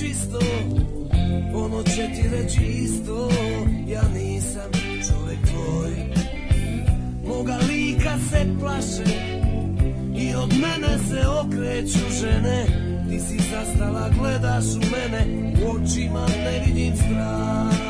čisto Ono će ti reći isto Ja nisam čovek tvoj Moga lika se plaše I od mene se okreću žene Ti si zastala, gledaš u mene U očima ne vidim strah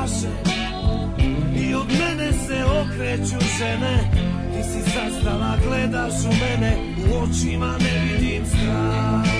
laže I od mene se okreću žene Ti si zastala, gledaš u mene U očima ne vidim strah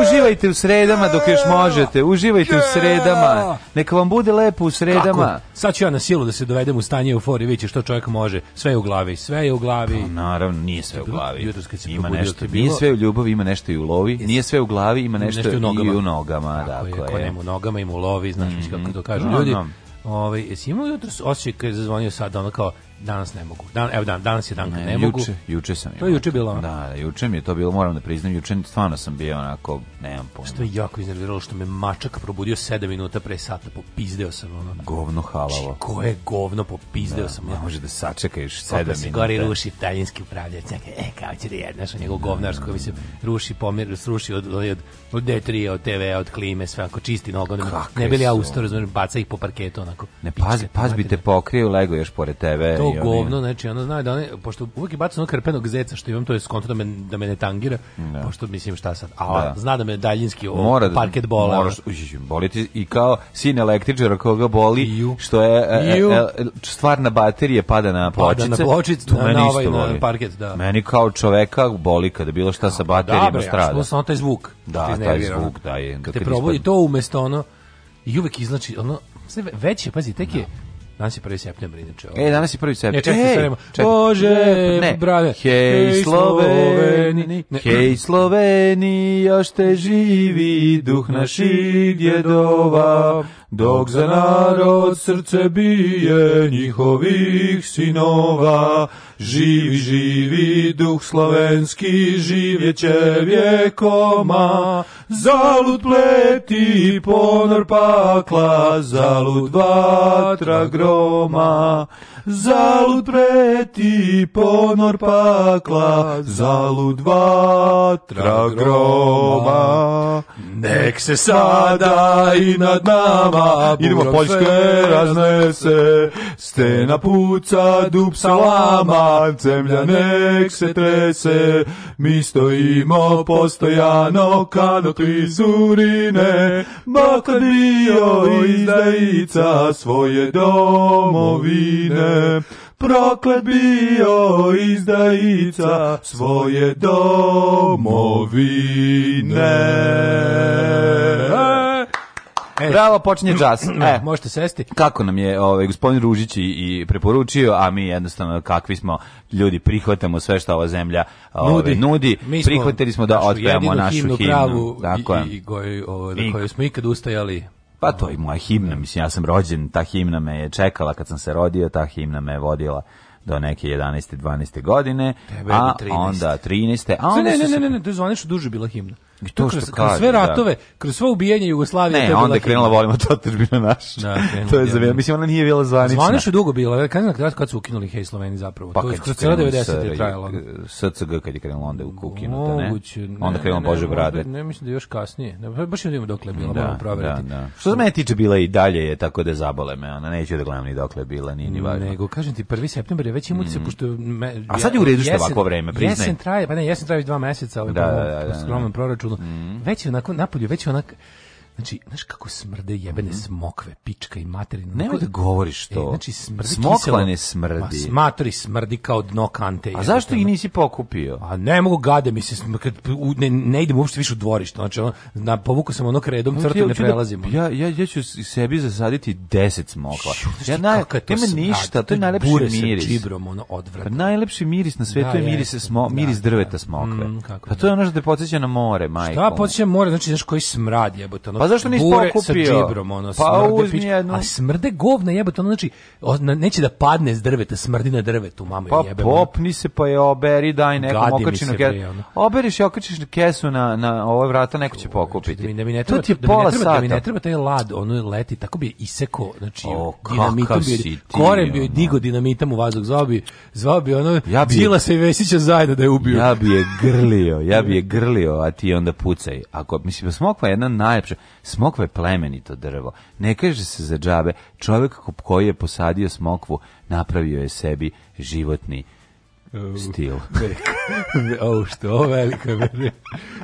Uživajte u sredama dok još možete. Uživajte u sredama. Neka vam bude lepo u sredama. Kako? Sad ću ja na silu da se dovedem u stanje euforije, vidite što čovjek može. Sve je u glavi, sve je u glavi. Pa, naravno, nije sve u glavi. ima nešto, bilo... nije sve u ljubavi, ima nešto i u lovi. Nije sve u glavi, ima nešto, nešto i u nogama. tako, tako je, ako nema u nogama, ima u lovi, znaš mm -hmm. kako mhm. to kažu no, ljudi. No. Ovaj, jesi imao jutros osjećaj kad je zazvonio sad ono kao Danas ne mogu. Dan, evo dan, danas je dan kad ne, ne juče, mogu. Juče sam To je juče bilo. Da, da, juče mi je to bilo, moram da priznam, juče stvarno sam bio onako, nemam pojma. Što je jako iznerviralo što me mačak probudio 7 minuta pre sata, popizdeo sam ono. Govno halavo. Či, znači, je govno popizdeo da, sam. Ne može da sačekaš 7 minuta. se gori ruši italijanski upravljač, e, kao će da jednaš, on njegov govnar koji mi se ruši, pomir, sruši od, od, od D3, od TV, od klime, sve ako čisti nogom. Da ne bili ja ustao, baca ih po parketu onako. Ne, pazi, paz bi te pokrio, lego još pored tebe. To govno, znači ona zna da one, pošto uvek je bacano krpenog zeca što imam, to je skonto da me, da me ne tangira, da. pošto mislim šta sad, a da. zna da me daljinski o, Mora da, parket bola. Moraš, boli ti i kao sin električara koga boli, Iu. što je e, e, e, stvarna baterija pada na pločice, pada na, pločic, tu na, na, ovaj, na parket, da. Meni kao čoveka boli kada bilo šta sa baterijom da, strada. Da, samo taj zvuk. Da, taj zvuk, da je. Da te probudi, to umesto ono, i uvek izlači, ono, sve veće, pazi, tek je, da. Danas je 1. septembar, inače. E, ovaj. E, danas je 1. septembar. Ne, čekaj, hey, čekaj. Bože, ne. brave. Hej, Sloveni, ne. hej, Sloveni, još te živi duh naših djedova, dok za narod srce bije njihovih sinova. Živi, živi duh slovenski, živjeće vjekoma, zalud pleti i ponor pakla, zalud vatra groma. Zalud preti ponor pakla, zalud vatra groma. Nek se sada i nad nama Idemo Poljske raznese Stena puca dub salama Zemlja nek se trese Mi stojimo postojano Kano klizurine Makar bio izdajica Svoje domovine proklet bio izdajica svoje domovine. E, e Bravo, počinje džas. E. e, možete sesti. Kako nam je ovaj, gospodin Ružić i, i preporučio, a mi jednostavno kakvi smo ljudi, prihvatamo sve što ova zemlja ovaj, nudi. nudi. smo Prihvatili smo da našu otpevamo našu himnu. Pravu, Tako i, i, i, i, i, i, i, i, i, i, Pa to je moja himna, mislim, ja sam rođen, ta himna me je čekala kad sam se rodio, ta himna me je vodila do neke 11. 12. godine, Tebe a 13. onda 13. A onda ne, ne, ne, ne, ne, to je zvanično duže bila himna. I to, što kaže, sve da. ratove, da. kroz sva ubijanje Jugoslavije. Ne, to je onda je krenula volimo to terbina naša. Da, krenula, to je za mislim ona nije bila zvanična. Zvanično je dugo bila, kad znam kad su ukinuli Hej Sloveni zapravo. Pa, to je kroz cela 90 je trajalo. SCG kad je krenulo onda u ukinuto, ne? Onda krenulo Bože brade. Ne, mislim da još kasnije. Ne, pa baš ne vidimo dokle je bila, da, moramo proveriti. Da, da. Što se mene tiče bila i dalje je tako da zabole me, ona neće da gledam ni dokle je bila, ni ni važno. Nego kažem ti 1. septembar je već imunica mhm. pošto A sad je u redu što ovako vreme, priznaj. Jesen traje, pa ne, jesen traje 2 meseca, ali ovaj, da, po da, skromnom proračunu čudno. Mm. Već je onako napolju, već je onako Znači, znaš kako smrde jebene mm -hmm. smokve, pička i materina. Nemoj da govoriš e, to. E, znači, smrdi Smokla ne smrdi. Ma, smatori smrdi kao dno kante. A zašto ih nisi pokupio? A ne mogu gade mi se, kad, ne, ne idem uopšte više u dvorište. Znači, ono, na, povuku sam onog redom, no, crte ne da- prelazimo. Da, ja, ja, ja ću sebi zasaditi deset smokla. Znači, ja, naj, to nema ništa, to je najlepši bure miris. Sa čibrom, ono, odvratno. Pa najlepši miris na svetu da, je miris, smo, da, miris da. drveta smokve. Mm, kako pa to je ono što te podsjeća na more, majko. Šta podsjeća more? Znači, znaš koji smrad jebote. Ono, pa zašto nisi bure pokupio? sa džibrom, ono, pa smrde, uzmi jednu. A smrde govna jebote, ono znači, ono, neće da padne s drveta, smrdi na drvetu, mama pa, jebe. Pa popni se pa je oberi, daj nekom okačinu kesu. Ono. Oberiš i okačiš kesu na, na ove vrata, neko će pokupiti. da mi, da mi ne treba, to ti je da pola sata. Da mi ne treba taj lad, ono leti, tako bi je iseko, znači, o, dinamitom bi, korem bi digo dinamitom u vazduh, zvao bi, zvao bi ono, ja bi, Đila se i Vesića zajedno da je ubio. Ja bi je grlio, ja bi je grlio, a ti onda pucaj. Ako, mislim, da smokva je jedna najlepša, Smokva je plemenito drvo. Ne kaže se za džabe, čovjek koji je posadio smokvu napravio je sebi životni Stil. o, što velika vere.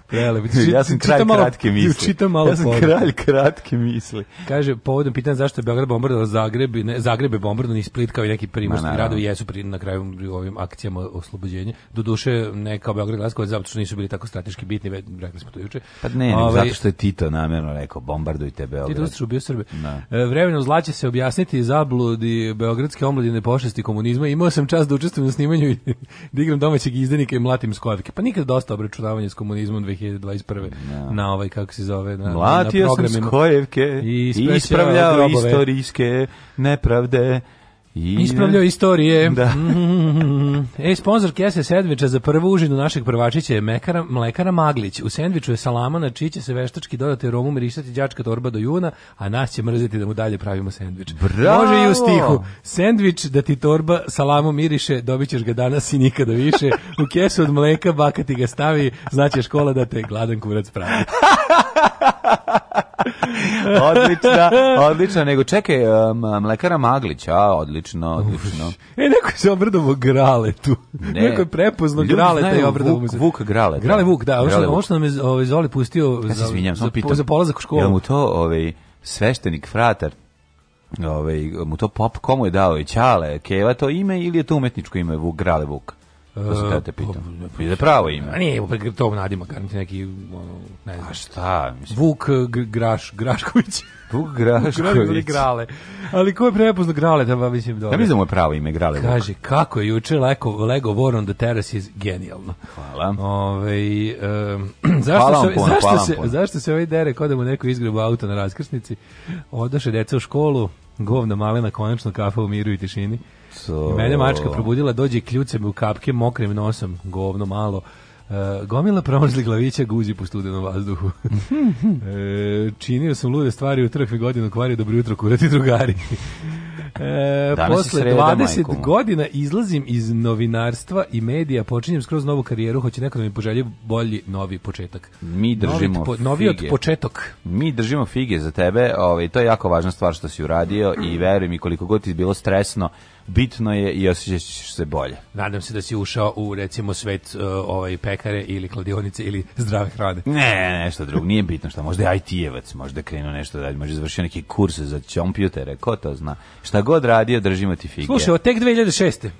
Prelepo. ja sam kralj malo, kratke misli. Čitam malo ja sam podle. kralj kratke misli. Kaže, povodom pitanja zašto je Beograd bombardovao Zagreb, ne, Zagreb je bombardovan i Split kao i neki primorski gradovi jesu pri, na kraju ovim akcijama oslobođenja. Doduše, ne kao Beograd Glasgow, zato što nisu bili tako strateški bitni, ve, rekli smo to juče. Pa ne, Ove, ovaj- zato što je Tito namjerno rekao, bombardujte Beograd. Tito su ubio Srbe. Da. E, vremeno zla se objasniti zabludi beogradske omladine pošesti komunizma. Imao sam čas da učestvujem na snimanju i da igram domaćeg izdenika i mlatim skojavke. Pa nikad dosta obračunavanja s komunizmom 2021. No. Da. Na ovaj, kako se zove, na, Mlatio na programima. Mlatio sam skojevke i ispravljao istorijske nepravde I... Ispravljao istorije. Da. e, sponsor kese sendviča za prvu užinu našeg prvačića je mekara, mlekara Maglić. U sendviču je salama na čiji će se veštački dodati romu mirisati đačka torba do juna, a nas će mrziti da mu dalje pravimo sendvič. Bravo! Može i u stihu. Sendvič da ti torba salamu miriše, dobit ćeš ga danas i nikada više. U kesu od mleka baka ti ga stavi, znaće škola da te gladan kurac pravi. odlična, odlična, nego čekaj, um, mlekara Maglić, a, odlično odlično, odlično. Uš. E, neko se obrdovo grale tu. Ne. Neko je prepozno grale taj obrdovo Vuk, Vuk grale. Grale da. Vuk, da. Grale ovo što nam je ovaj, Zoli pustio ja za, izvinjam, za, pitam, za polazak u školu. Jel mu to ovaj, sveštenik, fratar, ovaj, mu to pop, komu je dao? Ovaj, Ćale, Keva to ime ili je to umetničko ime Vuk, grale Vuk? Da se te uh, pitam. Pa, pa ide pravo ime. A nije, pa to nadima, kad neki, ne znam. A šta? Mislim. Vuk eh, Graš, Grašković. Vuk Grašković. Vuk Grale. Ali ko je prepozno Grale, da mislim dobro. Ja mislim da mu je pravo ime Grale Vuk. Kaže, kako je juče Lego, Lego War on the Terrace is genijalno. Hvala. Ove, um, zašto, hvala se, puno, zašto, hvala se, zašto se ovaj dere kodem da u neku izgrebu auto na raskrsnici? Odoše deca u školu, govna malena, konačno kafa u miru i tišini. So... mene mačka probudila, dođe kljucem u kapke, mokrim nosom, govno malo. Uh, gomila promrzli glavića guzi po studenom vazduhu. e, činio sam lude stvari u trkvi godinu kvario dobro jutro kurati drugari. e, posle 20 majkom. godina izlazim iz novinarstva i medija, počinjem skroz novu karijeru, hoće neko da mi poželje bolji novi početak. Mi držimo novi, po, novi fige. od početok. Mi držimo fige za tebe, ovaj, to je jako važna stvar što si uradio i verujem i koliko god ti je bilo stresno, bitno je i osjećaš se bolje. Nadam se da si ušao u recimo svet uh, ovaj pekare ili kladionice ili zdrave hrane. Ne, nešto drugo, nije bitno što možda je IT-evac, možda je krenuo nešto dalje, možda završio neki kurs za kompjutere, ko to zna. Šta god radio, držimo ti fige. Slušaj, od tek 2006.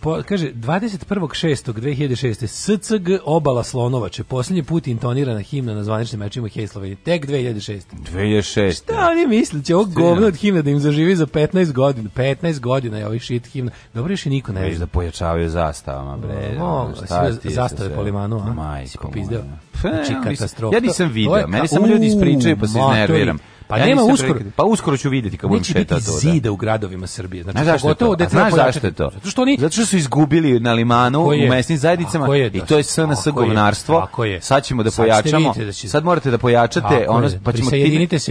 Po, kaže, 21.6.2006. SCG obala Slonovače, poslednji put intonirana himna na zvaničnim mečima Hej Slovenije, tek 2006. 2006. Šta oni misle, će ovo govno od himne da im zaživi za 15 godina, 15 godina je ovih shit himna. Dobro je što niko ne Već da pojačavaju zastavama, bre. No, si, da zastave se, po limanu, a? Majko, si popizdeo. Znači, katastrofa. Ja nisam video, meni samo ljudi ispričaju pa se iznerviram. Pa ja nema uskoro. Pa uskoro ću videti kako budem to. Neće da. zide u gradovima Srbije. Znači, znaš zašto gotovo to? Znaš zašto je to? Zato što, oni... Zato što su izgubili na limanu u mesnim zajednicama i da to je SNS govnarstvo. Sad ćemo da pojačamo. Da sad morate da pojačate. ono pa ćemo se,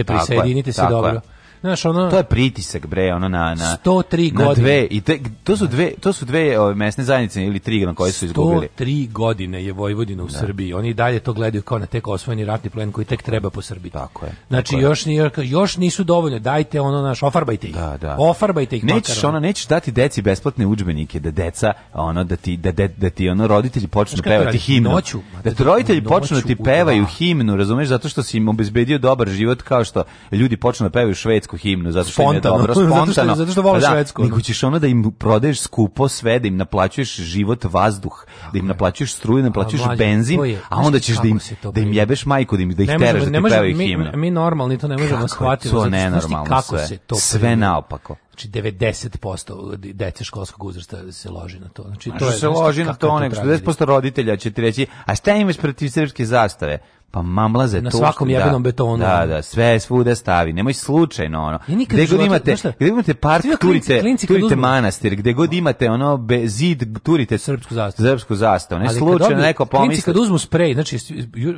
prisjedinite se dobro. Znaš, ono... To je pritisak, bre, ono na... na 103 na godine. Dve, i te, to su dve, to su dve ove, mesne zajednice ili tri na koje su izgubili. 103 godine je Vojvodina u da. Srbiji. Oni dalje to gledaju kao na tek osvojeni ratni plen koji tek treba po Srbiji. Tako je. Znači, tako još, je. još nisu dovoljno. Dajte ono, naš, ofarbajte ih. Da, da. Ofarbajte ih. Nećeš, makar, ono, nećeš dati deci besplatne udžbenike da deca, ono, da ti, da, de, da ti ono, roditelji počnu pevati himnu. Noću, da, da ti roditelji noću, počnu da ti pevaju himnu, razumeš, zato što si im obezbedio dobar život kao što ljudi počnu da pevaju švedsku švedsku himnu, zato što im je dobro, spontano. zato, što, zato što vole pa da, švedsku. Nego ćeš ono da im prodaješ skupo sve, da im naplaćuješ život, vazduh, da im naplaćuješ struju, da naplaćuješ a, benzin, je, a onda ćeš da im, da im jebeš majku, da, im, da ih teraš da ti pevaju himnu. Mi, mi normalni to ne možemo shvatiti. Kako je to nenormalno kako sve. Se to sve naopako. Znači 90% dece školskog uzrasta se loži na to. Znači da to je se loži na to, nego 90% roditelja će ti reći, a šta imaš protiv srpske zastave? pa mamlaze na to. Na svakom što, jebenom da, betonu. Da, da, sve svuda stavi. Nemoj slučajno ono. Ja gde god imate, gde imate park turite, klinci, turite manastir, gde god imate ono be, zid turite srpsku zastavu. Srpsku zastavu, ne Ali slučajno kad neko pomisli. Klinci kad uzmu sprej, znači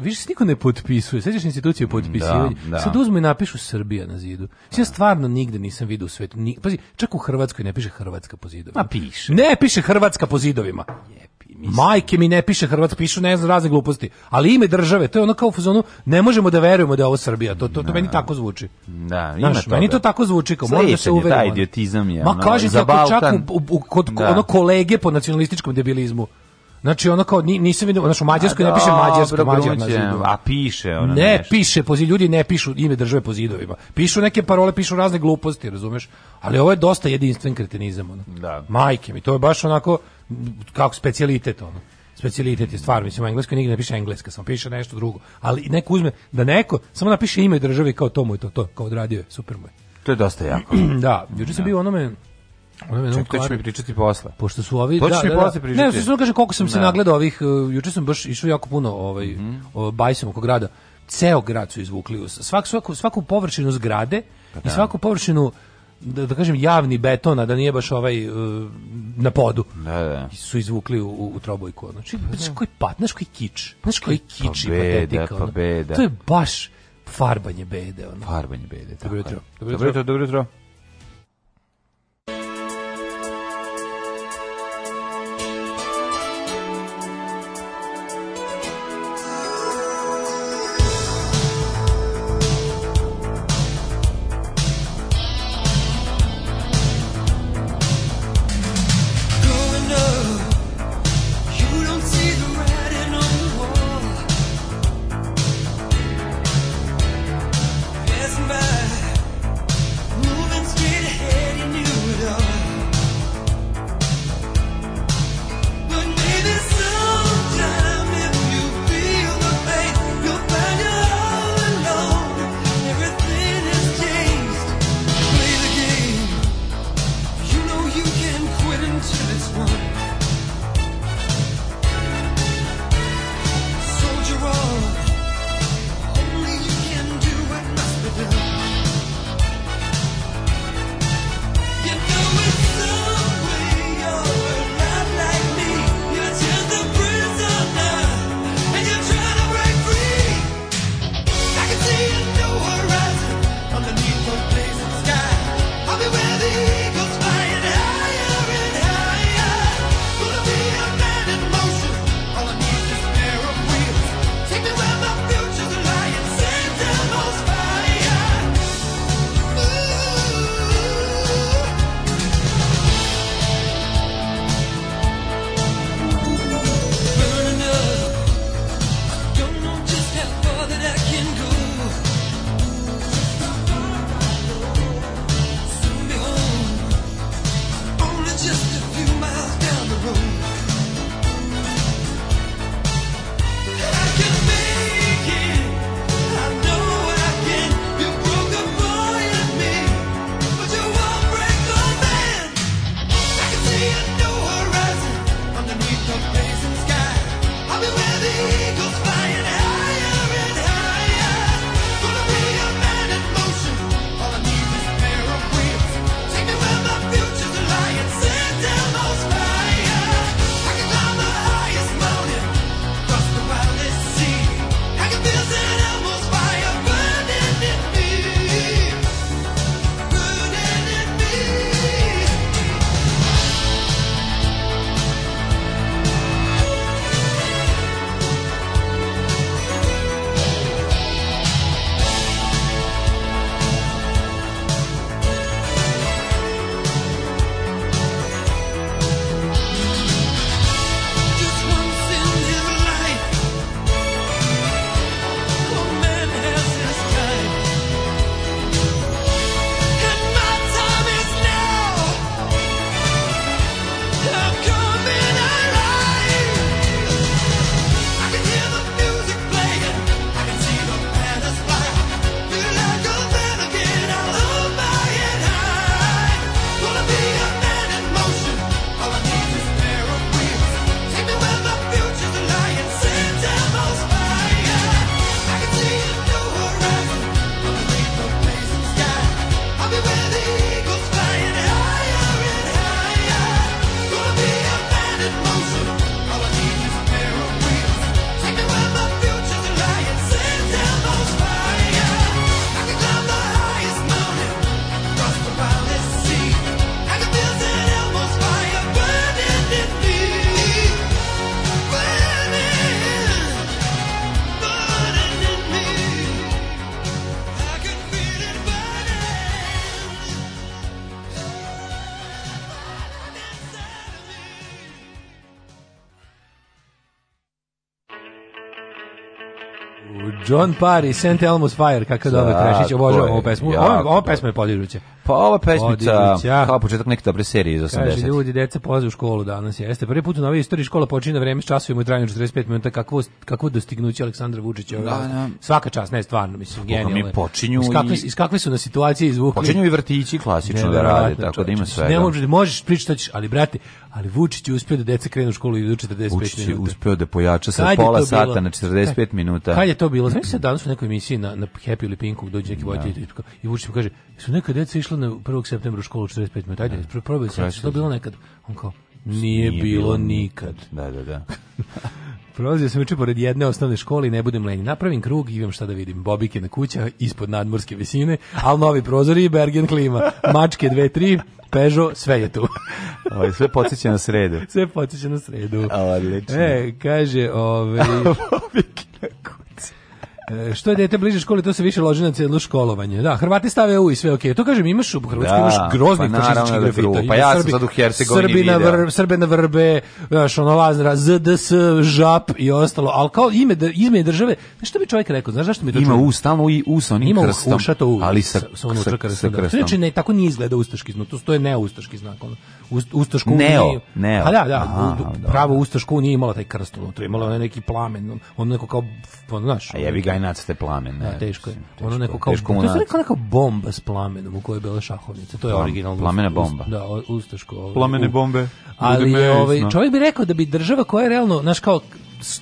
više se niko ne potpisuje. Sećaš instituciju potpisivanja. Da, da. Sad uzmu i napišu Srbija na zidu. Ja stvarno nigde nisam video u svetu. pazi, čak u Hrvatskoj ne piše Hrvatska po zidovima. Ma piše. Ne piše Hrvatska po zidovima. Jep. Mislim. Majke mi ne piše Hrvat, pišu ne znam razne gluposti. Ali ime države, to je ono kao u fazonu, ne možemo da verujemo da je ovo Srbija. To to, to meni da. tako zvuči. Da, ima Znaš, toga. meni to tako zvuči kao možda se uverimo. Taj idiotizam je. Ma ono, kaže za čak u, u, kod da. ono kolege po nacionalističkom debilizmu. Znači ono kao nisam vidio, znači u Mađarskoj a, ne piše mađarska, mađarska A piše ona. Ne, nešto. piše, pozi ljudi ne pišu ime države po zidovima. Pišu neke parole, pišu razne gluposti, razumeš? Ali ovo je dosta jedinstven kretenizam ono. Da. Majke mi, to je baš onako kako specijalitet ono specijalitet je stvar, mislim, u engleskoj nigdje ne piše engleska, samo piše nešto drugo. Ali neko uzme, da neko, samo napiše ime države kao to mu je to, to, kao odradio je, super mu je. To je dosta jako. da, juče sam da. bio onome, Ono me Ček, to ću mi pričati posle. Pošto su ovi to da, mi da, da, posle pričati. Ne, samo kaže koliko sam se da. nagledao ovih uh, juče sam baš išao jako puno ovaj mm -hmm. bajsom oko grada. Ceo grad su izvukli svak, svaku svaku površinu zgrade pa i da. svaku površinu da, da kažem javni betona da nije baš ovaj uh, na podu. Da, da. Su izvukli u, u, u trobojku. Znači, pa, da. koji pat, znaš koji kič, znaš koji kič i pa patetika. Pa beda. Ono. To je baš farbanje bede. Ono. Farbanje bede, tako. Dobro jutro. Dobro jutro. Dobro jutro. Dobro jutro. John Parr i St. Elmo's Fire, kakav dobar Trešić, obožavam ovu pesmu. Ovo, ovo pesma je podiruće. Pa ova pesmica, kao početak neke dobre serije iz 80. Kaže, ljudi, deca poze u školu danas, jeste. Prvi put u novoj istoriji škola počinje na vreme s časovima u trajanju 45 minuta. Kakvo, kakvo dostignuće Aleksandra Vučića. Da, da. Svaka čas, ne, stvarno, mislim, genijalno. Mi počinju iz kakve, i... Iz kakve su na situacije izvukli. Počinju i vrtići klasično da rade, tako čoveč. da ima sve. Ne možeš, možeš pričati, ali brate, ali Vučić je uspio da deca krenu u školu i idu 45 minuta. Vučić je uspio da pojača sa pola sata na 45 Kaj? minuta. Kad je to bilo? Znaš se danas u nekoj emisiji na, na Happy ili Pinku dođe neki voditelj da. i Vučić mu kaže, su neka deca išla došlo na 1. septembra u školu 45 minuta. Ajde, da. probaj se, što bilo nekad? On kao, nije, nije bilo, bilo nikad. Da, da, da. Prolazio sam juče pored jedne osnovne škole i ne budem lenji. Napravim krug i imam šta da vidim. Bobike na kuća ispod nadmorske visine, ali novi prozori i Bergen klima. Mačke 2, 3, Pežo, sve je tu. Ovo, ovaj, sve podsjeća na sredu. Sve podsjeća na sredu. Odlično. E, kaže, ove... Ovaj, Bobike na kuća. E, što je dete bliže školi, to se više loži na celo školovanje. Da, Hrvati stave u i sve okej. Okay. To kažem, imaš u Hrvatskoj da, imaš grozni pa fašističkih grafita. Da pa ja sam sad u Hercegovini Srbi na vrbe, Srbe na vrbe, znaš, ono lazra, ZDS, ŽAP i ostalo. Ali kao ime, ime države, znaš što bi čovjek rekao, znaš zašto mi to Ima čovjek? us, tamo i us, onim Ima krstom. Ima uša to us, ali sa, sa, sa, sa krstom. Znači, ne, tako nije izgleda ustaški znak, to, to je neustaški znak. Ono. Ustašku uniju. Neo, A pa da, da, Aha, u, pravo Ustašku uniju imala taj krst unutra, imala onaj neki plamen, ono neko kao, ono, znaš... A jebi ga i nacete plamen, ne. Da, teško je. Teško, ono neko kao, teško to je neka bomba s plamenom u kojoj je bila šahovnica, to je originalno. Plamena bomba. da, Ustaško. Ovaj, Plamene bombe. Ali je, ovaj, čovjek bi rekao da bi država koja je realno, znaš kao,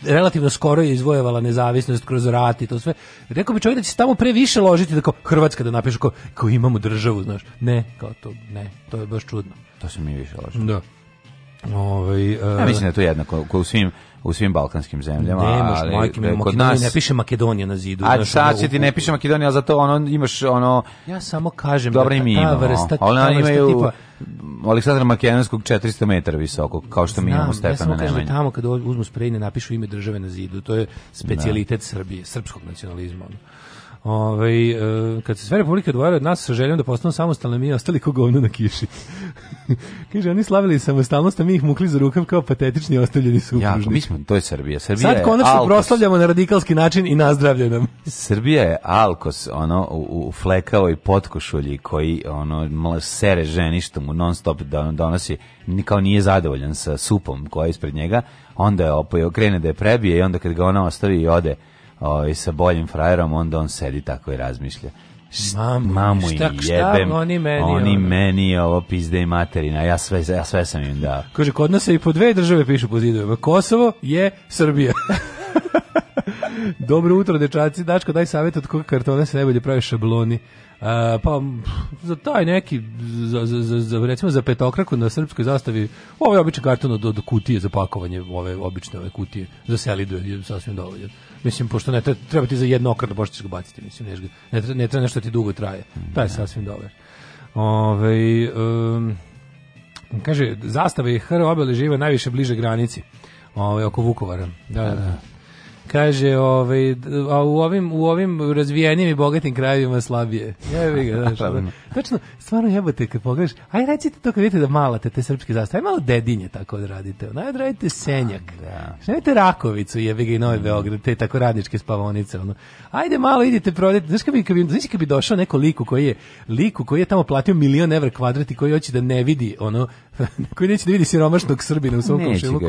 relativno skoro je izvojevala nezavisnost kroz rat i to sve. Rekao bi čovjek da će se tamo previše ložiti da kao Hrvatska da napiše kao, kao imamo državu, znaš. Ne, kao to, ne, to je baš čudno. To se mi više ložimo. Da. Ove, ovaj, uh, ja mislim eh, da je to jednako ko u svim u svim balkanskim zemljama. Nemaš, ali, majke, mi, e, kod nas ne piše Makedonija na zidu. A sad će ti ne piše Makedonija, ali zato ono, imaš ono... Ja samo kažem da ta imamo, vrsta, ali ta vrsta imaju, tipa... Aleksandra Makedonskog 400 metara visokog, kao što mi imamo Stefana Nemanja. Ja samo kažem da tamo kad uzmu sprejne napišu ime države na zidu, to je da. specijalitet Srbije, srpskog nacionalizma. Ono. Ovaj e, kad se sve republike odvojile od nas sa željom da postanu samostalne, mi ostali kao govno na kiši. Kaže, oni slavili samostalnost, a mi ih mukli za rukav kao patetični ostavljeni supružnici. Jako, mi smo, to je Srbija. Srbija Sad konačno alkos. proslavljamo na radikalski način i nazdravlje nam. Srbija je alkos, ono, u, u flekavoj potkošulji koji, ono, mla, sere ženištom u non stop da donosi, kao nije zadovoljan sa supom koja je ispred njega, onda je opoj, okrene da je prebije i onda kad ga ona ostavi i ode, ovaj, sa boljim frajerom, onda on sedi tako i razmišlja. Mamu, mamu šta, im jebem, šta, oni meni, oni meni ovo pizde i materina, ja sve, ja sve sam im dao. Kaže, kod nas se i po dve države pišu po zidovima, Kosovo je Srbija. Dobro utro, dečaci, Dačko, daj savjet od koga kartona se najbolje pravi šabloni. Uh, pa za taj neki za, za, za, recimo za petokraku na srpskoj zastavi ovaj običan karton od, od kutije za pakovanje ove obične ove kutije za selidu je sasvim dovoljan Mislim, pošto ne treba, ti za jednokratno baš da ćeš ga baciti, mislim, ne, ne, ne treba nešto ti dugo traje. pa je sasvim dobar. ovaj um, kaže, zastava je HR obele žive najviše bliže granici, ovaj oko Vukovara. Da, da, da. da, da. Kaže, ovaj, a u ovim, u ovim razvijenim i bogatim krajevima slabije. jevi ga, da, Tačno, stvarno jebote kad pogledaš, aj recite to kad vidite da malate te srpske zastave, aj malo dedinje tako da radite. onaj odradite da senjak, da. Znači, nemojte rakovicu jebe ga i Novi mm. Beograd, te tako radničke spavonice, ono. Ajde malo idite prodajte, znaš kad bi, kad bi, znaš kad bi došao neko liku koji je, liku koji je tamo platio milion evra kvadrat i koji hoće da ne vidi, ono, koji neće da vidi siromašnog Srbina u svom komšiluku.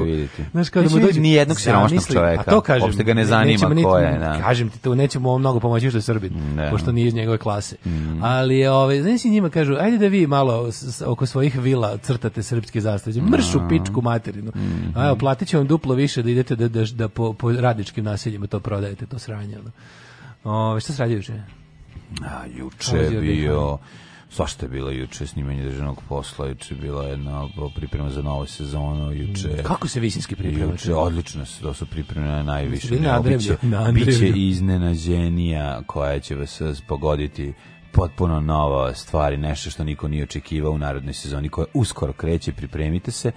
Znaš kao neće da mu dođe ni jednog siromašnog čoveka. A to kažem, uopšte ga ne zanima nećemo, ko je, da. Kažem ti to, nećemo mnogo pomoći što je Srbin, ne. pošto nije iz njegove klase. Mm. Ali ovaj si njima kažu, ajde da vi malo oko svojih vila crtate srpske zastave Mršu da. pičku materinu. Mm -hmm. Ajde, vam duplo više da idete da, da, da po, po radničkim naseljima to prodajete, to sranje. O, šta se radi juče? A, juče je bio... Svašta je bilo juče snimanje državnog posla, juče je bila jedna priprema za novu sezonu, juče... Mm, kako se visinski pripremaju? Juče, odlično se, to su pripreme na najviše. Biće, biće iznenađenija koja će vas pogoditi potpuno nova stvar i nešto što niko nije očekivao u narodnoj sezoni koja uskoro kreće, pripremite se.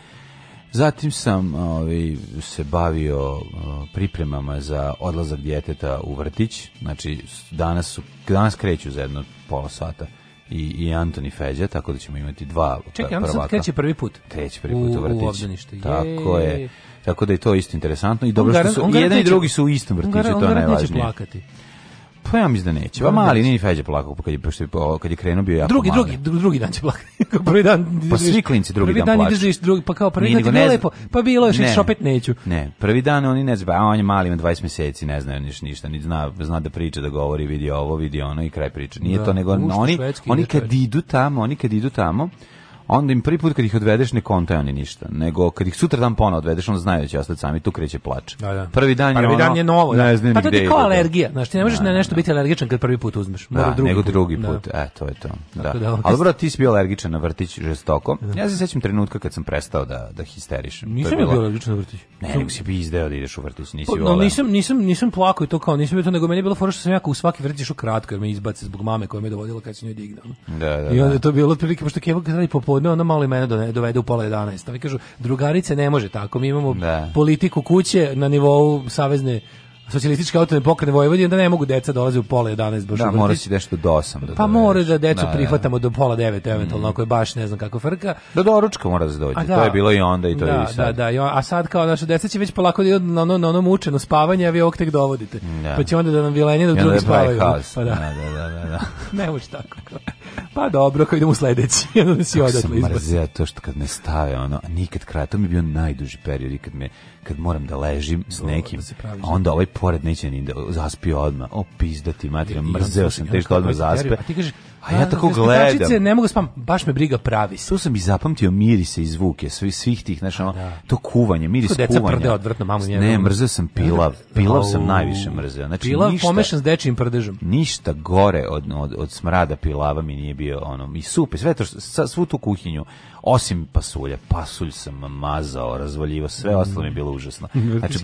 Zatim sam ovaj, se bavio pripremama za odlazak djeteta u vrtić, znači danas, su, danas kreću za jedno pola sata i, i Antoni Feđa, tako da ćemo imati dva Čekaj, da prvaka. Čekaj, kreće prvi put. Kreće prvi put u, u vrtić. U tako je. Tako da je to isto interesantno i dobro što su, jedan i drugi su u istom vrtiću, to je najvažnije. On garant neće plakati. Pa ja mislim da neće. Pa da mali nije Feđa plakao kad je kad je krenuo bio jako drugi, mali. Drugi drugi dan će plakati. prvi dan Pa svi klinci drugi prvi dan, dan plaču. Prvi dan ideš drugi pa kao prvi dan je lepo. Pa bilo je što opet neću. Ne, prvi dan oni ne zna, a on je mali, ima 20 meseci, ne znaju niš ništa, ni zna, zna da priča, da govori, vidi ovo, vidi ono i kraj priče. Nije da, to nego oni oni kad idu tamo, oni kad idu tamo, onda im prvi put kad ih odvedeš ne kontaju oni ništa, nego kad ih sutra dan ponovo odvedeš, onda znaju da će ostati sami, tu kreće plač. Da, da. Prvi dan je prvi ono, dan je novo. Da. Ne znam pa to je kao da. alergija, znači ti ne možeš da, na da, nešto biti alergičan kad prvi put uzmeš, da, drugi nego drugi put. Da. E, to je to. Da. da Ali bro, ti si bio alergičan na vrtić žestoko. Ja se sećam trenutka kad sam prestao da da histerišem. Nisam bio alergičan na vrtić. Ne, nego si bi izdeo da ideš u vrtić, nisi pa, voleo. No, nisam nisam nisam plakao to kao nisam to, nego meni je bilo fora što sam ja u svaki vrtić išao kratko jer me izbace zbog mame koja me dovodila kad se njoj digna. Da, da. I onda je to bilo otprilike pošto Kevo kad radi po popodne, ona malo mene dovede u pola 11. Oni kažu, drugarice ne može tako, mi imamo da. politiku kuće na nivou savezne socijalistička autonomne pokrajine Vojvodine da ne mogu deca dolaze u pola 11 baš. Da, mora se nešto do 8 da. Pa mora da decu da, da, da. prihvatamo do pola 9 eventualno mm. ako je baš ne znam kako frka. Da Do da, ručka mora da dođe. Da, to je bilo i onda i to da, i sad. Da, da, a sad kao naša deca će već polako da na ono na ono mučeno spavanje, a vi ovog tek dovodite. Da. Pa će onda da nam vilenje da drugi spavaju. Pa da. da, da, da, da. ne može tako. Pa dobro, kao idemo u sledeći. Onda si odatle izbacio. to što kad me stave ono, nikad kratom mi bio najduži period, nikad me kad moram da ležim s nekim, a onda ovaj pored neće ni da zaspi odmah. O, pizdati, materija, mrzeo sam te što odmah zaspe. A ti kažeš, a ja tako gledam. ne mogu spam, baš me briga pravi se. Tu sam i zapamtio mirise i zvuke svi, svih tih, znaš, to kuvanje, miris kuvanja. Deca prde odvrtno, mamu njegu. Ne, mrzeo sam pilav, pilav sam najviše mrzeo. Znači, pilav ništa, pomešan s dečijim prdežom. Ništa gore od, od, od smrada pilava mi nije bio, ono, i supe, sve to, svu tu kuhinju osim pasulja. Pasulj sam mazao, razvaljivo, sve ostalo mi je bilo užasno. Znači,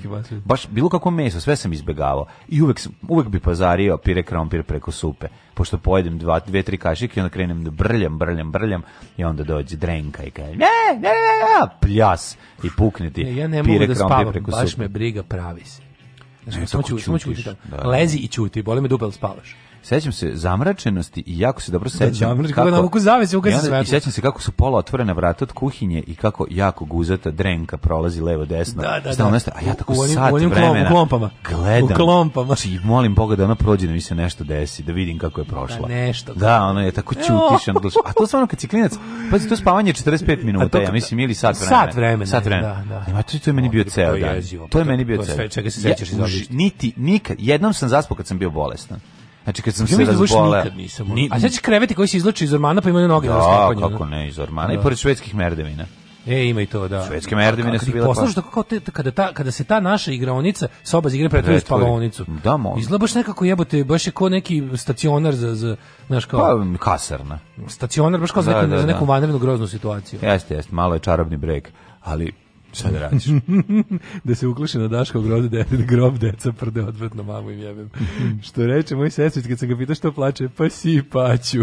baš bilo kako meso, sve sam izbegavao. I uvek, uvek bi pazario pire krompir preko supe. Pošto pojedem dva, dve, tri kašike i onda krenem da brljam, brljam, brljam i onda dođe drenka i kaže, ne, ne, ne, pljas i pukne ti ja, ja ne pire mogu da spavam, preko supe. baš me briga, pravi se. Znači, samo ću, samo ću, da-, da, da. lezi i ćuti, boli me dupe, da spavaš sećam se zamračenosti i jako se dobro da, sećam. Da, zamračenosti, kako, kako navuku zavese, ugasi svetlo. I sećam se kako su pola otvorena vrata od kuhinje i kako jako guzata drenka prolazi levo desno. Da, da, da. Mjesto, a ja tako sad u vremena u klompama. gledam. U klompama. Či, znači, molim Boga da ona prođe da mi se nešto desi, da vidim kako je prošla. Da, nešto. Da, ona je tako ćutiš. A to stvarno kad si klinac, pazi, to spavanje 45 minuta, to, ja mislim, ili sat vremena. Sat vremena. Sat vremena. Da, da. E, to, je meni bio da ceo dan. To je pa meni bio ceo. Čega se sećaš iz Niti, nikad. Jednom sam zaspao kad sam bio bolestan. Znači kad sam ja se da razboleo. nikad nisam. Ni, A sećaš kreveti koji se izlači iz ormana pa imaju noge da, na da, skakanju. kako ne, iz ormana da. i pored švedskih merdevina. E, ima i to, da. Švedske merdevine su bile. Pa- Poslušaj kako te, kada ta kada se ta naša igraonica soba za igre pretvori u spavaonicu. Da, može. Izgleda baš nekako jebote, baš je kao neki stacionar za za znaš kao pa, kasarna. Stacionar baš kao da, za, neku, da, za da. neku vanrednu groznu situaciju. Jeste, jeste, malo je čarobni breg, ali Šta da radiš? da se uklaše na Daško da de, grob deca prde odvratno mamu im jebem. što reče moj sestrić kad sam ga pitao što plače, pa si paću.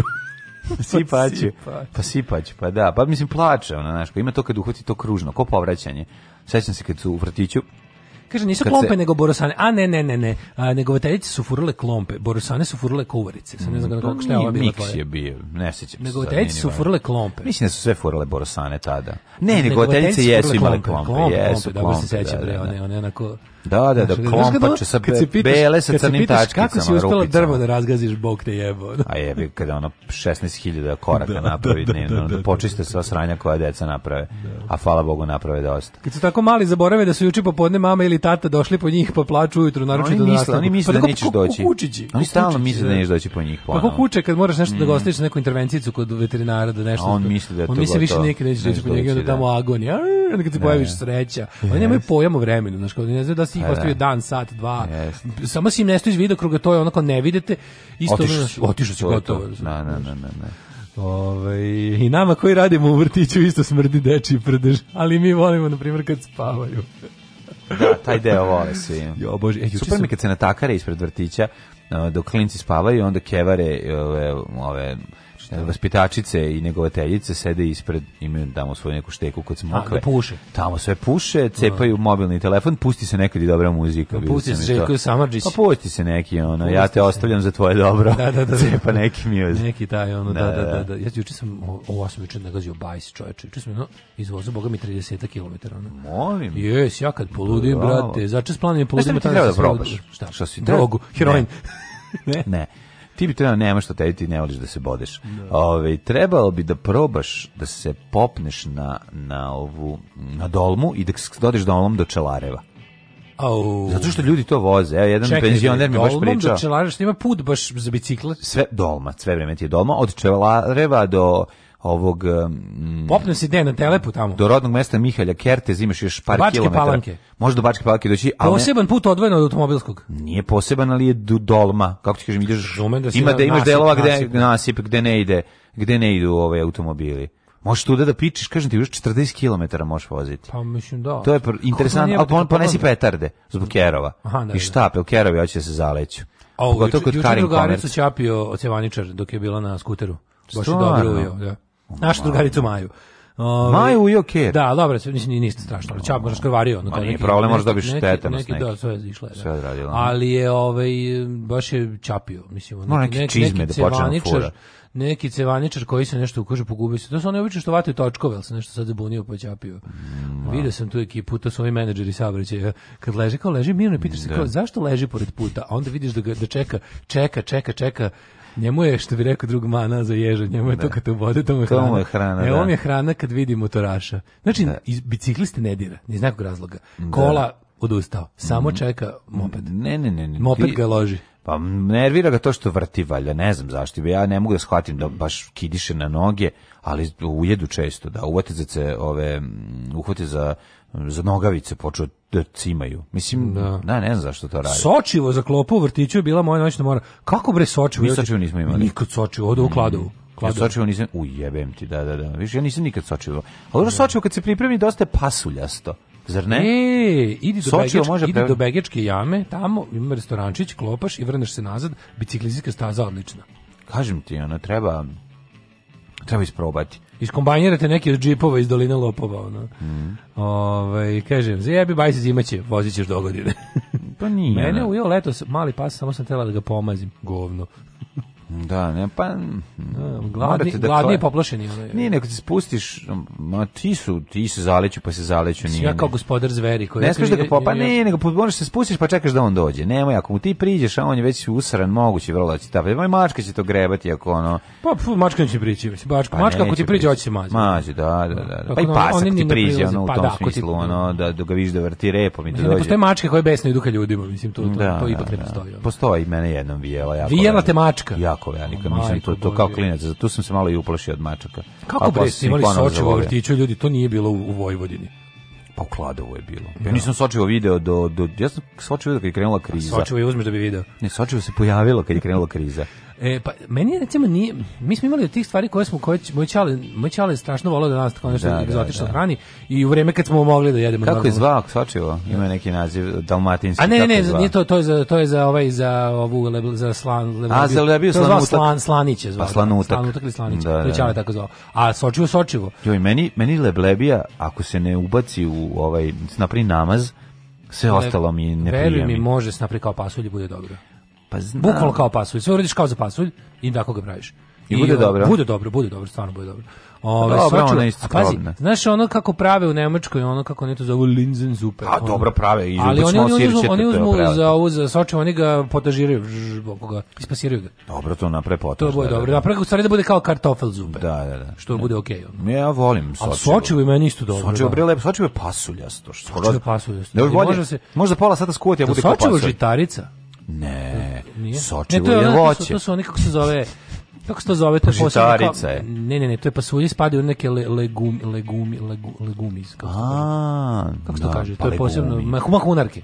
Sipaće. Pa sipaće, pa, pa, pa da. Pa mislim plače ona, znaš, ima to kad uhvati to kružno, ko povraćanje. Sećam se kad su u vrtiću Kaže, nisu klompe, se... nego borosane. A ne, ne, ne, ne. A, nego negovateljice su furale klompe, borosane su furale kuvarice. Sam ne znam mm, pa kako šta je ova bila tvoja. je bio, ne sećam se. Nego Negovateljice su furale klompe. Mislim da su sve furale borosane tada. Ne, nego negovateljice jesu imale klompe. Klompe, jesu, klompe, dobro se sećam. Da, da, one, da. one onako Da, da, da, znači, da klompače sa be, pitaš, bele sa crnim tačkicama, Kako si uspela drvo da razgaziš, bok te jebo. A jebi, kada ono 16.000 koraka da, da, napravi da, dnevno, da, da, da, počiste da, sva sranja koja deca naprave, a hvala Bogu naprave dosta. Kad su tako mali zaborave da su juče popodne mama ili tata došli po njih pa plaču ujutru, naročito do nastavka. Oni misle pa da nećeš doći. Oni stalno misle da nećeš doći po njih. kako pa kuče kad moraš nešto da mm. gostiš neku intervencijicu kod veterinara da nešto. On misli da to. On misli više nikad nećeš doći po njih, onda tamo agonija. Onda kad se pojaviš sreća. Oni nemaju pojam o vremenu, znači ne znaju da si ih pa ostavio da. dan, sat, dva. Yes. Samo si im nesto iz vidokruga, to je onako ne vidite. Isto otišao si, otišao si gotovo. Na, na, na, na, Ove, I nama koji radimo u vrtiću isto smrdi deči prdež, ali mi volimo, na primjer, kad spavaju. da, taj deo vole svi. Jo, bože, e, Super sam... mi kad se natakare ispred vrtića, dok klinci spavaju, onda kevare ove, ove E, vaspitačice i negovateljice sede ispred, imaju damo svoju neku šteku kod smokve. Da puše. Tamo sve puše, cepaju da. mobilni telefon, pusti se nekad i dobra muzika. Da, pusti se Željko Samarđić. Pa pusti se neki, ono, ja te ostavljam za tvoje dobro. Da, da, da. Cepa neki mioz. Neki taj, ono, da, da, da. Ja juče sam o 8 juče nagazio bajs, čoveče. Juče sam, no, izvozio, boga mi 30 km. Ono. Molim. Jes, ja kad poludim, brate, začas planim e, poludim. Šta ti treba da probaš? Šta? Šta si? Drogu, heroin. Ne. ne ti bi trebao, nema što tebi, ti ne voliš da se bodeš. Da. Ove, trebalo bi da probaš da se popneš na, na ovu, na dolmu i da dodeš dolom do Čelareva. Au. Zato što ljudi to voze. Evo jedan Čekaj, penzioner mi baš pričao. Čekaj, ima put baš za bicikle. Sve dolma, sve vreme ti je dolma od Čelareva do ovog eh, mm, popne se ide na telepu tamo. Do rodnog mesta Mihalja Kerte zimeš još par Bačke kilometara. Palanke. Može do Bačke Palanke doći, ali poseban put odvojen od automobilskog. Nije poseban, ali je do dolma. Kako ti kažem, ideš da si ima da imaš delova gde nasip gde ne ide, gde ne idu ove automobili. Možeš tu da da pičiš, kažem ti, još 40 km možeš voziti. Pa mislim da. To je interesantno, ali on ponesi petarde zbog kerova. Aha, da, I da. šta, pelkerovi hoće da se zaleću. A, Pogotovo Karin Komerc. Juče drugaricu ćapio ocevaničar dok je bila na skuteru. Baš je dobro ujo, da. Našu ovaj. drugaricu Maju. Ovi, ovaj, Maju u ok. Da, dobro, mislim ništa strašno, ali čap možeš krvario, ono kao nije problem možda bi šteta neki, neki, da, da, sve je Da. Sve odradilo. Ali je ovaj baš je čapio, mislim, neki, neki, neki čizme da počne fura. Neki cevaničar koji se nešto ukože pogubio se. To su oni obično što vataju točkove, al se nešto sad zabunio pa ćapio. Mm, Video da. sam tu ekipu, to su ovi menadžeri saobraćaja. Kad leže kao leži mirno, pitaš se da. kao zašto leži pored puta, a onda vidiš da ga, da čeka, čeka, čeka, čeka Njemu je, što bi rekao drug mana za ježa, njemu je da. to kad te ubode, to mu je to hrana. Mu je hrana e, da. on je hrana kad vidi motoraša. Znači, da. bicikliste ne dira, iz nekog razloga. Da. Kola odustao, samo mm. čeka moped. Ne, ne, ne. ne. Moped ti, ga loži. Pa nervira ga to što vrti valjda, ne znam zašto. Ja ne mogu da shvatim da baš kidiše na noge, ali ujedu često, da uhvate za ove, uhvate za, za nogavice počeo da cimaju. Mislim, da. da. ne znam zašto to radi. Sočivo za klopu u vrtiću je bila moja noćna mora. Kako bre Sočivo? Mi Sočivo nismo imali. Nikad Sočivo, ovdje u mm. Kladovu. Mm. Kladu. Ja sočivo nisam, ujebem ti, da, da, da. Viš, ja nisam nikad sočivo. Ali dobro sočivo kad se pripremi dosta je pasuljasto. Zar ne? E, idi do, Begečke, može idi do Begečke jame, tamo ima restorančić, klopaš i vrneš se nazad, biciklistička staza odlična. Kažem ti, ona treba treba isprobati. Iskombajnirate neke od džipova iz doline lopova, ono. Mm. Ove, ovaj, kažem, zajebi baj se zimaće, vozit ćeš do godine. pa nije. Mene ujeo letos mali pas, samo sam trebala da ga pomazim, govno. Da, ne, pa... Da, gladni, da gladni je poplašeni. Ono, nije, neko se spustiš, ma ti su, ti se zaleću, pa se zaleću. Nije, ja kao gospodar zveri. Koji ne smiješ da ga popa, ne, nego moraš da se spustiš, pa čekaš da on dođe. Nemoj, ako mu ti priđeš, a on je već usran, moguće vrlo da će tako. Moj pa mačka će to grebati, ako ono... Pa, pf, mačka će prići, mislim, mačka, pa mačka ako ti priđe, hoće se mazi. Mazi, da, da, da. da. Pa i pasak ti priđe, ono, u pa tom da, smislu, ono, mm. da, da ga viš da vrti repom i da dođe. Ne postoje mačke koje besne i duha ljudima, mislim, to, to, to ipak ne postoji. Postoji, mene jednom vijela. Vijela te mačka. Jako jako ja nikad nisam to, to kao klinac, zato sam se malo i uplašio od mačaka. Kako bre, imali soče u vrtiću, ljudi, to nije bilo u Vojvodini. Pa u Kladovu je bilo. Ja da. nisam Sočivo video do, do... Ja sam Sočivo video kad je krenula kriza. Sočivo je uzmeš da bi video. Ne, Sočivo se pojavilo kad je krenula kriza. E, pa, meni recimo nije, mi smo imali od tih stvari koje smo, koje, moj, čale, moj čale strašno volao da nas tako nešto da, da, egzotično da, da. hrani i u vreme kad smo mogli da jedemo. Kako je zvao, svačio? Ima neki naziv dalmatinski. A ne, ne, ne, nije to, to je za, to je za ovaj, za ovu, level, za slan, level, A, za lebil, slanutak. Slan, slanić je zvao. Pa da, slanutak. Slanutak ili slanić, da, da. čale da. tako zvao. A sočivo, sočivo. Joj, meni, meni leblebija, ako se ne ubaci u ovaj, napri namaz, sve ostalo mi ne prija mi. Veri mi može snapri kao pasulj, bude dobro. Pa znam. Bukvalno kao pasulj. Sve uradiš kao za pasulj i tako ga praviš. I, I bude o, dobro. Bude dobro, bude dobro, stvarno bude dobro. Ove, dobro, svaču, ona je pazi, znaš ono kako prave u Nemačkoj, ono kako oni to zovu linzensuppe. A dobro prave, i Ali oni, oni uzmu, oni uzmu za ovu, za soče, oni ga potažiraju, ga, ispasiraju ga. Dobro, to napre potaž. To bude da, da dobro, da. napre u stvari da bude kao kartofel zupe. Da, da, da. Što bude okej. Okay, ono. Ja volim soče. A soče je meni isto dobro. Soče je da. lepo, soče je pasuljasto. Soče je pasuljasto. Možda, se, možda pola sata skuti, ja bude kao pasulj. Soče je žitarica. Ne, Sočivo ne, to je, ono, voće. To su, to su oni, kako se zove, kako se to zove, to je posebno Ne, ne, ne, to je pasulje, spadaju u neke le, legum, legumi, legu, legumis, kako se to kaže. Kako se to da, kaže, to je pa posebno, mah, mahunarke.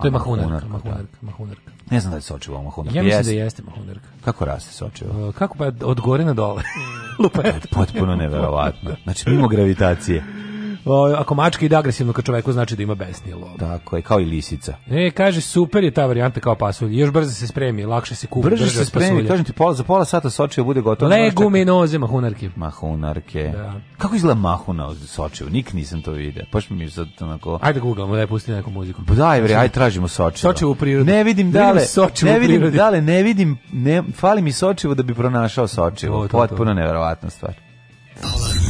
To je mahunarka, da. mahunarka, mahunarka. Ne znam da je sočivo mahunarka. Ja mislim da jeste mahunarka. Kako raste sočivo? E, kako pa od gore na dole. Lupa je. Potpuno neverovatno. Znači, mimo gravitacije. O, ako mačka ide agresivno ka čoveku, znači da ima besni lov. Tako je, kao i lisica. E, kaže, super je ta varijanta kao pasulj. Još brzo se spremi, lakše se kupi. Brže se spremi, pasulja. kažem ti, pola, za pola sata sočio bude gotovo. Leguminoze mahunarke. Mahunarke. Da. Kako izgleda mahuna od sočiju? Nik nisam to vidio. Paš mi je sad onako... Ajde da googlamo, daj pusti neku muziku. Pa daj, bre, ajde tražimo sočiju. Sočiju u prirodi. Ne vidim dale, ne vidim dale, ne vidim, ne, fali mi sočivo da bi pronašao sočivo. Potpuno neverovatna stvar. Alarm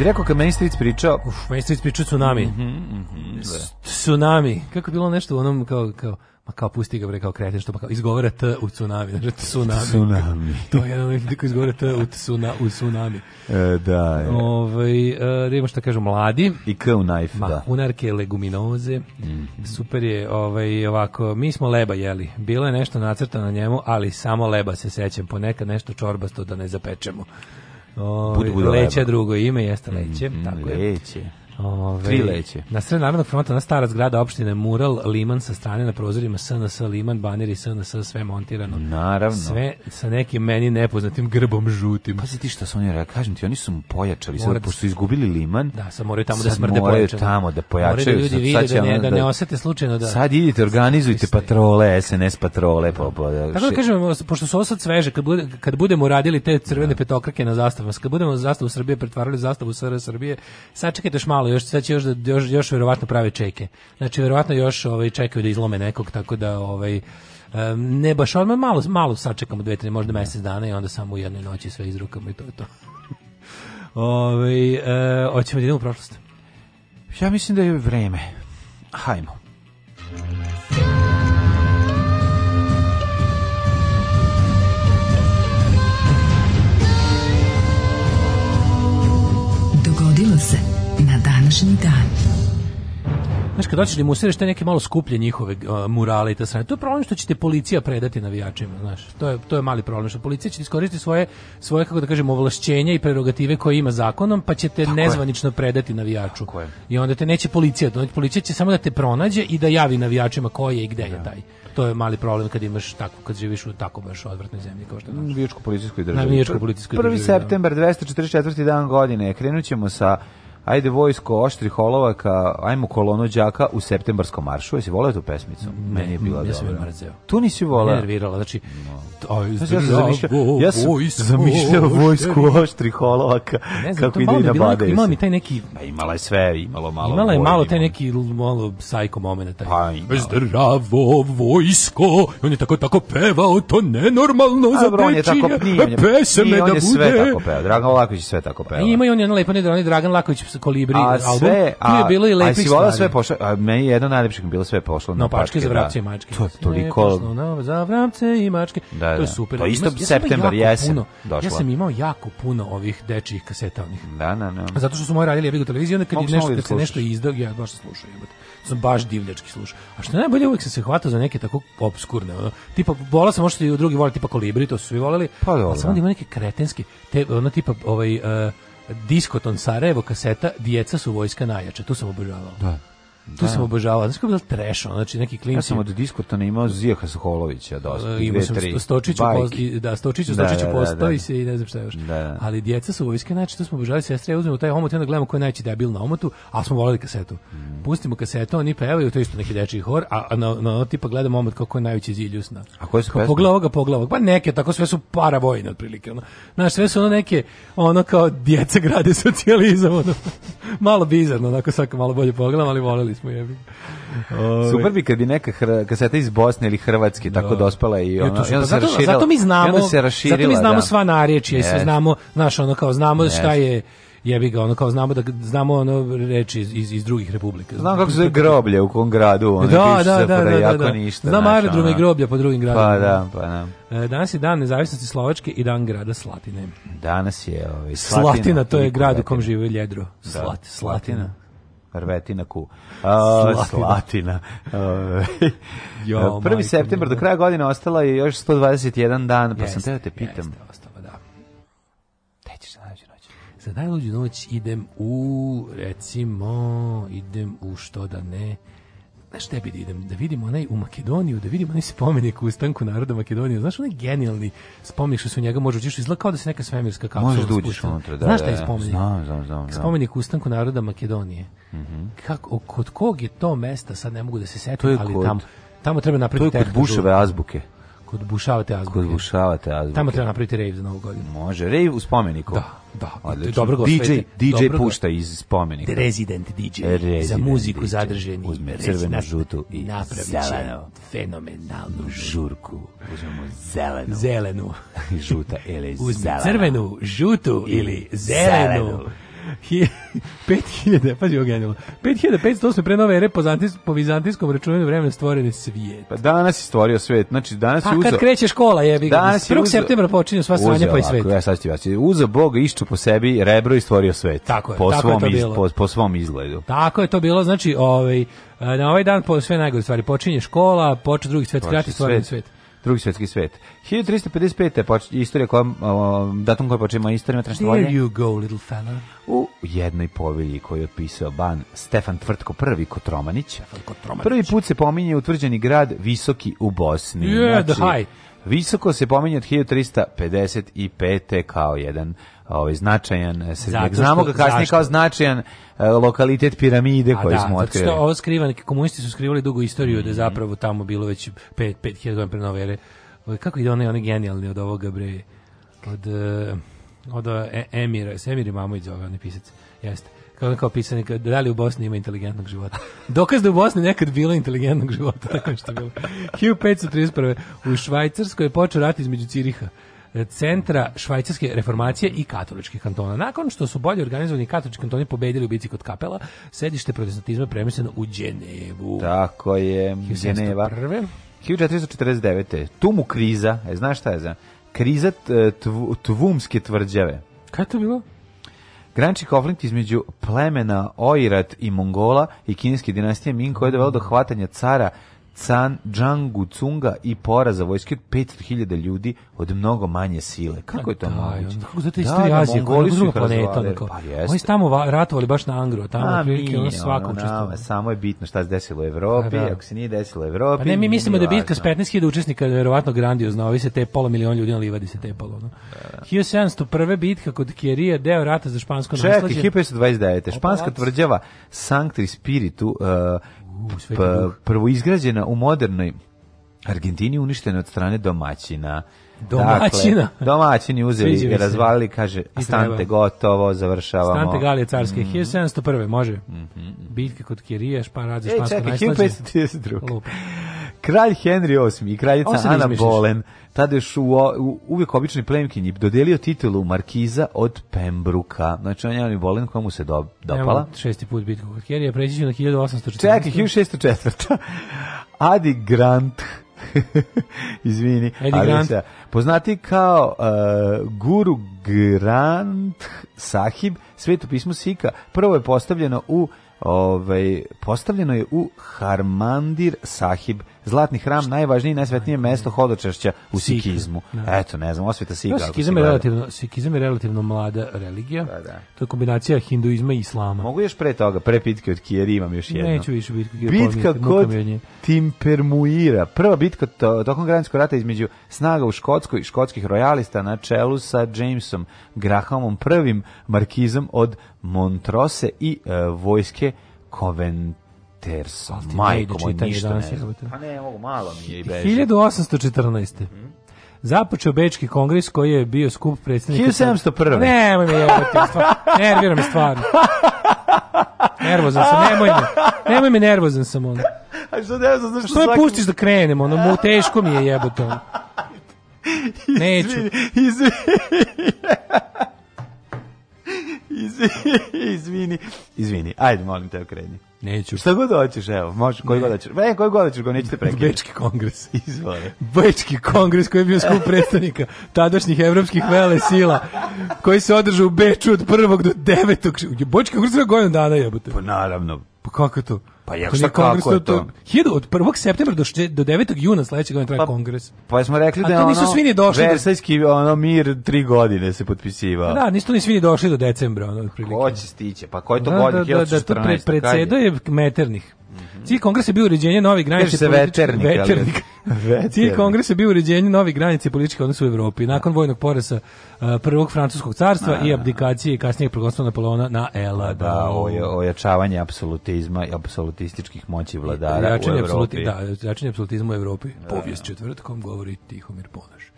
ti rekao kad meni stric pričao? Uf, meni stric pričao tsunami. Mm -hmm, mm -hmm, tsunami. Kako bilo nešto u onom kao, kao ma kao pusti ga bre kao kreten što pa kao izgovara t u tsunami, znači tsunami. tsunami. to je jedan koji izgovara t u tsuna u tsunami. E, da. Je. Ovaj e, da što kažu mladi i k u knife, ma, da. Unarke leguminoze. Mm -hmm. Super je, ovaj ovako, mi smo leba jeli. Bilo je nešto nacrtano na njemu, ali samo leba se sećam, ponekad nešto čorbasto da ne zapečemo. Bud Leća drugo ime jeste mhm, Leće, mm, tako je. Leće. Ove, Tri leće. Na sred Narodnog fronta, na stara zgrada opštine, mural, liman sa strane na prozorima, SNS, liman, baneri, SNS, sve montirano. Naravno. Sve sa nekim meni nepoznatim grbom žutim. Pazi ti što su oni rekli, kažem ti, oni su mu pojačali, Morat... sad, pošto su izgubili liman. Da, sad moraju tamo da sad da smrde moraju pojačali. tamo da pojačaju. Moraju da ljudi sad, vide da, da ne, da, da ne osete slučajno da... Sad idite, organizujte patrole, SNS patrole. Po, pa- po, pa- da, pa- Tako da kažem, pošto su ovo sad sveže, kad, bude, kad budemo radili te crvene da. petokrake na zastavama, kad budemo zastavu Srbije pretvarali zastavu SR Srbije, sad čekajte još malo još sad će još da još još verovatno prave čeke. Znači verovatno još ovaj čekaju da izlome nekog tako da ovaj ne baš odmah malo malo sačekamo dve tri možda mesec dana i onda samo u jednoj noći sve izrukamo i to je to. ovaj e, hoćemo da idemo u prošlost. Ja mislim da je vreme. Hajmo. Dogodilo se današnji dan. Znaš, kad doćeš da mu usireš te neke malo skuplje njihove uh, murale i ta sranja, to je problem što će te policija predati navijačima, znaš, to je, to je mali problem, što policija će iskoristiti svoje, svoje, kako da kažem, ovlašćenja i prerogative koje ima zakonom, pa će te Tako nezvanično je. predati navijaču. Tako I onda te neće policija, policija će samo da te pronađe i da javi navijačima ko je i gde da. je taj to je mali problem kad imaš tako kad živiš u tako baš odvratnoj zemlji kao što je naša. Vijačko policijskoj državi. Na vijačko državi. 1. Da. septembar 244. dan godine krenućemo sa Ajde vojsko oštrih olovaka, ajmo kolono đaka u septembarskom maršu. Jesi voleo tu pesmicu? Ne, Meni je bila ja dobra. Da tu nisi voleo. Nervirala, znači no. aj, znači, ja sam zamišljao, ja vojsko, zamišljao vojsku oštrih olovaka ne znam, kako ide na bade. Imala mi taj neki, pa imala je sve, imalo malo. Imala je malo taj neki malo psycho momenat taj. Pa, Zdravo vojsko, on je tako tako pevao, to nenormalno za peči. Pesme da bude. Sve tako peva. Dragan Laković sve tako peva. Ima da. i on je lepo ne da, Dragan Laković kolibri, a sve, A, tu bilo i lepih stvari. A si volao sve pošlo, a meni je jedno najlepše bilo sve pošlo. No, pačke, pačke za da. vrapce da. i mačke. To je toliko... Pošlo, no, za vrapce i mačke. Da, da. To je da. super. To isto ja septembar, jesen. Ja sam imao jako puno ovih dečijih kaseta onih. Da, da, da. Zato što su moji radili jebigu televiziju, onda kad, je nešto, kad se da nešto izdao, ja baš slušao jebate. Sam baš divljački slušao. A što najbolje, uvijek sam se hvatao za neke tako obskurne, ono, tipa, volao sam možda i drugi vole, tipa kolibri, to su svi voleli, pa, ali samo da ima neke kretenske, te, ono, tipa, ovaj, uh, Diskoton Sarajevo kaseta Djeca su vojska najjača. Tu sam obožavao. Da. Tu da. sam obožavao. Znaš kako je bilo trash, znači neki klinci. Ja sam od diskotona imao Zija Hasaholovića dosta, I e, imao sam dve, tri. pozdi, da, Stočiću, da, Stočić da, da, postoji da, se i ne znam šta još. Da. Ali djeca su vojske, znači tu smo obožavali sestre, ja uzmemo taj omot i onda gledamo ko je najći debil na omotu, a smo volali kasetu. Mm. Pustimo kasetu, oni pevaju, to isto neki dečiji hor, a na, na, na tipa gledamo omot kako je najveći ziljusna. A koje su pesme? Poglavog, poglavog. Pa neke, tako sve su para vojne otprilike. Ono. Znaš, sve su ono neke, ono kao djeca grade socijalizam. Ono. malo bizarno, onako svaka malo bolje pogledam, ali voleli Dospeli smo, jebi. Super bi kad bi neka hr... kaseta iz Bosne ili Hrvatske da. tako dospela i ona. Pa, zato, zato mi znamo, zato mi znamo da. sva narječja yes. i sve znamo, znaš, ono kao znamo yes. šta je jebi ga, ono kao znamo da znamo ono reči iz, iz, iz drugih republika. Znam kako se groblje u kom gradu, ono da, da da, pa da, da, da, jako da, da. ništa. Znam aerodrome i groblja po drugim gradima. Pa da, pa da. E, danas je dan nezavisnosti Slovačke i dan grada Slatine. Danas je ovaj, Slatina. Slatina, to je grad u kom žive Ljedro. Da. Slat, Slatina. Rvetina ku. Uh, slatina. jo, 1. septembar do kraja godine ostala je još 121 dan, pa jeste, sam te da te pitam. Jeste, ostalo, da. Te ćeš za najluđu noć. Za najluđu noć idem u, recimo, idem u što da ne, znaš šta da idem, da vidimo onaj u Makedoniju, da vidimo onaj spomenik u ustanku naroda Makedonije, znaš onaj genijalni spomenik što se u njega može uđeš, izgleda kao da se neka svemirska kapsula Možeš da uđeš unutra, da, Znaš taj da, spomenik? Znam, znam, znam. Spomenik ustanku naroda Makedonije. Mm -hmm. Kako, kod kog je to mesta, sad ne mogu da se setim, ali kod, tamo, tamo treba napraviti... To je kod Buševe azbuke. Kod Bušava te azbuke. Kod Bušava azbuke. Tamo treba napraviti rave za novu godinu. Može, rave u spomeniku. Da, da. Odlično. Dobro DJ, DJ dobro pušta iz spomenika. The Resident DJ. Resident za muziku DJ. zadrženi. Uzme crvenu, žutu i zelenu. fenomenalnu žurku. Uzmemo zelenu. Zelenu. žuta ili zelenu. Uzme crvenu, žutu ili zelenu. zelenu. 5000, pazi ovo genijalno. 5508 pre nove ere po, zantis, po vizantijskom računanju vremena stvoren je svijet. Pa danas je stvorio svijet. Znači danas pa, je Pa kad kreće škola jebi ga. Danas 1. septembra počinje sva sranje pa i svet. Ja e, sad ću vas. Uzeo Bog išču po sebi rebro i stvorio svet. Tako je. Po tako svom je to bilo. Iz, po, po svom izgledu. Tako je to bilo. Znači, ovaj e, na ovaj dan po sve najgore stvari počinje škola, počinje drugi svet, krati stvoren svet. svet drugi svetski svet. 1355. počinje istorija koja, datum koja počinje moja istorija na There you go, little fella. U jednoj povelji koju je otpisao ban Stefan Tvrtko prvi Kotromanić. Kotromanić. Prvi put se pominje utvrđeni grad Visoki u Bosni. Yeah, znači, the high. Visoko se pominje od 1355. kao jedan ovaj značajan e, seljak. Znamo ga kasnije zašto? kao značajan e, lokalitet piramide koji da, smo otkrili. Da, Što ovo skriva, komunisti su skrivali dugu istoriju mm -hmm. da mhm. zapravo tamo bilo već 5 5000 godina pre nove ere. Ovaj, kako ide onaj onaj genijalni od ovoga bre od e, od e, Emira, s Emir imamo iz ovoga, pisac. Jeste kao kao pisanje da li u Bosni ima inteligentnog života. Dokaz da u Bosni nekad bilo inteligentnog života, tako što je bilo. 1531. U Švajcarskoj je počeo rat između Ciriha E, centra švajcarske reformacije i katoličkih kantona. Nakon što su bolje organizovani katolički kantoni pobedili u bici kod kapela, sedište protestantizma je premeseno u Đenevu. Tako je, Đeneva. 1449. Tumu kriza, e, znaš šta je za? Kriza e, tv, tvumske tvrđave. Kaj to bilo? Granči konflikt između plemena Oirat i Mongola i kineske dinastije Ming koja je dovela do hvatanja cara San Džangu, Cunga i poraza vojske od 500.000 ljudi od mnogo manje sile. Kako je to da, moguće? Da, kako zato da, istorija da, Azije, kako je druga planeta. Pa jeste. Oni tamo ratovali baš na Angro, tamo A, prilike, ono svako Samo je bitno šta se desilo u Evropi, A, pa da. ako se nije desilo u Evropi. Pa ne, mi mislimo da je bitka s 15.000 učesnika je verovatno grandiozna, ovi se tepalo, milion ljudi na livadi se tepalo. No. Da. 1701. bitka kod Kjerije, deo rata za špansko nasleđe. Čekaj, 1529. Španska tvrđava Sanctri Spiritu, uh, U, pa, prvo izgrađena u modernoj Argentini uništena od strane domaćina. Domaćina. Dakle, domaćini uzeli i razvalili, kaže, stante gotovo, završavamo. Stante Galije carske, mm -hmm. 1701. može. Mm -hmm. Biljke kod Kirije, špan radi, špansko e, najslađe. E, čekaj, 1532. Kralj Henry VIII i kraljica Ana Bolen tada još u, u, uvijek obični plemkinji dodelio titulu Markiza od Pembruka. Znači on je Ana Bolen koja mu se do, dopala. Evo, šesti put bitka kod Kerija, preći će na 1804. Čekaj, 1604. Adi Grant Izvini, Eddie Grant. Se, poznati kao uh, Guru Grant Sahib, sveto pismo Sika, prvo je postavljeno u ovaj postavljeno je u Harmandir Sahib Zlatni hram najvažnije i najsvetnije mesto hodočašća u Sik. sikizmu. Da. Eto, ne znam, osveta Sika. Da, sikizam, je relativno, sikizam je relativno mlada religija. Da, da. To je kombinacija hinduizma i islama. Mogu još pre toga, pre pitke od Kijeri imam još jedno. Neću više bitke. Bitka kod Timpermuira. Prva bitka to, tokom građanskog rata između snaga u Škotskoj i škotskih rojalista na čelu sa Jamesom Grahamom, prvim markizom od Montrose i e, vojske Covent Terso, majko moj, ništa ne znam. Pa ne, mogu, malo mi je i beži. 1814. Mm -hmm. Započeo Bečki kongres koji je bio skup predsjednika... 1701. Nemoj me jebati, stvarno. Nerviram me stvarno. Nervozan sam, nemoj me. Nemoj me, nervozan sam ono. A što ne znam, što svaki... pustiš da krenem, ono, mu teško mi je jebote ono. Neću. Izvini, izvini. izvini, izvini. Ajde, molim te, okreni. Neću. Šta god hoćeš, evo, može, koji ne. god hoćeš. Ne, koji god hoćeš, go nećete prekinuti. Bečki kongres. Izvore. Bečki kongres koji je bio skup predstavnika tadašnjih evropskih vele sila, koji se održao u Beču od 1. do 9. Bečki kongres je godinu dana jebote. Pa naravno. Pa kako to? Pa ja pa šta kako je to? Hidu od 1. septembra do, šte, do 9. juna sledećeg godine traje pa, kongres. Pa smo rekli da ono... A nisu svi došli. Versajski ono mir tri godine se potpisivao. Da, nisu ni svi došli do decembra. Ono, otprilike. Ko će stiće? Pa koji to da, godin? Da, da, da, to pre, predseda je meternih. Cilj kongresa je bio uređenje novih granica se veternik, Cilj kongresa je bio uređenje novih granica političkih odnosa u Evropi nakon vojnog poraza uh, prvog francuskog carstva i abdikacije i kasnijeg progonstva Napoleona na Ela. Da, oja, ojačavanje apsolutizma i apsolutističkih moći vladara u Evropi. da, jačanje apsolutizma u Evropi. Da, Povijest četvrtkom govori Tihomir Ponaš.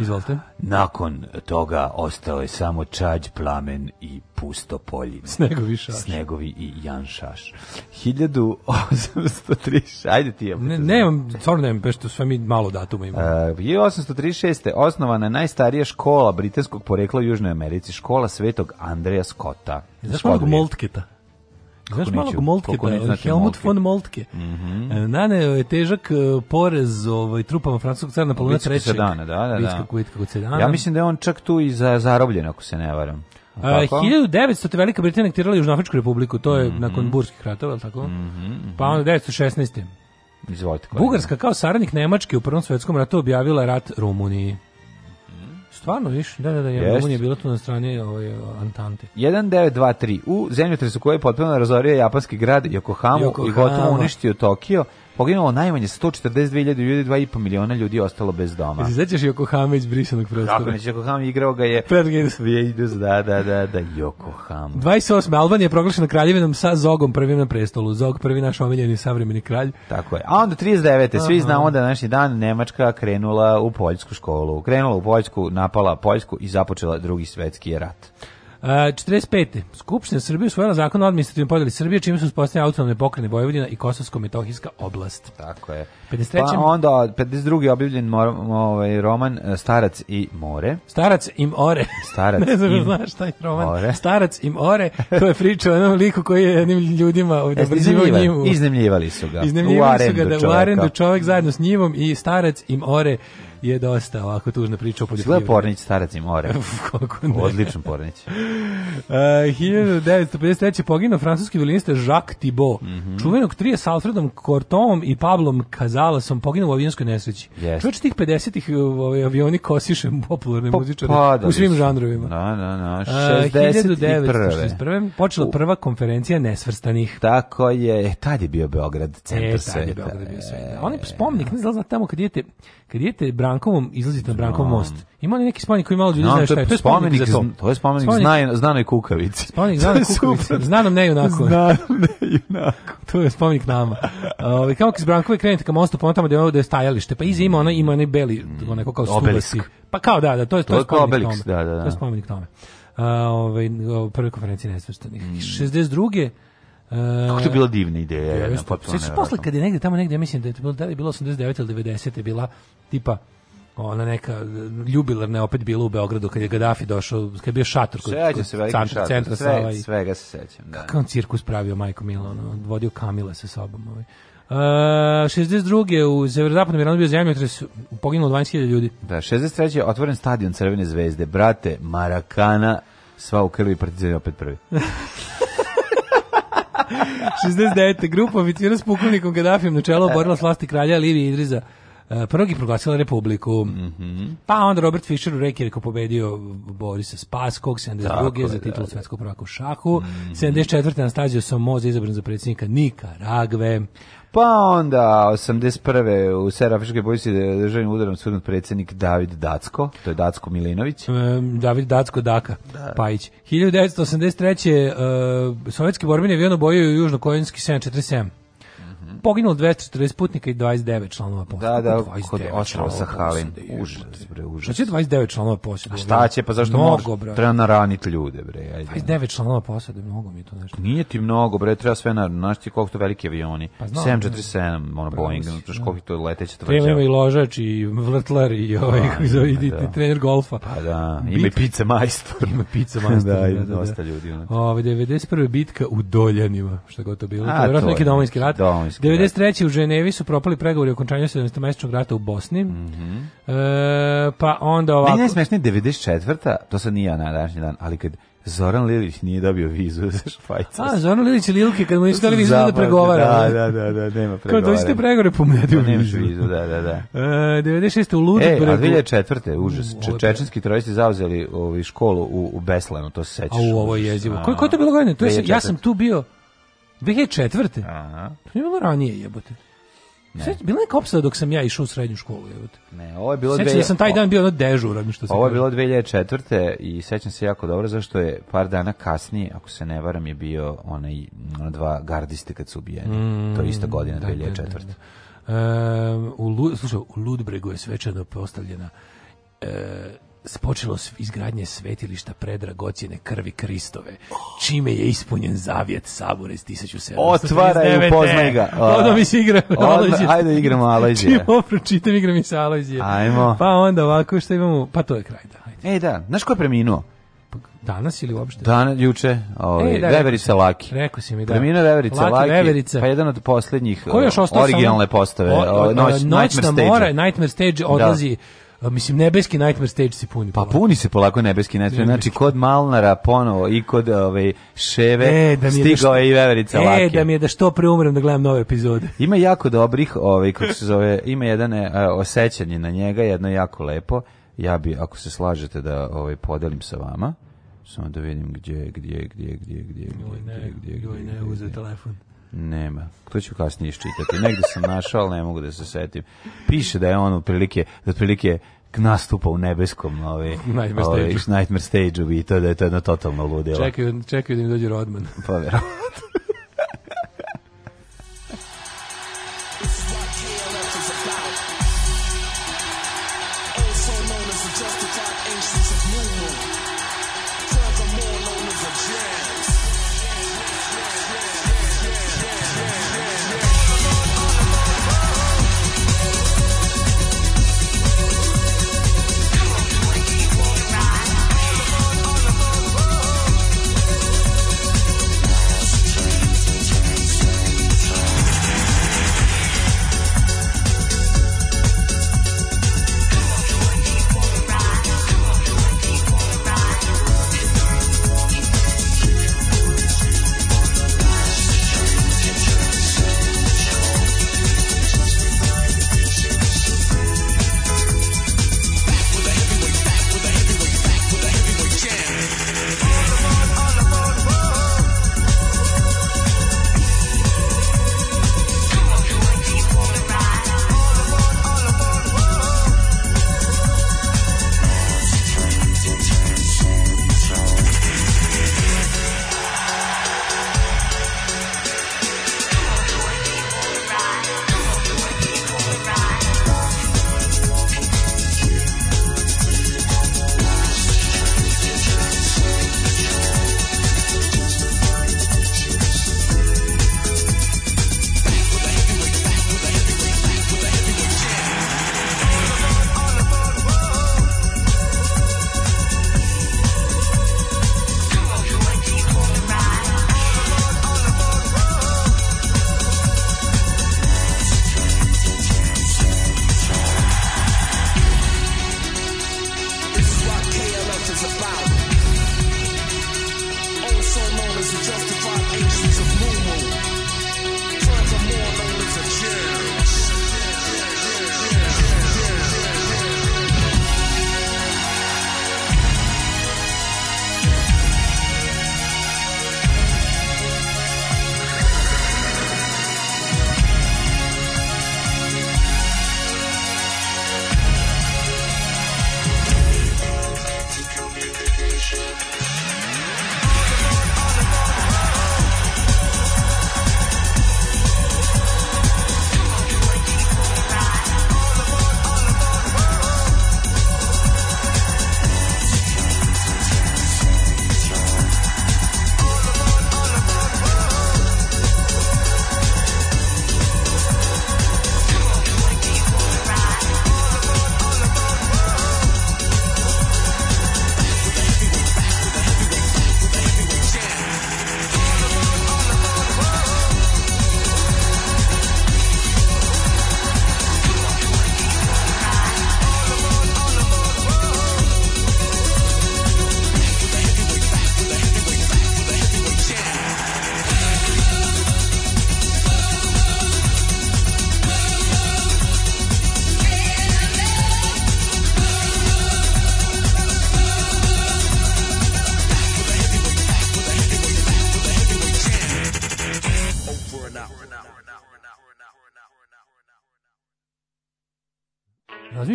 Izvolite. Nakon toga ostao je samo čađ, plamen i pusto poljine. Snegovi šaš. Snegovi i Jan Šaš. 1836. Ajde ti je. Ne, nemam, stvarno nemam, pešto sve mi malo datuma imamo. Uh, 1836. osnovana je najstarija škola britanskog porekla u Južnoj Americi, škola Svetog Andreja Skota. Znaš malo Moltketa? Znaš neću, malog Moltke, pa, Helmut Moltke. von Moltke. Mm -hmm. E, Naneo je težak e, porez ovaj, trupama francuskog cara Napoleona III. Sedana, da, da, da. Vitka, sedana. Ja mislim da je on čak tu i za, zarobljen, ako se ne varam. E, A, 1900. Velika Britanija aktirala Južnoafričku republiku, to je mm -hmm. nakon burskih ratova, tako? Mm -hmm. Pa onda 1916. Izvolite. Bugarska kao saradnik Nemačke u Prvom svetskom ratu objavila rat Rumuniji. Stvarno, viš, da, da, da, ja, Rumunija je bila tu na strani ovaj, Antante. 1923. U zemljotresu koje je potpuno razorio japanski grad Yokohamu, Yokohama. i gotovo uništio Tokio, Poginulo najmanje 142.000 ljudi, 2,5 miliona ljudi ostalo bez doma. Ti sećaš Joko Hama iz brisanog prostora? Tako neće, Joko Hama igrao ga je... Pergins. Vijedus, da, da, da, da, Joko Hama. 28. Albanija je proglašena kraljevinom sa Zogom prvim na prestolu. Zog prvi naš omiljeni savremeni kralj. Tako je. A onda 39. Aha. Svi znamo da današnji dan Nemačka krenula u poljsku školu. Krenula u Poljsku, napala Poljsku i započela drugi svetski rat. 45. Skupština Srbije usvojila zakon o administrativnom podeli Srbije, čime su uspostavljene autonomne pokrajine Vojvodina i Kosovsko-Metohijska oblast. Tako je. 53. Pa onda 52. objavljen mor, ovaj roman e, Starac i more. Starac i more. Starac. ne znam, im znaš taj roman. More. Starac i more. To je priča o jednom liku koji je jednim ljudima obrazivo njivu. Iznemljivali su ga. Iznemljivali su ga da u arendu čovjek zajedno s njivom i starac i more je dosta ovako tužna priča o poljoprivredi. Sve Pornić starac i more. Kako ne? Odličan Pornić. uh, 1953. E, poginuo francuski violinista Jacques Thibault. Mm -hmm. Čuvenog trije s Alfredom Cortomom i Pablom Kazalasom poginuo u avionskoj nesreći. Yes. Čovječ tih 50-ih e, ovaj, avioni kosiše popularne po, pa, muzičare padali. u svim žanrovima. Da, da, da. 61. E, 1961. Počela prva konferencija nesvrstanih. Tako je. E, tad je bio Beograd, centar e, sveta. E, tad je Beograd bio sveta. E, On je spomenik, ne znam, tamo kad idete, kad idete Brankovom, izlazite na Brankov most. Ima li neki spomenik koji malo ljudi no, znaju šta je? To je spomenik, za to. to je spomenik, spomenik znanoj kukavici. Spomenik znanoj kukavici. Znanom ne junaku. Znanom ne junaku. to je spomenik nama. Ovaj kako iz Brankove krenete ka mostu, pa ovo da je ovde stajalište, pa iza ima ona ima onaj beli, mm, onako kao stubasi. Pa kao da, da, to je to, to je spomenik obelisk, tome. Da, da, da. To je spomenik tome. Uh, ovaj, prve konferencije nesvrstanih. Mm. 62. E, kako to je bila divna ideja. Ja, Sveći posle kad je negde tamo negde, ja mislim da je bilo, da je bilo 89 ili 90 je bila tipa ona neka ljubilarna opet bila u Beogradu kad je Gadafi došao, kad je bio šator kod, kod se centra, centra sve, Sava svega se sećam, da. Kakav on cirkus pravio Majko Milan, on vodio Kamile sa sobom, ovaj. E, uh, 62. u severozapadnom Iranu bio zemljotres, poginulo 12.000 ljudi. Da, 63. je otvoren stadion Crvene zvezde, brate, Marakana, sva u krvi, partizani opet prvi. 69. grupa oficira s pukovnikom Gaddafijem na čelo oborila s vlasti kralja Livije Idriza E, prvog je proglasila republiku. Mm -hmm. Pa onda Robert Fischer u Reykjaviku pobedio Borisa Spaskog, 72. je za titul da, da. svetskog prvaka u šahu, mm -hmm. 74. Anastasio Somoza izabran za predsjednika Ragve. Pa onda 81. u Serafiškoj bojci državnim udarom sudnut predsednik David Dacko, to je Dacko Milinović. E, David Dacko Daka da. Pajić. 1983. E, sovjetski borbeni avion obojio južno-kojenski 747 poginulo 240 putnika i 29 članova posade. Da, da, kod sa Sahalin. Da užas, bre, užas. Znači 29 članova posade. A šta će, pa zašto mnogo, možeš? Bre. Treba naraniti ljude, bre. Ajde. 29 članova posade, da mnogo mi je to nešto. Nije ti mnogo, bre, treba sve na, znaš ti koliko to veliki avioni. Pa znam, 747, ono Boeing, znaš da. koliko to leteće tvrđava. Treba ima i ložač i vrtlar i, ovaj, pa, da, i, i, trener golfa. Pa da, ima i pizza majstor. Ima pizza majstor. da, ima dosta ljudi. Ove, 91. bitka u Doljanima, što god to bilo. A, to je neki domovinski rat. Domovinski 93. u Ženevi su propali pregovori o okončanju 17. rata u Bosni. Mm -hmm. e, pa onda ovako... Ne, najsmešnije 94. To sad nije na današnji dan, ali kad Zoran Lilić nije dobio vizu za Švajcarsku. A, Zoran Lilić i Lilke, kad mu nisu dali vizu da pregovara. Da, da, da, da, nema pregovara. Kao dođete pregovore, pa mu ne daju vizu. Da, da, da. E, 96. u Ludbregu. E, a 2004. užas. Če, čečenski teroristi zauzeli u ovaj, školu u, u Beslanu, to se sećaš. A u ovoj jezivo. Koje ko je to bilo godine? To je, ja sam tu bio... 2004. Aha. To je bilo ranije, jebote. Ne. Sve, bila neka opsada dok sam ja išao u srednju školu, jebote. Ne, ovo je bilo Sećam da dve... da sam taj dan bio na dežuran, što se Ovo je bilo 2004. i sećam se jako dobro zašto je par dana kasnije, ako se ne varam, je bio onaj ona dva gardiste kad su ubijeni. Mm, to je isto mm, godina da, 2004. Da, da, da. Um, u, slušaj, u Ludbregu je svečano postavljena e, počelo izgradnje svetilišta predragocjene krvi Kristove, čime je ispunjen zavjet Sabore iz 1700. Otvaraj, upoznaj ga. Onda mi se igra Alojzije. Ajde igramo Alojzije. Čim pročitam, igram i sa Alojzije. Ajmo. Pa onda ovako što imamo, pa to je kraj. Da, ajde. Ej da, znaš ko je preminuo? Danas ili uopšte? Danas, juče, ovaj, e, da, Veverica Laki. Rekao si mi, da. Preminuo Veverica Laki, Veverica. pa jedan od poslednjih originalne postave. O, o, o, noć, noćna Nightmare Stage. Mora, Nightmare Stage da. odlazi da mislim nebeski Nightmare Stage se puni. Pa puni se polako nebeski Nightmare. Znači kod Malnara ponovo i kod ove ovaj, Ševe e, da, da stigao je i Veverica e, Laki. E da mi je da što pre umrem da gledam nove epizode. Ima jako dobrih, ovaj kako se zove, ima jedan uh, osećanje na njega, jedno jako lepo. Ja bi ako se slažete da ovaj podelim sa vama. Samo da vidim gdje, gdje, gdje, gdje, gdje, gdje, gdje, gdje, gdje, gdje, gdje, gdje, gdje, gdje, gdje, gdje, gdje, gdje, Nema. To ću kasnije iščitati. Negde sam našao, ali ne mogu da se setim. Piše da je on otprilike, da otprilike nastupa u nebeskom ovaj, Nightmare ovaj, Stage-u stage i to da je to jedno totalno ludilo. Čekaju, čekaju da im dođe Rodman. Pa verovatno.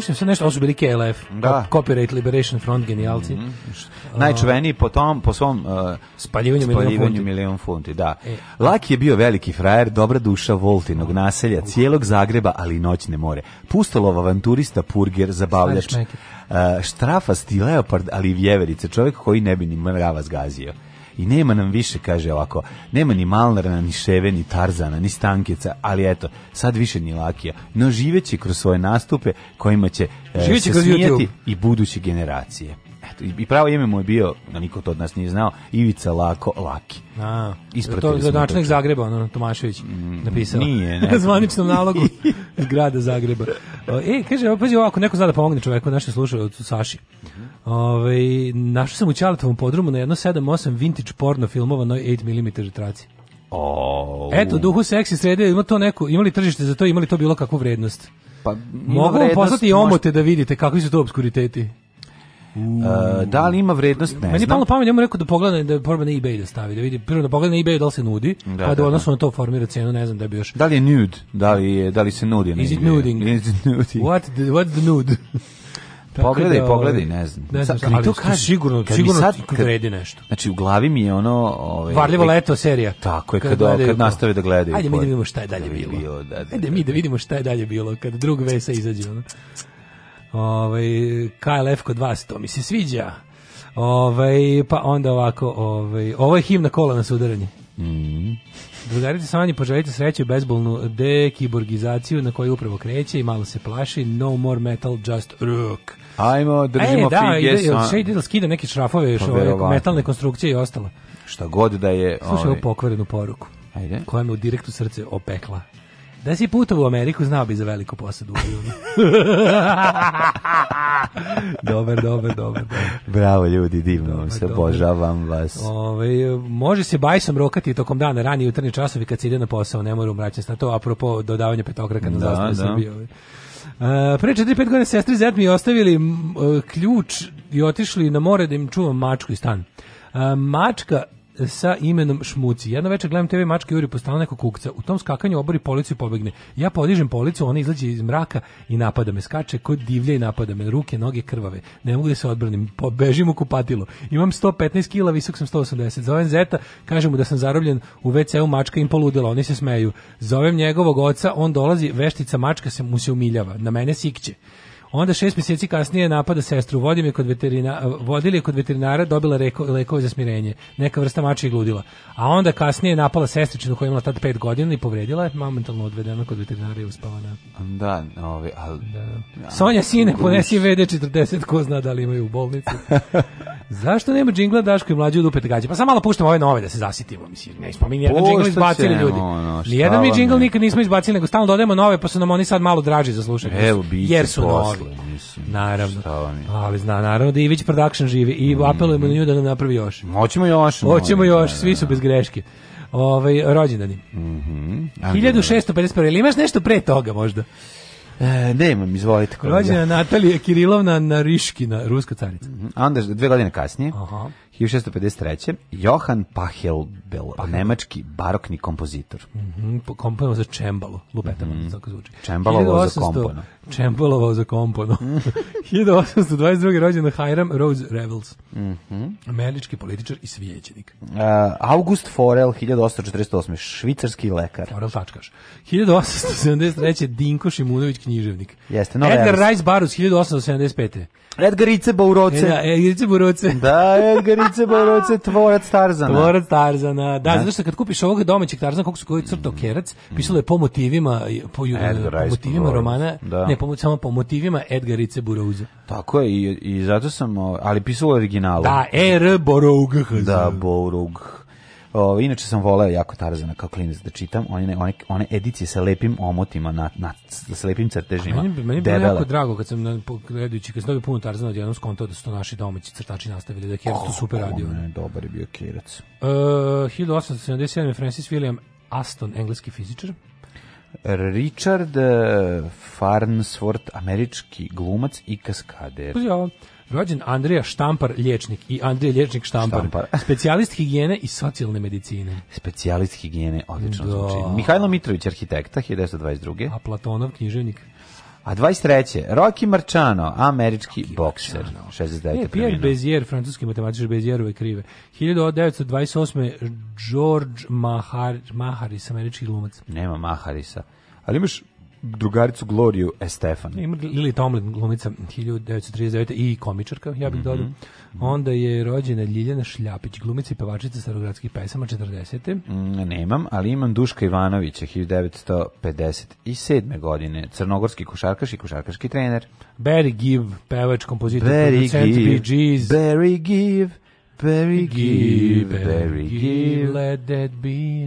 mislim se nešto, ovo su bili da. Copyright Liberation Front, genijalci. Mm -hmm. Najčuveniji po tom, po svom uh, spaljivanju, spaljivanju milion funti. Da. E. Laki je bio veliki frajer, dobra duša Voltinog naselja, cijelog Zagreba, ali i noćne more. Pustolov avanturista, purger, zabavljač, uh, štrafa, stileopard, ali i vjeverice, čovjek koji ne bi ni mrava zgazio i nema nam više, kaže ovako, nema ni Malnarna, ni Ševe, ni Tarzana, ni Stankeca, ali eto, sad više ni Lakija. No živeće kroz svoje nastupe kojima će e, se smijeti i buduće generacije. Eto, i pravo ime mu je bio, da niko to od nas nije znao, Ivica Lako Laki. A, to je Zagreba, ono, Tomašević mm, napisao. Nije, ne. Zvaničnom nalogu grada Zagreba. E, kaže, pazi ovako, neko zna da pomogne čoveku, nešto slušaju od Saši. Mhm. Ove, ovaj, našao sam u Ćalatovom podrumu na jedno 7-8 vintage porno filmova na 8 mm traci. Oh. Eto, duhu seksi srede, ima to neko, imali tržište za to, imali to bilo kakvu vrednost. Pa, Mogu vam poslati i omote da vidite kakvi su to obskuriteti. Uh, da li ima vrednost, ne Meni znam. Meni je palo pamet, ja da mu rekao da pogleda da proba na eBay da stavi, da vidi, prvo da pogleda na eBay da li se nudi, da, pa da, da, da. odnosno na to formira cenu, ne znam da bi još. Da li je nude? Da li, je, da li se nudi? Is it nuding? Is it nuding? What the, what's the nude? Tako pogledaj, da, pogledaj, ne znam. Ne znam, ali to kaži, sigurno, kad sigurno sad, kad, vredi nešto. Znači, u glavi mi je ono... ovaj Varljivo leto serija. Tako je, kad, kad, gledaju, kad nastave da gledaju. Hajde mi da vidimo šta je dalje da bilo. bilo da, da, Ajde da, mi da vidimo šta je dalje bilo, kad drug Vesa izađe. Ono. Ovaj, KLF kod vas, to mi se sviđa. Ovaj, pa onda ovako, ovaj, ovo je himna kola na sudaranje. Mhm. Drugarice Sanji poželite sreću bezbolnu dekiborgizaciju na kojoj upravo kreće i malo se plaši. No more metal, just rock. Ajmo, e, držimo e, da, fige. Da, Shea Diddle skida neke šrafove, još pa ove, metalne konstrukcije i ostalo. Šta god da je... Slušaj ovu ovaj. pokvarenu poruku, Ajde. koja me u direktu srce opekla. Da si putovao u Ameriku, znao bi za veliku posadu u avionu. dobar, dobar, dobar, Bravo ljudi, divno dobar, se, dobar. vas. Ove, ovaj, može se bajsom rokati tokom dana, rani jutarnji časovi kad se ide na posao, ne mora umraćen. To apropo dodavanje petokraka na da, zastavu da. Srbije. Ovaj. Uh, pre 4-5 godina sestri zet mi ostavili uh, ključ i otišli na more da im čuvam mačku i stan. Uh, mačka sa imenom Šmuci. Jedno večer gledam TV Mačke juri postala neko kukca. U tom skakanju obori policu i pobegne. Ja podižem policu, ona izlazi iz mraka i napada me. Skače kod divlje i napada me. Ruke, noge krvave. Ne mogu da se odbranim. Pobežim u kupatilo. Imam 115 kila, visok sam 180. Zovem Zeta, kažem mu da sam zarobljen u WC-u Mačka im poludela. Oni se smeju. Zovem njegovog oca, on dolazi, veštica Mačka se mu se umiljava. Na mene sikće. Onda šest meseci kasnije napada sestru, vodim je kod veterina, vodili je kod veterinara, dobila reko, lekove za smirenje, neka vrsta mača i gludila. A onda kasnije napala sestričinu koja je imala tad pet godina i povredila je, momentalno odvedena kod veterinara i uspavana. Da, ovi, ovaj, al, da. Sonja sine ponesi VD40, ko zna da li imaju u bolnici. Zašto nema džingla Daško i mlađi od upete gađa? Pa samo malo puštamo ove nove da se zasitimo, mislim. Ne smo mi jedan pa džingl izbacili ljudi. Ono, Ni jedan mi džingl nikad nismo izbacili, nego stalno dodajemo nove, pa su nam oni sad malo draži za slušanje. Evo biće jer su posle, novi. Mislim, naravno. Ali zna naravno da Ivić Production živi i mm. apelujemo na nju da nam napravi još. Hoćemo još. Hoćemo još, da, svi da. su bez greške ovaj rođendani. Mhm. Mm 1651. Ili imaš nešto pre toga možda? E, nemam, izvolite. Rođena Natalija Kirilovna Nariškina, ruska carica. Mhm, Anders, dve godine kasnije. Aha. 1653. Johan Pachelbel, Pachel. nemački barokni kompozitor. Mm -hmm, komponovao za čembalo, lupetano, mm -hmm. tako zvuči. Čembalovao 1800, za kompono. Čembalovao za kompono. 1822. rođen Hiram Rhodes Revels, mm -hmm. američki političar i svijećenik. Uh, August Forel, 1848. Švicarski lekar. Forel da Tačkaš. 1873. Dinko Šimunović, književnik. Jeste, no, Edgar Rice Barus, 1875. Edgarice Bauroce. E, da, Edgarice Bauroce. da, Edgarice Bauroce, tvorac Tarzana. Tvorac Tarzana, da. da. Znaš, kad kupiš ovog domaćeg Tarzana, kako su koji crto kerac, pisalo je po motivima, po, po motivima romana, da. ne, po, samo po motivima Edgarice Bauroce. Tako je, i, i zato sam, ali pisalo je originalu. Da, e R. Borough. Da, Borough. O, ovaj, inače sam voleo jako Tarzana kao klinac da čitam, one, one, one edicije sa lepim omotima, na, na, sa lepim crtežima. A meni, je bilo jako drago kad sam gledajući, kad sam dobio puno Tarzana odjednom skontao da su to naši domaći crtači nastavili, da je Kerac to oh, super radio. Ne, dobar je bio Kerac. E, uh, 1877 Francis William Aston, engleski fizičar. Richard eh, Farnsworth, američki glumac i kaskader. Pa rođen Andrija Štampar lječnik i Andrija lječnik Štampar, Štampar. specijalist higijene i socijalne medicine. Specijalist higijene, odlično Do. Da. zvuči. Mihajlo Mitrović arhitekta 1922. A Platonov književnik. A 23. Rocky Marciano, američki Rocky bokser. Marciano. 69. E, Pierre Bezier, francuski matematičar Bezierove krive. 1928. George Mahar, Maharis, američki glumac. Nema Maharisa. Ali imaš drugaricu Gloriju Estefan. Ima Lili Tomlin, glumica 1939. i komičarka, ja bih mm -hmm. dodao. Mhm. Onda je rođena Ljiljana Šljapić, glumica i pevačica starogradskih pesama 40. Mm, nemam, ali imam Duška Ivanovića 1957. godine, crnogorski košarkaš i košarkaški trener. Barry Give, pevač, kompozitor, Barry producent, Give, BG's. Barry Gibb. Barry give, Barry give, let that be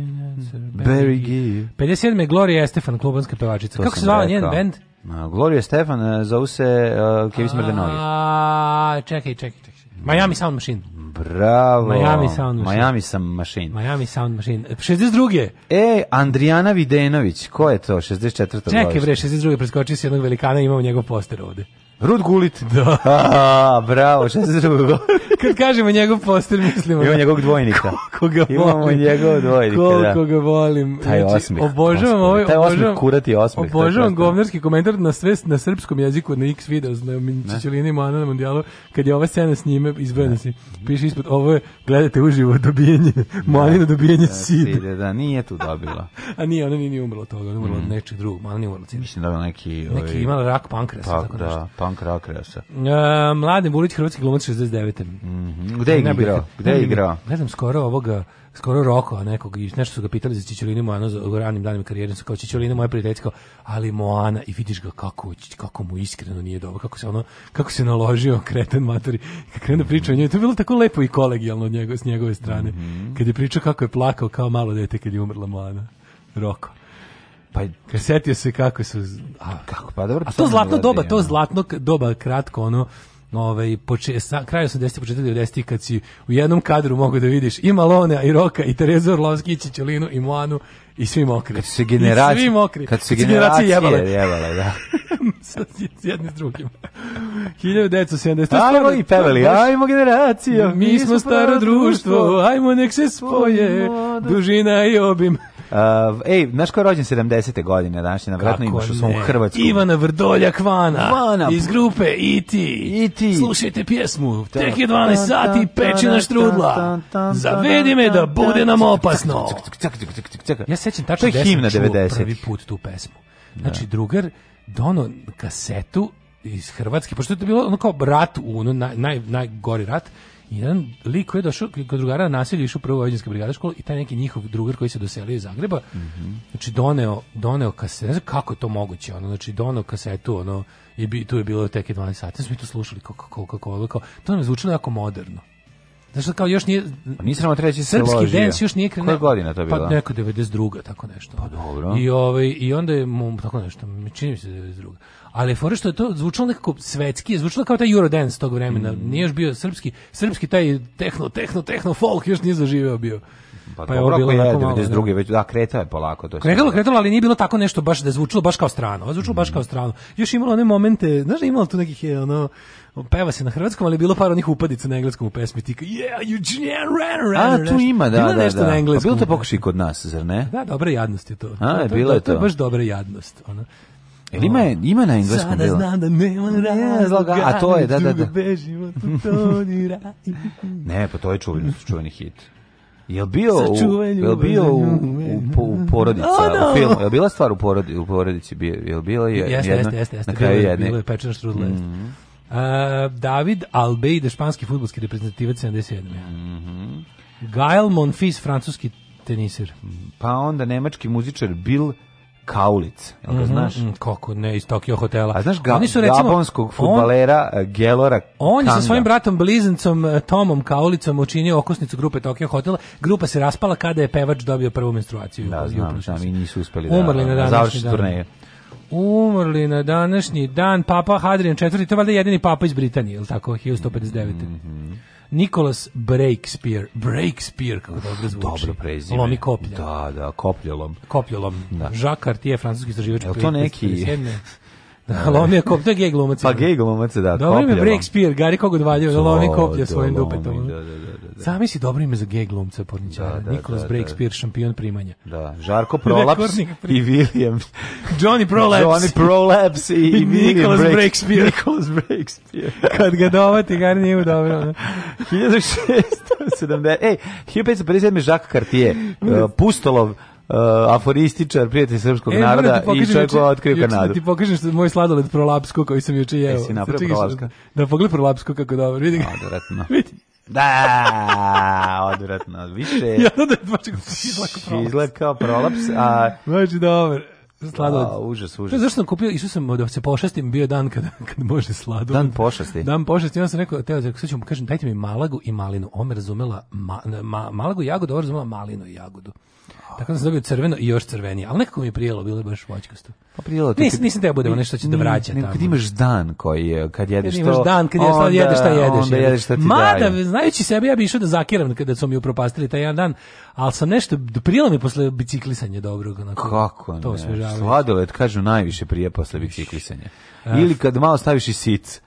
Barry give. 57. Gloria Estefan, klubanska pevačica. To Kako se zvala njen band? Gloria Stefan, e, zove se uh, e, Kevin Smrdenovi. A, čekaj, čekaj, čekaj. Miami Sound Machine. Bravo. Miami Sound Machine. Miami Sound Machine. Miami Sound Machine. 62. Ej, Andrijana Videnović. Ko je to? 64. Čekaj bre, 62. Preskočio si jednog velikana, imamo njegov poster ovde. Rud Gulit. Da. A, bravo, šta se drugo? Kad kažemo njegov poster, mislimo... Imamo njegovog dvojnika. Koga volim. Imamo njegov dvojnika, Koliko da. Koliko ga volim. Taj znači, osmih. Obožavam ovaj... Taj osmih, kurati osmih. Obožavam govnarski komentar na sve na srpskom jeziku, na X video, na Čičelini i Mana na Mondijalu, kad je ova scena s njime izbrana si. Piše ispod, ovo je, gledajte uživo, dobijenje, Manino dobijenje da, sida. Da, nije tu dobila. A nije, ona nije umrla od toga, ona umrla od mhm. nečeg drugog, Mana nije umrla od sida. Mislim da je neki... Neki ovaj- imala rak pankrasa, pa, tako da, nešto punk rock rasa. Uh, e, Mladen Bulić, hrvatski glumac 69. Mm -hmm. Gde je igrao? Gde je igrao? Ne znam, skoro ovoga, skoro Roko nekog, i nešto su ga pitali za Čičolinu Moana za ranim danima karijere, su kao Čičolina moja prijateljska, ali Moana, i vidiš ga kako, kako mu iskreno nije dobro, kako se ono, kako se naložio kreten matori, kako krenu mm -hmm. priča o njoj, to je bilo tako lepo i kolegijalno od njegove, s njegove strane, mm -hmm. kad je pričao kako je plakao kao malo dete kad je umrla Moana. Roko. Pa setio se kako su a, kako pa dobro. A to zlatno doba, gleda, to zlatno doba kratko ono ovaj poče sa kraj 80 početak 90 kad si u jednom kadru mogu da vidiš i Malone i Roka i Terezu Lovski, i Ćelinu i Moanu i svi mokri. Kad se generacije svi mokri. Kad se generacije jebale, jebale, da. sa jedni s drugim. 1970. Ajmo i pevali, ajmo generacija. Mi, mi smo staro društvo, društvo, ajmo nek se spoje. Da- Dužina i obim. Uh, ej, znaš ko je rođen 70. godine, današnje, navratno imaš u svom Hrvatsku. Ivana Vrdoljak Vana, Vana. iz grupe Iti. Iti. Slušajte pjesmu, tek je 12 sati, pečena štrudla. Zavedi me da bude nam opasno. Ja sećam tačno gde sam prvi put tu pesmu. Znači, drugar dono kasetu iz Hrvatske, pošto je to bilo ono kao rat, ono, naj, naj, najgori rat, jedan lik koji je došao kod drugara na nasilje išao prvo vojvođanska brigada škola i taj neki njihov drugar koji se doselio iz Zagreba mm -hmm. znači doneo doneo kaset ne znam kako je to moguće ono znači doneo kasetu ono i bi, tu je bilo tek 12 sati smo znači to slušali kako kako kako, to nam zvučalo jako moderno Da što kao još nije pa nisam vam treći srpski dance još nije krenuo. Koja godina to pa bila? Pa neko 92 tako nešto. Pa dobro. I ovaj i onda je mu tako nešto, čini mi se 92. Ali fore što je to zvučalo nekako svetski, je zvučalo kao taj Eurodance tog vremena. Mm. Nije još bio srpski, srpski taj techno, techno, techno folk još nije zaživeo bio. Pa, pa je ovo bilo je 92. Da. već da kreta je polako to. Kretalo, kretalo, ali nije bilo tako nešto baš da zvučilo baš kao strano. Ovo zvučilo mm. baš kao strano. Još imalo one momente, znaš, da imalo tu nekih ono peva se na hrvatskom, ali je bilo par onih upadica na engleskom u pesmi, tika yeah, you run, run, A, tu ima, da, da, nešto da. Na engleskom, pa bilo to pokušaj kod nas, zar ne? Da, dobra jadnost je to. A, to, je bilo to, je to. To je baš dobra jadnost, ono. Jel ima, ima na engleskom Sada znam da nema razloga, a to je, da, da, da. ne, pa to je čuveni, čuveni hit. Jel bio u, jel bio u, u, u porodica, oh, no. u filmu, jel bila stvar u porodici, u porodici bio, jel bila je jedna, jeste, jeste, jeste, na kraju jedne. Bilo je pečeno štrudlo, mm -hmm. Uh, David Albeide, da španski futbolski reprezentativac 71. Mm -hmm. Gael Monfils, francuski teniser. Pa onda nemački muzičar Bill Kaulic, je jel ga mhm, znaš? Mm, kako ne, iz Tokio hotela. A znaš ga, Oni su, recimo, gaponskog futbalera on, eh, Gelora On je sa svojim bratom bliznancom eh, Tomom Kaulicom učinio okosnicu grupe Tokio hotela. Grupa se raspala kada je pevač dobio prvu menstruaciju. Da, znam, znam, i nisu uspeli da Umrli da, na današnji turneje. Umrli na današnji dan Papa Hadrian IV. To je valjda jedini papa iz Britanije, je li tako? 1159. Mm -hmm. Nikolas Breakspear. Breakspear, kako dobro zvuči. Dobro prezime. Lomi koplja. Da, da, kopljolom. Kopljolom. Da. Jacques Cartier, francuski istraživač. Je to neki... Da, je da. koplja, to je gej glumac. Pa gej glumac, da, Dobro kopljolom. Dobro ime Breakspear, Gari kog valjao, da lomi koplja svojim dupetom. Da, da, da. Zamisli dobro ime za gej glumca porničara. Da, da Nikolas da, da. Breakspear, šampion primanja. Da, Žarko Prolaps i William. Johnny Prolaps. Johnny Prolaps i, i Nikolas Breakspear. Nikolas Breakspear. Kad ga dovati, gar nije u dobro. 1670. Ej, 1557. Žak Cartier, uh, Pustolov, uh, aforističar, prijatelj srpskog e, naroda pokažem, i čovjek koji otkrio Kanadu. Da ti pokažem što moj sladoled prolapsko koji sam juče jeo. Jesi napravio prolapsko? Da, pogledaj prolapsko kako dobro, vidi ga. A, vidi. Da, odvratno. Više... ja da je baš kao prolaps. kao prolaps. A... Znači, dobro. Sladoled. A, užas, užas. zašto sam kupio, išao sam da se pošastim, bio dan kada kad može sladoled. Dan pošasti. Dan pošasti, ja sam rekao, teo, da sad ću mu kažem, dajte mi malagu i malinu. Ona razumela, ma, ma, malagu i jagodu, ona razumela malinu i jagodu. Tako da sam dobio crveno i još crvenije. Ali nekako mi je prijelo, bilo je baš voćkasto. Pa prijelo ti. Nisam, nisam teo da bude ono što će da vraća tamo. Kad imaš dan koji je, kad jedeš kad imaš to... dan, kad jedeš, onda, jedeš šta jedeš. Onda jedeš šta ti Mada, daje. znajući sebe, ja bi išao da zakiram kada su mi upropastili taj jedan dan, ali sam nešto, prijelo mi posle biciklisanja dobrog. Onako, Kako to sve ne? Sladoled, kažu, najviše prije posle biciklisanja. Ili kad malo staviš i sic.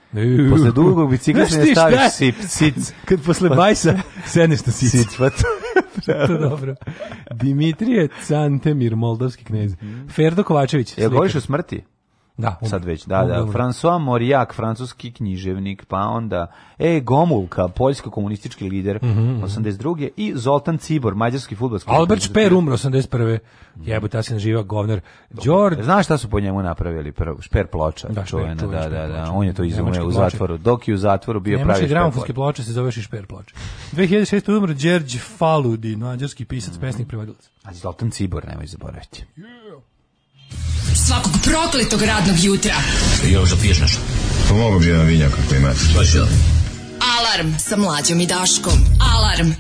Posle dugog biciklisanja staviš sip, sic. Kad posle pa- bajsa sedneš na sic. Sic, pa to... to dobro. Dimitrije Cantemir, moldavski knez. Mhm. Ferdo Kovačević. Je govoriš u smrti? Da, um, sad već, da, um, da. Um, François Mauriac, francuski književnik, pa onda E. Gomulka, poljski komunistički lider, mm -hmm, 82. I Zoltan Cibor, mađarski futbolski Albert Speer umro 81. Jebo, ta se naživa govner. Đorđ... E, znaš šta su po njemu napravili? Prvo, šper ploča, da, čuvena, da, šper, da, da, da, On je to izumeo u zatvoru. Dok je u zatvoru bio Nemačke pravi šper gramofonske ploče se zoveš i šper ploče. 2006. umro Đerđ Faludi, mađarski pisac, mm -hmm. pesnik, prevodilac. A Zoltan Cibor, nemoj zaboraviti. Yeah. Svakog prokletog radnog jutra. Još da piješ nešto? Pomogu pa bi jedan vinjak ako imate. Baš Alarm sa mlađom i Daškom. Alarm.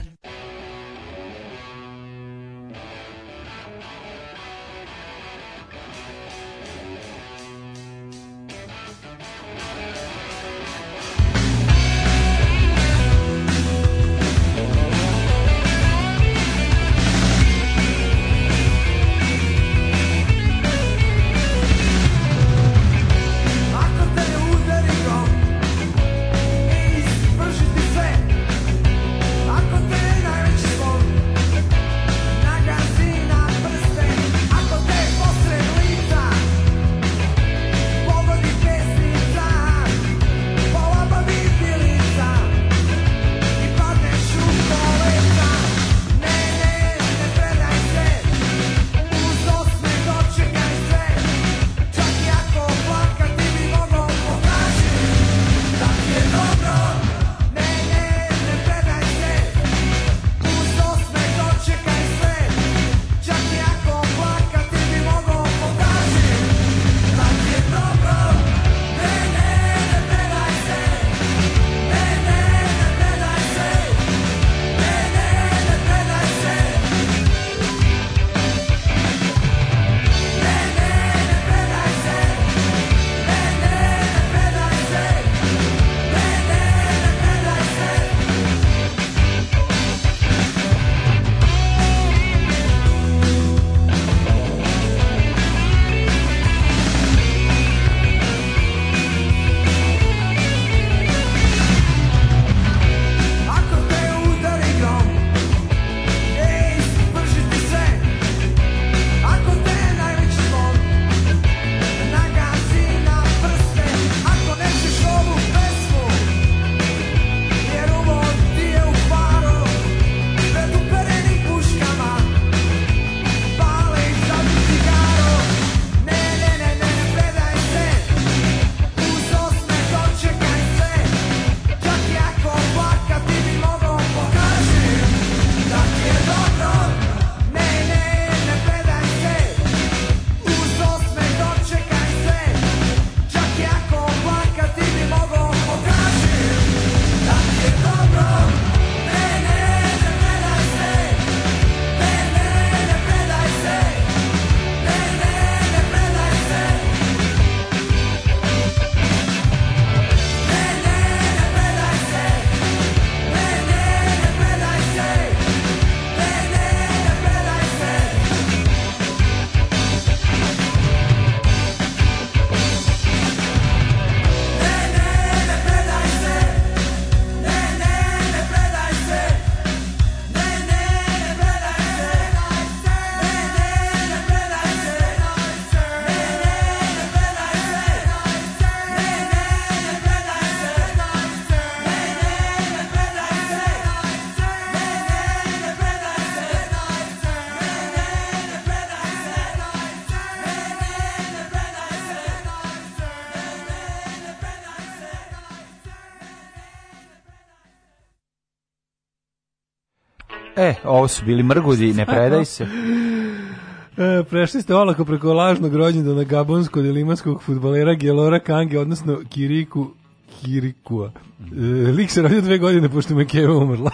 E, ovo su bili mrgudi, ne predaj se. E, prešli ste olako preko lažnog na gabonskog i limanskog futbalera Gelora Kange, odnosno Kiriku Kirikua. E, lik se rodio dve godine pošto me Keva umrla.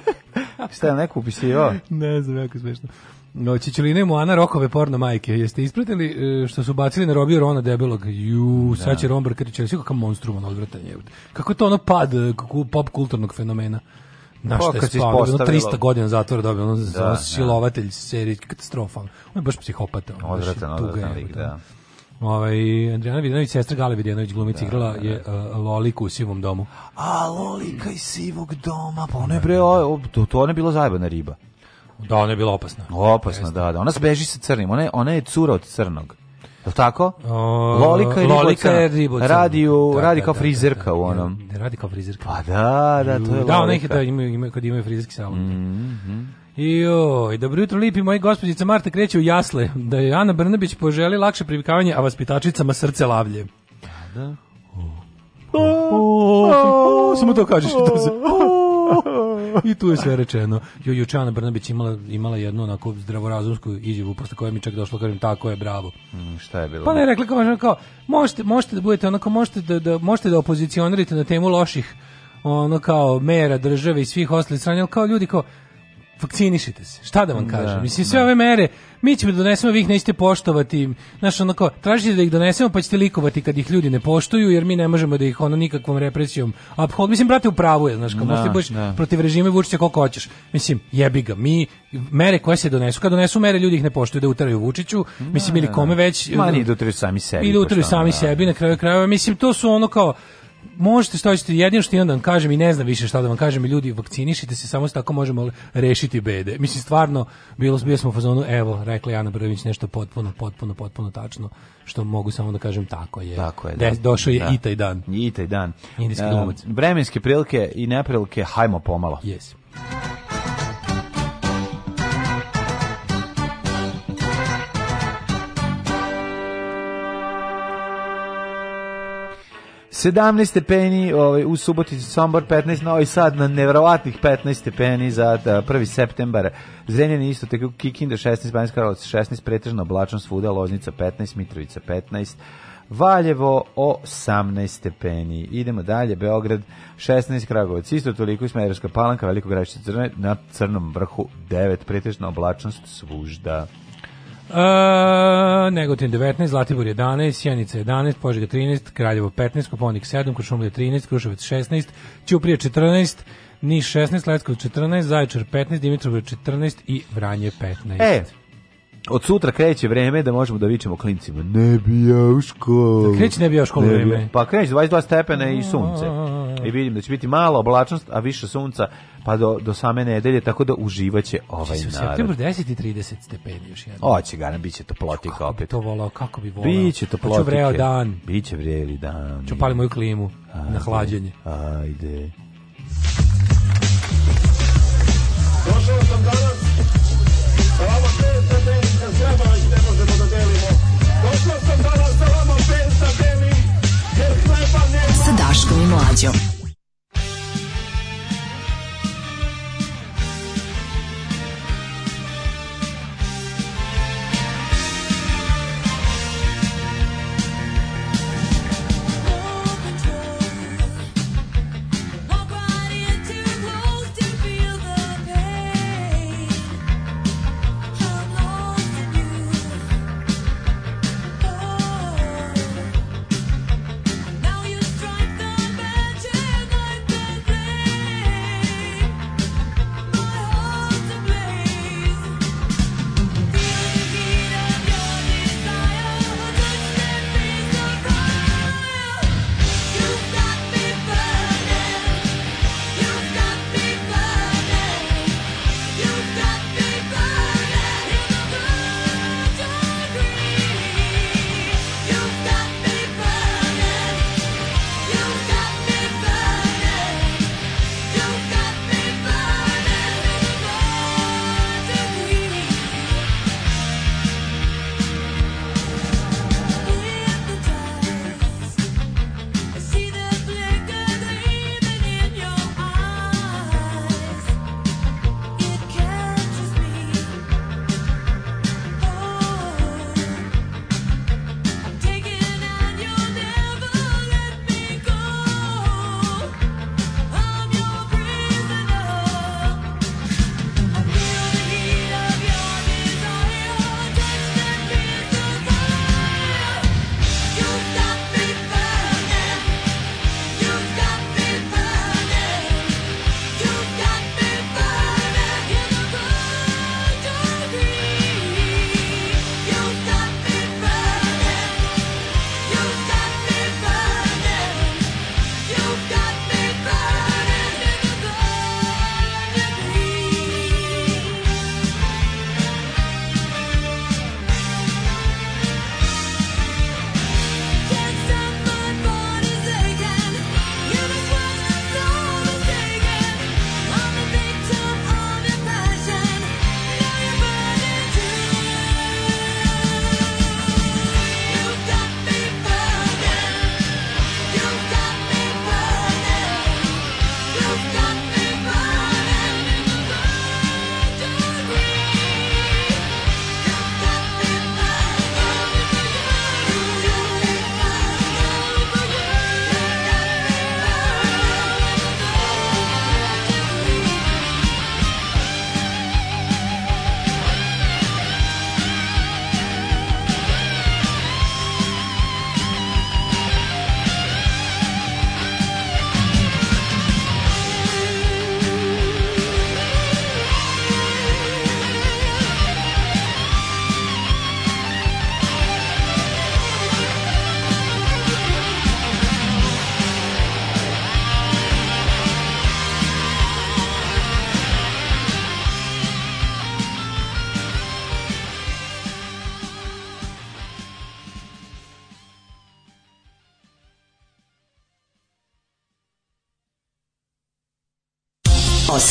Šta je neko upisivao? ne znam, jako smešno. No, Čičeline i Moana rokove porno majke. Jeste ispratili e, što su bacili na robio Rona debelog? Ju, sad da. će Ron Brkarić, sve kakav monstrum on odvratan je. Kako je to ono pad e, pop kulturnog fenomena? Na pa, šta je spao, 300 godina zatvora dobio, ono, da, ono da. silovatelj da. serijski katastrofa. On je baš psihopata. On odvratan, odvratan lik, da. Ovaj Andrijana Videnović, sestra Gale Videnović, glumica da, igrala da, da, je uh, Loliku u sivom domu. A Lolika iz sivog doma, pa ona je da, bre, o, to, to ona je bila zajebana riba. Da, ona je bila opasna. Opasna, da, da. Ona se beži sa crnim, ona je, ona je cura od crnog. Je tako? O, Lolika i Lolika je riboca. Radi, u, da, radi kao frizerka da, da, u onom. Ne, radi kao frizerka. Pa da, da, to je Da, ona ih da imaju, imaju, kad imaju frizerski salon. Mm -hmm. Joj, dobro jutro lipi, moji gospođica Marta kreće u jasle, da je Ana Brnabić poželi lakše privikavanje, a vaspitačicama srce lavlje. Da. Samo to kažeš. To se... I tu je sve rečeno. Jo, Jučana Brnabić imala, imala jednu onako zdravorazumsku izjavu, posle koje mi čak došlo, kažem, tako je, bravo. Mm, šta je bilo? Pa ne, rekla kao, kao možete, možete da budete onako, možete da, da, možete da opozicionirate na temu loših ono kao mera države i svih ostalih strana, kao ljudi kao vakcinišite se. Šta da vam da, kažem? Da, Mislim, sve da. ove mere, mi ćemo da donesemo, vi ih nećete poštovati. Znaš, onako, tražite da ih donesemo, pa ćete likovati kad ih ljudi ne poštuju, jer mi ne možemo da ih ono nikakvom represijom uphold. Mislim, brate, u pravu je, znaš, kao da, možete boš da. protiv režime Vučića koliko hoćeš. Mislim, jebi ga, mi, mere koje se donesu, kad donesu mere, ljudi ih ne poštuju da utaraju Vučiću, mislim, ili da. kome već... Ma, ili utaraju sami sebi. Ili utaraju sami sebi, na kraju krajeva. Mislim, to su ono kao, možete što hoćete, jedino što imam da vam kažem i ne znam više šta da vam kažem, ljudi, vakcinišite se, samo se tako možemo rešiti bede. Mislim, stvarno, bilo, bio smo u fazonu, evo, rekla Jana Brvić nešto potpuno, potpuno, potpuno tačno, što mogu samo da kažem tako je. Tako je, da. De, došao je da. i taj dan. I taj dan. Indijski uh, Vremenske prilike i neprilike, hajmo pomalo. Jesi. 17 stepeni ovaj, u Subotici, Sombor 15, na Novi Sad na nevrovatnih 15 stepeni za da, 1. septembar. Zrenjan je isto tako Kikinda 16, Banjska Karlovac 16, pretežno oblačno svuda, Loznica 15, Mitrovica 15, Valjevo 18 stepeni. Idemo dalje, Beograd 16, Kragovac isto toliko, Smederska palanka, Veliko gravište crne, na crnom vrhu 9, pretežno oblačnost svužda. E, Negotin 19, Zlatibor 11, Sjenica 11, Požega 13, Kraljevo 15, Koponik 7, Košumlija 13, Kruševac 16, Ćuprije 14, Niš 16, Leskovac 14, Zaječar 15, Dimitrov 14 i Vranje 15. E, od sutra kreće vreme da možemo da vičemo klincima. Ne bi ja u školu. Da kreće ne bi ja u školu vreme. Pa kreće 22 stepene i sunce. I vidim da će biti mala oblačnost, a više sunca pa do, do same nedelje, tako da uživaće ovaj Čisto, narod. Septembru 10 i 30 stepeni još jedno. Oće ga, bit će toplotika kako opet. Bi to volao, kako bi volao. Biće toplotike. Hoću vreo dan. Biće vreli dan. Ću pali moju klimu ajde, na hlađenje. Ajde. Došao sam danas, Slava Daškom i Mlađom.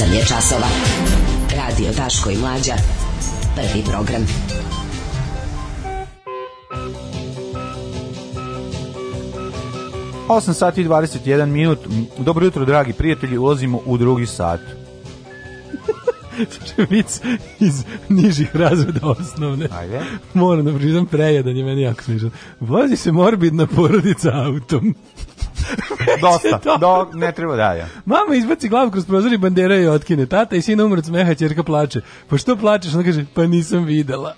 8 je časova. Radio Daško i Mlađa. Prvi program. Osam sati i 21 minut. Dobro jutro, dragi prijatelji. Ulazimo u drugi sat. Vic iz nižih razreda osnovne. Ajde. Moram da priznam prejedan je meni jako smišan. Vozi se morbidna porodica autom. Dosta. Do, ne treba dalje. Mama izbaci glavu kroz prozor i bandera je otkine. Tata i sin umre od smeha, ćerka plače. Pa što plačeš? Ona kaže, pa nisam videla.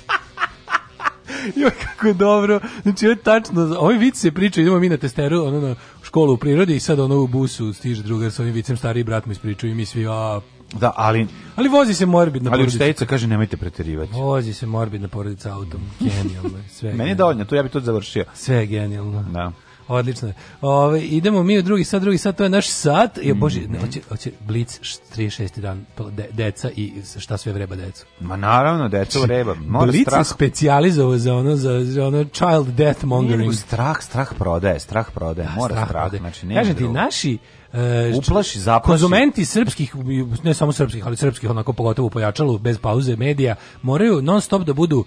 Joj, kako je dobro. Znači, ovo je tačno, ovaj vic se priča, idemo mi na testeru, ono na školu u prirodi i sad ono u busu stiže drugar s ovim vicem, stariji brat mu ispričaju i mi svi, a... Da, ali... Ali vozi se morbidna ali porodica. Ali učiteljica kaže nemojte preterivati. Vozi se morbidna porodica autom. Genijalno je, sve. Meni je dovoljno, tu ja bih to završio. Sve je genijalno. Da. Odlično. Ove, idemo mi u drugi sat, drugi sat, to je naš sat. Je, mm. bože, ne, hoće, hoće Blic 36. dan, de, deca i šta sve vreba decu. Ma naravno, deca znači, vreba. Mora Blic strah. je specijalizovao za ono, za, za ono child death mongering. strah, strah prodaje, strah prodaje, da, mora strah. strah. Prodaje. Znači, Kažem ti, naši, Uh, uplaši, zaplaši. Konzumenti srpskih, ne samo srpskih, ali srpskih onako pogotovo pojačalu, bez pauze medija, moraju non stop da budu uh,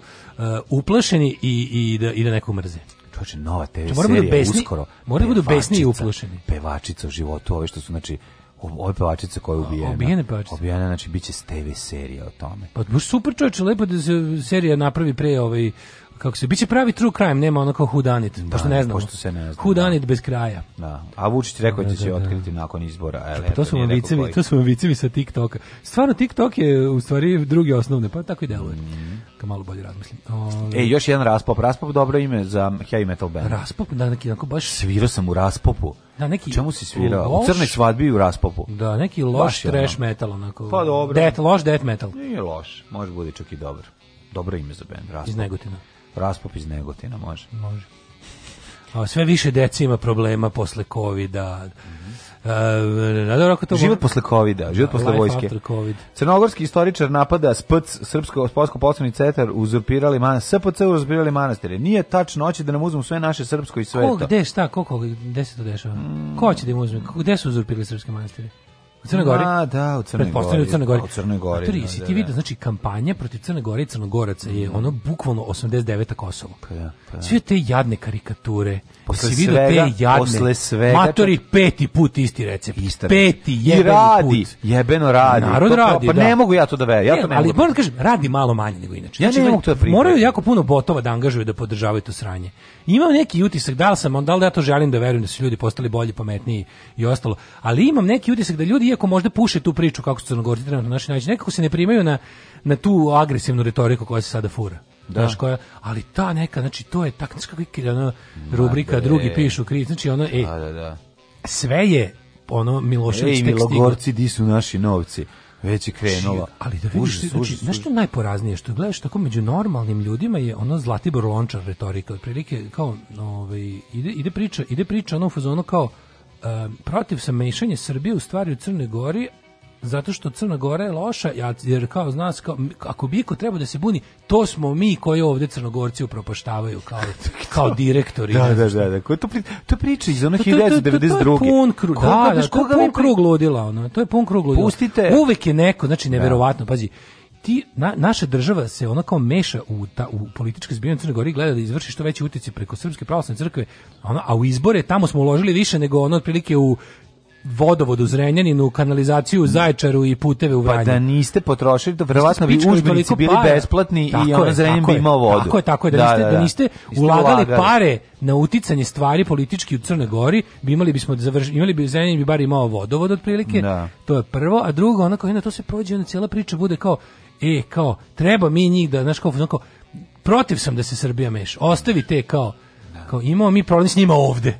uplašeni i, i, da, i da nekog mrze. Kaže nova TV Če, da serija besni, uskoro. Mora da budu besni i uplošeni. Pevačica u životu, ove što su znači ove pevačice koje je ubijena. Obijene pevačice. Obijena, znači, bit će TV serija o tome. Pa super čovječe, lepo da se serija napravi pre ovaj, kako se biće pravi true crime, nema onako kao hudanit, da, pošto ne znam. Pošto se ne zna. Hudanit bez kraja. Da. A Vučić rekao da, da će se da, da. otkriti nakon izbora. Ele, pa to su vam vicevi, to su vam vicevi sa TikToka. Stvarno TikTok je u stvari drugi osnovne, pa tako i deluje. Mm. Ka malo bolje razmislim. Um, e, još jedan raspop, raspop dobro ime za heavy metal band. Raspop, da neki onako baš svirao sam u raspopu. Da, neki Čemu si svirao? Loš, u crnoj svadbi u raspopu. Da, neki loš baš trash ono. metal onako. Pa dobro. Death, loš death metal. Nije loš, može bude čak i dobro. Dobro ime za bend, raspop. Iz Negotina. Raspop iz Negotina može. Može. A sve više deca ima problema posle Covida. Mm -hmm. e, e, e to život mora... posle Covida, život da, posle vojske. Crnogorski istoričar napada SPC, Srpsko sportsko poslovni centar, uzurpirali manastir, SPC uzurpirali manastire. Nije tačno, hoće da nam uzmu sve naše srpsko i sveto. Ko, gde, šta, koliko, gde se to dešava? Mm. Ko će da im uzme? Gde su uzurpirali srpske manastire? U Crnoj Gori? A, da, u Crnoj Gori. Da u Crnoj Gori. Pa, u Crnoj Gori. Tri, si da, ti da, vidio, znači, kampanja protiv Crne Gore i Crnogoraca je mhm. ono bukvalno 89. Kosovo. Pa, ja, pa, ja. Sve te jadne karikature. Posle si svega, te jadne. Posle svega. Matori peti put isti recept. Isti peti jebeni I radi, put. jebeno radi. Narod to, radi, Pa da. ne mogu ja to da verujem. Ja ne, to e, ne ali moram da kažem, radi malo manje nego inače. Ja znači, ne mogu to da priprem. Moraju jako puno botova da angažuju da podržavaju to sranje. Imam neki utisak, da li sam, da li ja to želim da verujem da su ljudi postali bolji, pametniji i ostalo, ali imam neki utisak da ljudi iako možda puše tu priču kako su crnogorci trenutno naši najveći, nekako se ne primaju na, na tu agresivnu retoriku koja se sada fura. Da. Znaš koja, ali ta neka, znači to je tak, znači kako rubrika, da, drugi pišu kriz, znači ono, e, da, da, da. sve je ono Milošević Ej, Milogorci, di su naši novci? Već je znači, krenula. Ali da vidiš, užas, znači, užas, nešto najporaznije što gledaš tako među normalnim ljudima je ono Zlatibor Lončar retorika, otprilike kao, ovaj, ide, ide priča, ide priča ono u fazonu kao um, protiv sam mešanja Srbije u stvari u Crnoj Gori, zato što Crna Gora je loša, jer kao zna kao, ako bi iko treba da se buni, to smo mi koji ovde Crnogorci upropaštavaju kao, kao direktori. da, da, da, da. To, pri, to priča iz onih 1992. To, je pun krug, da, da, to da, je pun krug ludila. Ono, to je pun krug ludila. Pustite. Uvijek je neko, znači, da. neverovatno, pazi, ti, na, naša država se ona kao meša u, ta, u političke zbivanje Crne Gore gleda da izvrši što veći uticaj preko Srpske pravoslavne crkve, ona a u izbore tamo smo uložili više nego ona otprilike u vodovodu Zrenjaninu, kanalizaciju u mm. Zaječaru i puteve u Vranju. Pa da niste potrošili, to verovatno bi udžbenici bili para. besplatni tako i on Zrenjanin bi imao vodu. Tako je, tako je, da, da, niste, da, da. da. niste ulagali, ulagali pare na uticanje stvari politički u Crnoj Gori, bi imali bismo da završili, imali bi Zrenjanin bi bar imao vodovod otprilike. Da. To je prvo, a drugo onako onda to se prođe, ona cijela priča bude kao e, kao, treba mi njih da, znaš, kao, kao, protiv sam da se Srbija meša, ostavi te, kao, da. kao imamo mi problem s njima ovde.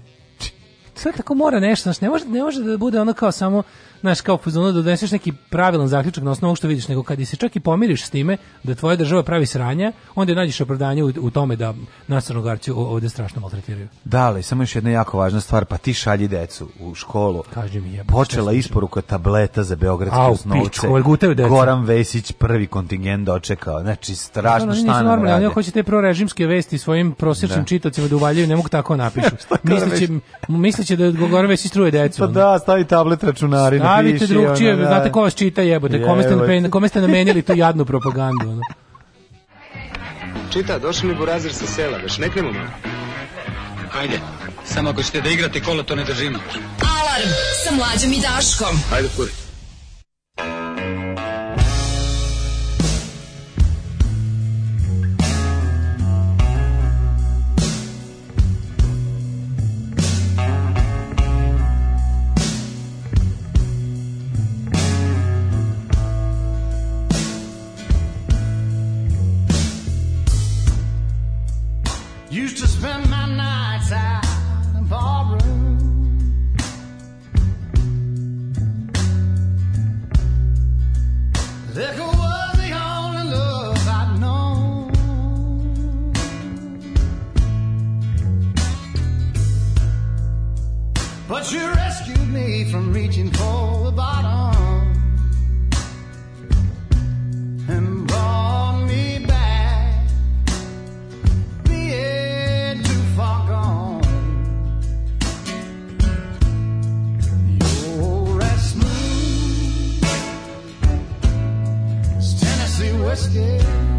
Sve tako mora nešto, znaš, ne može, ne može da bude ono kao samo znaš, kao pozvano da doneseš neki pravilan zaključak na osnovu što vidiš, nego kad se čak i pomiriš s time da tvoja država pravi sranja, onda nađeš opravdanje u, u tome da nas crnogorci ovde strašno maltretiraju. Da, ali samo još jedna jako važna stvar, pa ti šalji decu u školu. Kaži mi je. Počela isporuka tableta za beogradske Au, osnovce. Pičko, Goran Vesić prvi kontingent dočekao. Znači, strašno no, da, no, da, šta da, nam rade. Oni hoće te prorežimske vesti svojim prosječnim čitocima da uvaljaju, ne mogu tako napišu. misleće, misleće da Goran Vesić truje decu. Pa da, stavi tablet računarina Javite drugčije, ono, da. znate ko vas čita jebote, kome ste, na, kome ste namenili tu jadnu propagandu. Ono. Čita, došli mi burazir sa sela, već ne krenemo malo. Ajde, samo ako ćete da igrate kola, to ne držimo. Alarm sa mlađom i Daškom. Hajde, kuri. But you rescued me from reaching for the bottom and brought me back, being too far gone. You're as smooth as Tennessee whiskey.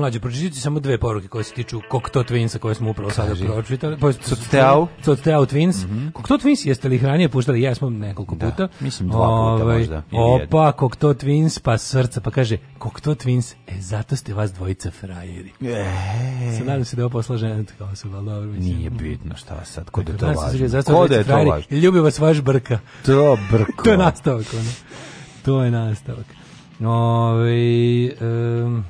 mlađe, pročitajte samo dve poruke koje se tiču Kokto Twinsa koje smo upravo sada pročitali. Cotteau. Cotteau Twins. Mm -hmm. Kokto Twins, jeste li hranije puštali? Ja smo nekoliko da, puta. Da, mislim dva puta Ove, ovaj, možda. Opa, Kokto Twins, pa srca, pa kaže Kokto Twins, e, zato ste vas dvojica frajeri. E. Sad nadam se da je ovo posla žena kao osoba, dobro mislim. Nije bitno šta sad, kod je to važno. Kod je to važno. Ljubi vas vaš brka. To brko. to je nastavak, ono. To je nastavak. Ove, ovaj, um,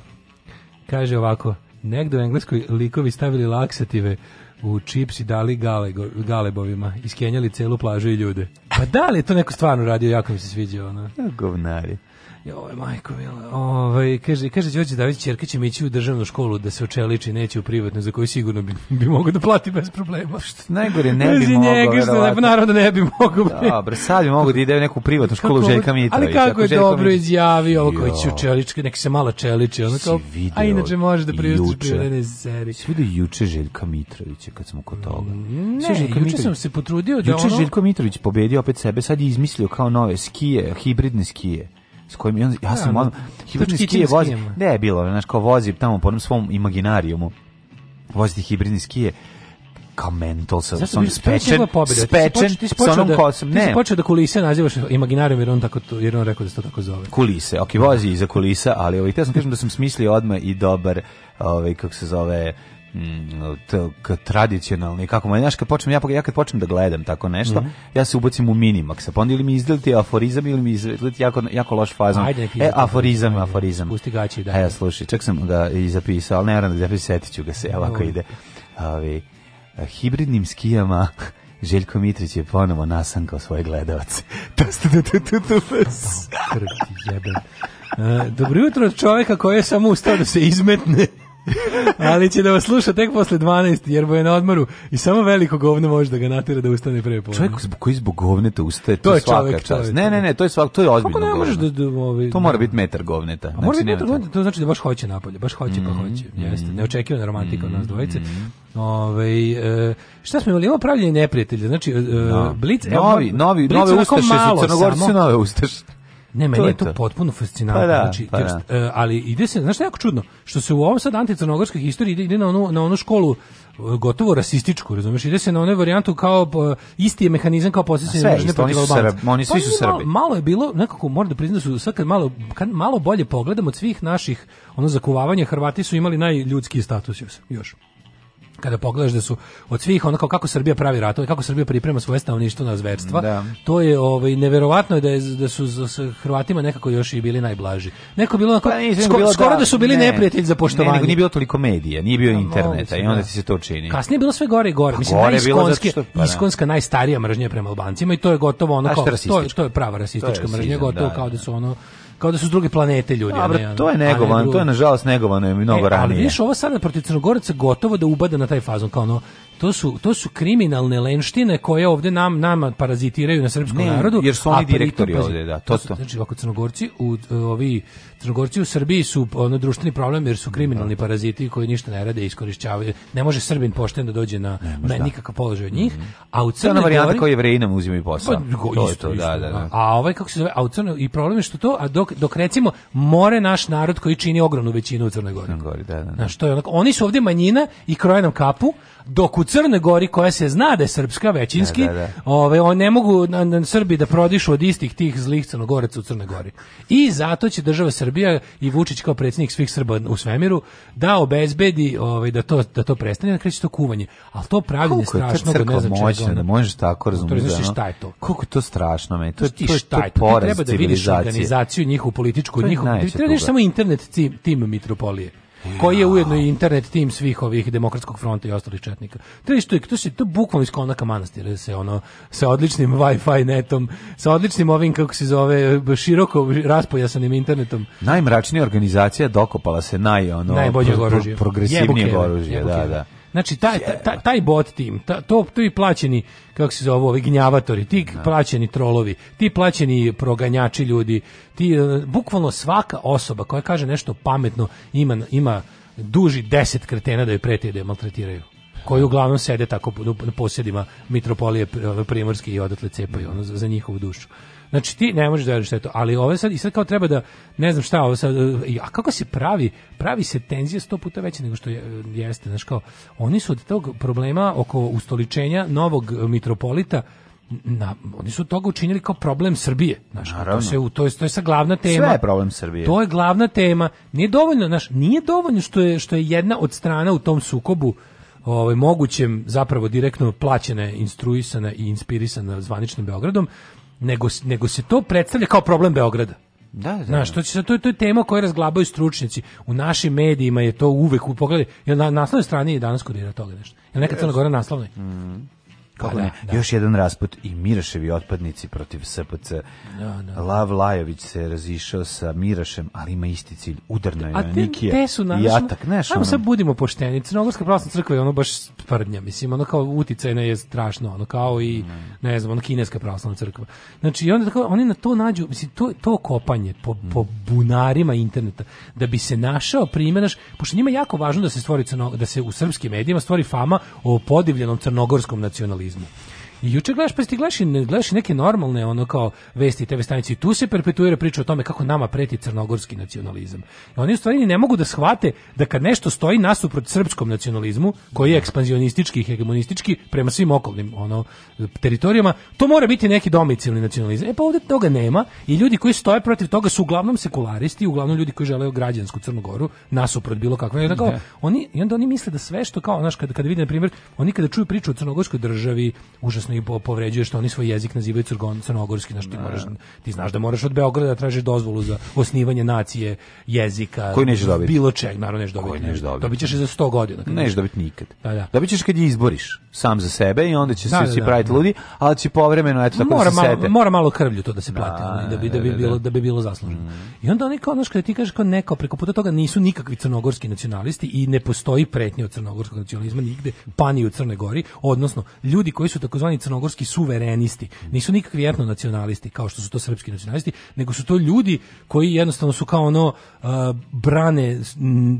Kaže ovako, negde u Engleskoj likovi stavili laksative u čips i dali galego, galebovima. Iskenjali celu plažu i ljude. Pa da li je to neko stvarno radio, jako mi se sviđa ono. Pa, govnari. Joj, majko mila. Ovaj kaže kaže Đorđe David ćerka će mi ići u državnu školu da se očeliči, neće u privatnu za koju sigurno bi, bi mogao da plati bez problema. Što najgore ne bi mogao. Njega, što ne, naravno ne bi mogao. Dobro, sad bi mogao da ide u neku privatnu školu Željka Mitrovića. Ali kako je dobro izjavio ovo koji će u neki se malo čeliči, ono kao. A inače može da priuči privatne serije. Svi do juče Željka Mitrovića kad smo kod toga. Mm, ne, Željka juče sam se potrudio da ono. Juče Željko Mitrović pobedio opet sebe, sad je izmislio kao nove skije, hibridne skije s kojim ja, ja sam ono, da, da. hibridni ski je vozi, ne je bilo, znači kao vozi tamo po onom svom imaginarijumu, voziti hibridni skije, kao mental sa sam spečen spečen sa onom da- kosom ne ti počeo da kulise nazivaš imaginarijum jer on tako jer on rekao da se to tako zove kulise ok vozi iza kulisa ali ovaj ja sam kažem da sam smislio odma i dobar ovaj kako se zove mm, tradicionalni kako moj znaš kad počnem ja ja kad počnem da gledam tako nešto mm -hmm. ja se ubacim u minimak sa pa onda ili mi izdeliti aforizam ili mi izdeliti jako jako loš fazon ajde, e aforizam ajde, aforizam pusti gaći da e slušaj ček sam ga i zapisao al ne moram da setit ću ga se ovako ide ali e, hibridnim skijama Željko Mitrić je ponovo nasankao svoje gledalce. Dobro jutro čoveka koji je samo ustao da se izmetne. Ali će da vas sluša tek posle 12, jer bo je na odmoru i samo veliko govno može da ga natera da ustane pre pola. Čovek koji zbog govneta ustaje, to, to je svaka čovjek, Ne, ne, ne, to je svak, to je ozbiljno. Kako ne možeš da, da ovi, ovaj, To mora da- biti metar govneta. znači, mora biti metar govneta, to znači da baš hoće napolje, baš hoće mm, pa mhm, hoće. Mm, Jeste, neočekivana romantika mm, od nas mhm, dvojice. Mm. Ove, ovaj, šta smo imali? Imamo pravljenje neprijatelja. Znači, no. E, da. Blic... Novi, novi, blic, nove ustaše su, Crnogorci nove ustaše. Ne, meni to je to, to potpuno fascinantno. Pa da, znači, pa da. Jer, ali ide se, znaš šta je jako čudno, što se u ovom sad anticonogorskoj historiji ide, ide na, onu, na onu školu e, gotovo rasističku, razumeš, Ide se na onaj varijantu kao e, isti je mehanizam kao posjećanje mržnje protiv Albanaca. Oni svi pa su Srbi. Malo, malo, je bilo, nekako moram da priznam da su sad kad malo, kad malo bolje pogledam od svih naših ono zakuvavanja, Hrvati su imali najljudski status još kada pogledaš da su od svih onako kako Srbija pravi ratove, kako Srbija priprema svoje stanovništvo na zverstva, da. to je ovaj neverovatno je da je, da su s Hrvatima nekako još i bili najblaži. Neko bilo onako, pa, sko, bilo da- skoro da, da su bili ne, neprijatelji za poštovanje. Ne, nego nije bilo toliko medija, nije bio pa, interneta i onda da. ti se to čini. Kasnije bilo sve gore i gore. Pa Mislim gore najiskonski, što, pa, da. iskonska najstarija mržnja prema Albancima i to je gotovo ono kao, to, to je prava rasistička mržnja, gotovo da, kao da su ono kao da su druge planete ljudi. Dobro, ne, to je negovan, to je nažalost negovano je mnogo e, ranije. Ali vidiš, ovo sada protiv Crnogoraca gotovo da ubada na taj fazon, kao ono, to su, to su kriminalne lenštine koje ovde nam, nama parazitiraju na srpskom ne, narodu. jer su oni direktori pritom, ovdje, da, to, to. Znači, ovako crnogorci u, ovi, crnogorci u Srbiji su ono, društveni problem jer su da. kriminalni paraziti koji ništa ne rade i iskorišćavaju. Ne može Srbin pošten da dođe na ne, ne da. nikakav položaj od njih. Mm -hmm. A u Crnoj varijanta koji jevrejinama uzimaju posao. Pa, isto, to, da, da, da, da. A ovaj kako se zove, a u Crnoj i problem je što to, a dok, dok recimo more naš narod koji čini ogromnu većinu u Crnoj Gori. Crnoj Gori da, da, da. Znaš, je onako, oni su ovde manjina i kroje nam kapu, dok u Crnoj Gori koja se zna da je srpska većinski, da, da, da. Ove, ovaj, on ne mogu na, na, Srbi da prodišu od istih tih zlih crnogoraca u Crnoj Gori. I zato će država Srbija i Vučić kao predsjednik svih Srba u svemiru da obezbedi ovaj da to da to prestane, da kreće to kuvanje. Al to pravljenje strašno ne znam moćna, da možeš tako razumjeti. To znači šta je to? Kako to strašno meni. To, to, to, to je to, to treba da vidiš organizaciju njihovu političku, njihovu. Treba da samo internet tim, tim mitropolije koji je ujedno i internet tim svih ovih demokratskog fronta i ostalih četnika. Treba što je, to se to bukvalno iz kolnaka manastira se ono sa odličnim Wi-Fi netom, sa odličnim ovim kako se zove široko raspojasanim internetom. Najmračnija organizacija dokopala se naj ono pro, progresivnije oružje, da, da. Znači, taj, taj, taj bot tim, ta, to, to i plaćeni, kako se zove, gnjavatori, ti da. plaćeni trolovi, ti plaćeni proganjači ljudi, ti, e, bukvalno svaka osoba koja kaže nešto pametno ima, ima duži deset kretena da joj preti da je maltretiraju koji uglavnom sede tako na posjedima mitropolije primorske i odatle cepaju ono, za, za njihovu dušu. Znači ti ne možeš da veruješ to, ali ove sad i sad kao treba da ne znam šta ovo sad e, a kako se pravi? Pravi se tenzija 100 puta veća nego što je, e, jeste, znači kao oni su od tog problema oko ustoličenja novog mitropolita na, oni su toga učinili kao problem Srbije. Znaš, to, se, to, je, to je sa glavna tema. Sve je problem Srbije. To je glavna tema. Nije dovoljno, znaš, nije dovoljno što je, što je jedna od strana u tom sukobu ovaj, mogućem zapravo direktno plaćena, instruisana i inspirisana zvaničnim Beogradom, nego, nego se to predstavlja kao problem Beograda. Da, da. Znaš, da. to, će, to, to je tema koju razglabaju stručnjaci. U našim medijima je to uvek u pogledu. Jel na naslovnoj strani je danas kurira toga nešto? Jel neka Crna Gora naslovna? Mm -hmm. Pa kako da, ne, da. još jedan rasput i Miraševi otpadnici protiv SPC. Da, da, da. Lav Lajović se razišao sa Mirašem, ali ima isti cilj, udarna je A te, Nikija te su, na, i atak. Neš, ajmo sad budimo pošteni, Crnogorska pravostna crkva je ono baš sprdnja, mislim, ono kao uticajna je strašno, ono kao i, mm. ne znam, ono kineska pravostna crkva. Znači, onda tako, oni na to nađu, mislim, to, to kopanje po, mm. po bunarima interneta, da bi se našao primjenaš, pošto njima jako važno da se stvori, crno, da se u srpskim medijima stvori fama o podivljenom crnogorskom nacionalizmu jornalismo. I juče gledaš, pa ti gledaš, gledaš neke normalne ono kao vesti TV stanici i tu se perpetuira priča o tome kako nama preti crnogorski nacionalizam. I oni u stvari ne mogu da shvate da kad nešto stoji nasuprot srpskom nacionalizmu, koji je ekspanzionistički i hegemonistički prema svim okolnim ono teritorijama, to mora biti neki domicilni nacionalizam. E pa ovde toga nema i ljudi koji stoje protiv toga su uglavnom sekularisti, uglavnom ljudi koji žele građansku Crnu Goru nasuprot bilo kakve. I tako, da. oni, I onda oni misle da sve što kao, znaš, kada, kada vide, na primjer, oni kada čuju priču o crnogorskoj državi, užasno strašno i povređuje što oni svoj jezik nazivaju crgon, crnogorski, znaš, ti, moraš, ti znaš da moraš od Beograda da tražiš dozvolu za osnivanje nacije, jezika, koji nećeš dobiti. Bilo čeg, naravno nećeš dobiti. Koji nećeš dobiti. Dobićeš i za 100 godina. Neš dobiti nikad. Da, da. ćeš kad je izboriš sam za sebe i onda će da, se da, da, praviti da. ludi, ali će povremeno eto tako da mora da se malo, Mora malo krvlju to da se plati, da, da bi da, da bi bilo da bi bilo zasluženo. Mm. I onda oni kao znaš kada ti kažeš kao neko preko puta toga nisu nikakvi crnogorski nacionalisti i ne postoji pretnja od crnogorskog nacionalizma nigde, pa ni u Crnoj Gori, odnosno ljudi koji su takozvani crnogorski suverenisti. Nisu nikakvi etno nacionalisti kao što su to srpski nacionalisti, nego su to ljudi koji jednostavno su kao ono uh, brane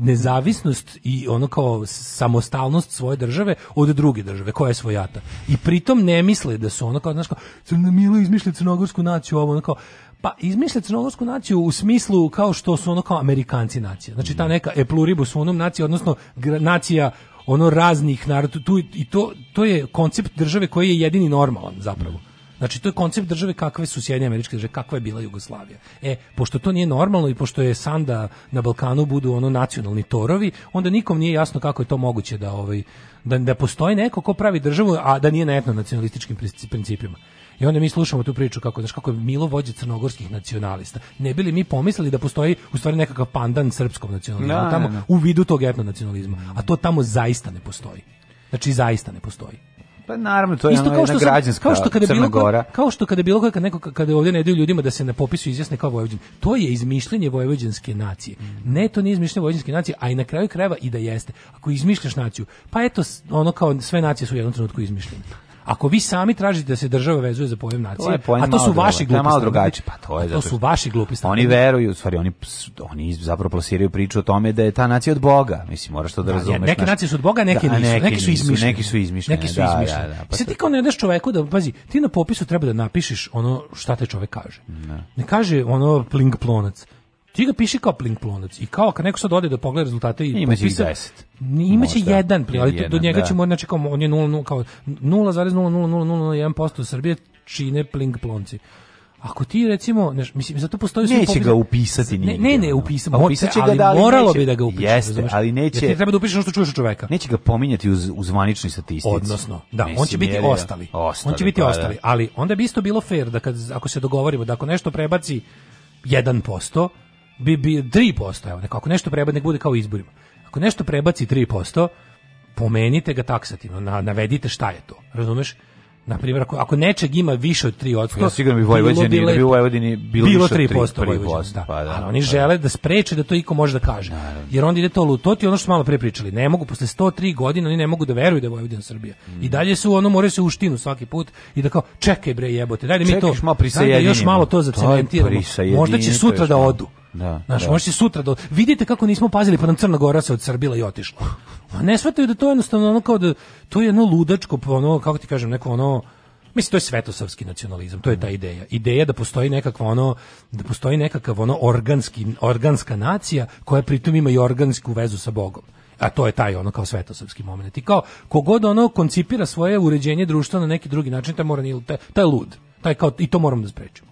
nezavisnost i ono kao samostalnost svoje države od druge države koja je svojata. I pritom ne misle da su ono kao znaš kao Crnomilo izmišlja crnogorsku naciju ovo ono kao pa izmišlja crnogorsku naciju u smislu kao što su ono kao Amerikanci nacija. Znači ta neka e pluribus unum nacija, odnosno nacija ono raznih naroda tu i to to je koncept države koji je jedini normalan zapravo. Znači to je koncept države kakve su Sjedinjene Američke Države, kakva je bila Jugoslavija. E, pošto to nije normalno i pošto je sanda na Balkanu budu ono nacionalni torovi, onda nikom nije jasno kako je to moguće da ovaj da, da postoji neko ko pravi državu a da nije na etno nacionalističkim principima. I onda mi slušamo tu priču kako, znaš, kako je Milo vođe crnogorskih nacionalista. Ne bili mi pomislili da postoji u stvari nekakav pandan srpskom nacionalizma, da, no, tamo no, da, da. u vidu tog etnonacionalizma, a to tamo zaista ne postoji. Znači zaista ne postoji. Pa naravno to je Isto kao što sam, građanska kao što kada Crna bilo Gora. Kao, kao što kada bilo kad neko kada ovdje ne daju ljudima da se na popisu izjasne kao vojvođan. To je izmišljanje vojvođanske nacije. Mm. Ne, to nije izmišljanje vojvođanske nacije, a i na kraju krajeva i da jeste. Ako izmišljaš naciju, pa eto ono kao sve nacije su u jednom trenutku izmišljene. Ako vi sami tražite da se država vezuje za pojem nacije, to a to su vaši glupi malo pa to je zato. To su vaši glupi Oni veruju, u stvari oni oni zapravo plasiraju priču o tome da je ta nacija od boga. Mislim, moraš to da, da razumeš. Neke nacije su od boga, neke da, nisu, neki su izmišljene. Neki su izmišljene. Neki su izmišljene. Da, da, pa se ti kao ne daš čoveku da pazi, ti na popisu treba da napišeš ono šta taj čovek kaže. Ne, da. ne kaže ono pling plonac Ti ga piši kao plink plonac i kao kad neko sad ode da pogleda rezultate i imaće popisa, 10. Imaće jedan, ali do njega da. ćemo znači kao on je 0 kao 0,00001% Srbije čine pling plonci. Ako ti recimo, neš, mislim, zato postoji neće popisa, ga upisati nigdje. Ne, ne, ne upisati, upisaće ga, da, ali moralo neće, bi da ga upiše. Jeste, razumeš? ali neće. Jer ti treba da upišeš ono što čuješ od čoveka. Neće ga pominjati uz, u zvaničnoj statistici. Odnosno, da, mislim, on će biti ostali. ostali. On će biti pa, ostali, ali onda bi isto bilo fair da kad, ako se dogovorimo da ako nešto prebaci 1%, bi, bi 3%, evo, nekako nešto prebaci, nek bude kao izborima. Ako nešto prebaci 3%, pomenite ga taksativno, na, navedite šta je to, razumeš? Na primjer, ako, ako nečeg ima više od 3%, ja sigurno bi Vojvodini da bi Vojvodini bilo, bilo 3%, 3%, 3% post, da. Pa da, ali oni pa da. žele da spreče da to iko može da kaže. Naravno. Jer onda ide to lutoti, ono što smo malo pre pričali, ne mogu posle 103 godine oni ne mogu da veruju da je Vojvodina Srbija. Mm. I dalje su ono more se uštinu svaki put i da kao čekaj bre jebote, daj da mi to. Čekaš malo dajde da još malo to zacementiramo. Možda će sutra da odu. Da. Znaš, da. možete sutra do... Vidite kako nismo pazili, pa nam Crna Gora se odsrbila i otišla. A ne shvataju da to je jednostavno ono kao da... To je jedno ludačko, pa ono, kako ti kažem, neko ono... Mislim, to je svetosavski nacionalizam, to je ta ideja. Ideja da postoji nekakvo ono, da postoji nekakav ono organski, organska nacija koja pritom ima i organsku vezu sa Bogom a to je taj ono kao svetosavski moment. I kao kogod ono koncipira svoje uređenje društva na neki drugi način, taj mora taj lud. Taj kao i to moramo da sprečimo.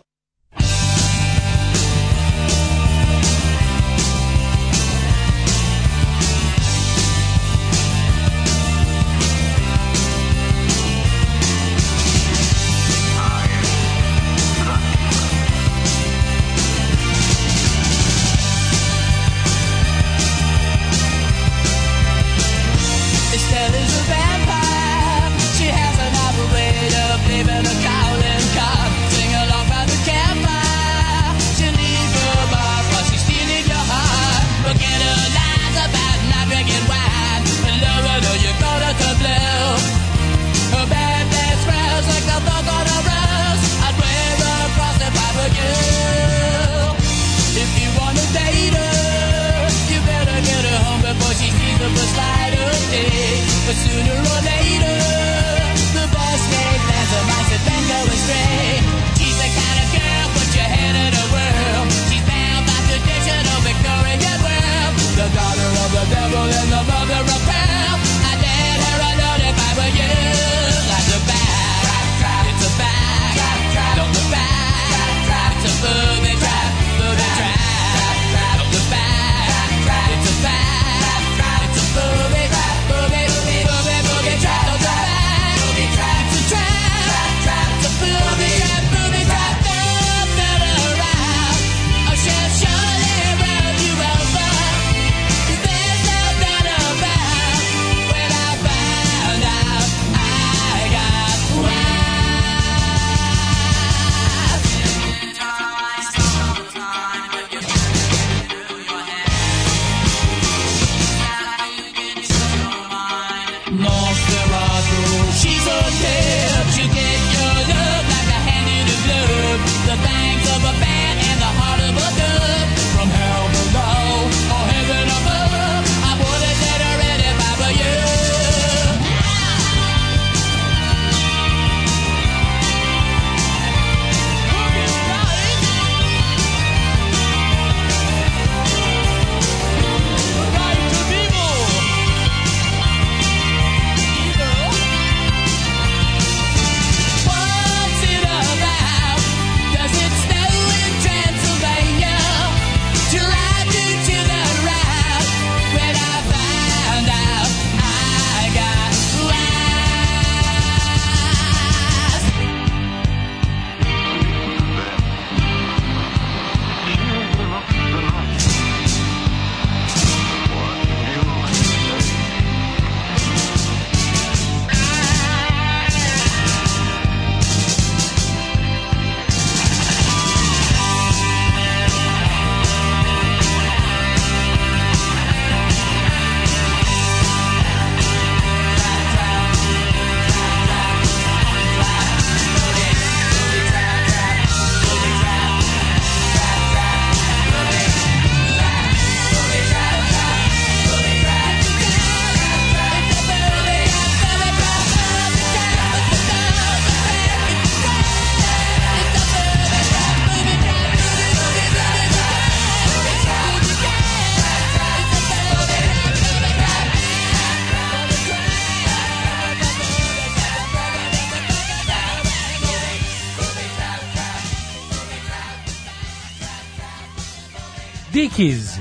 Monkeys.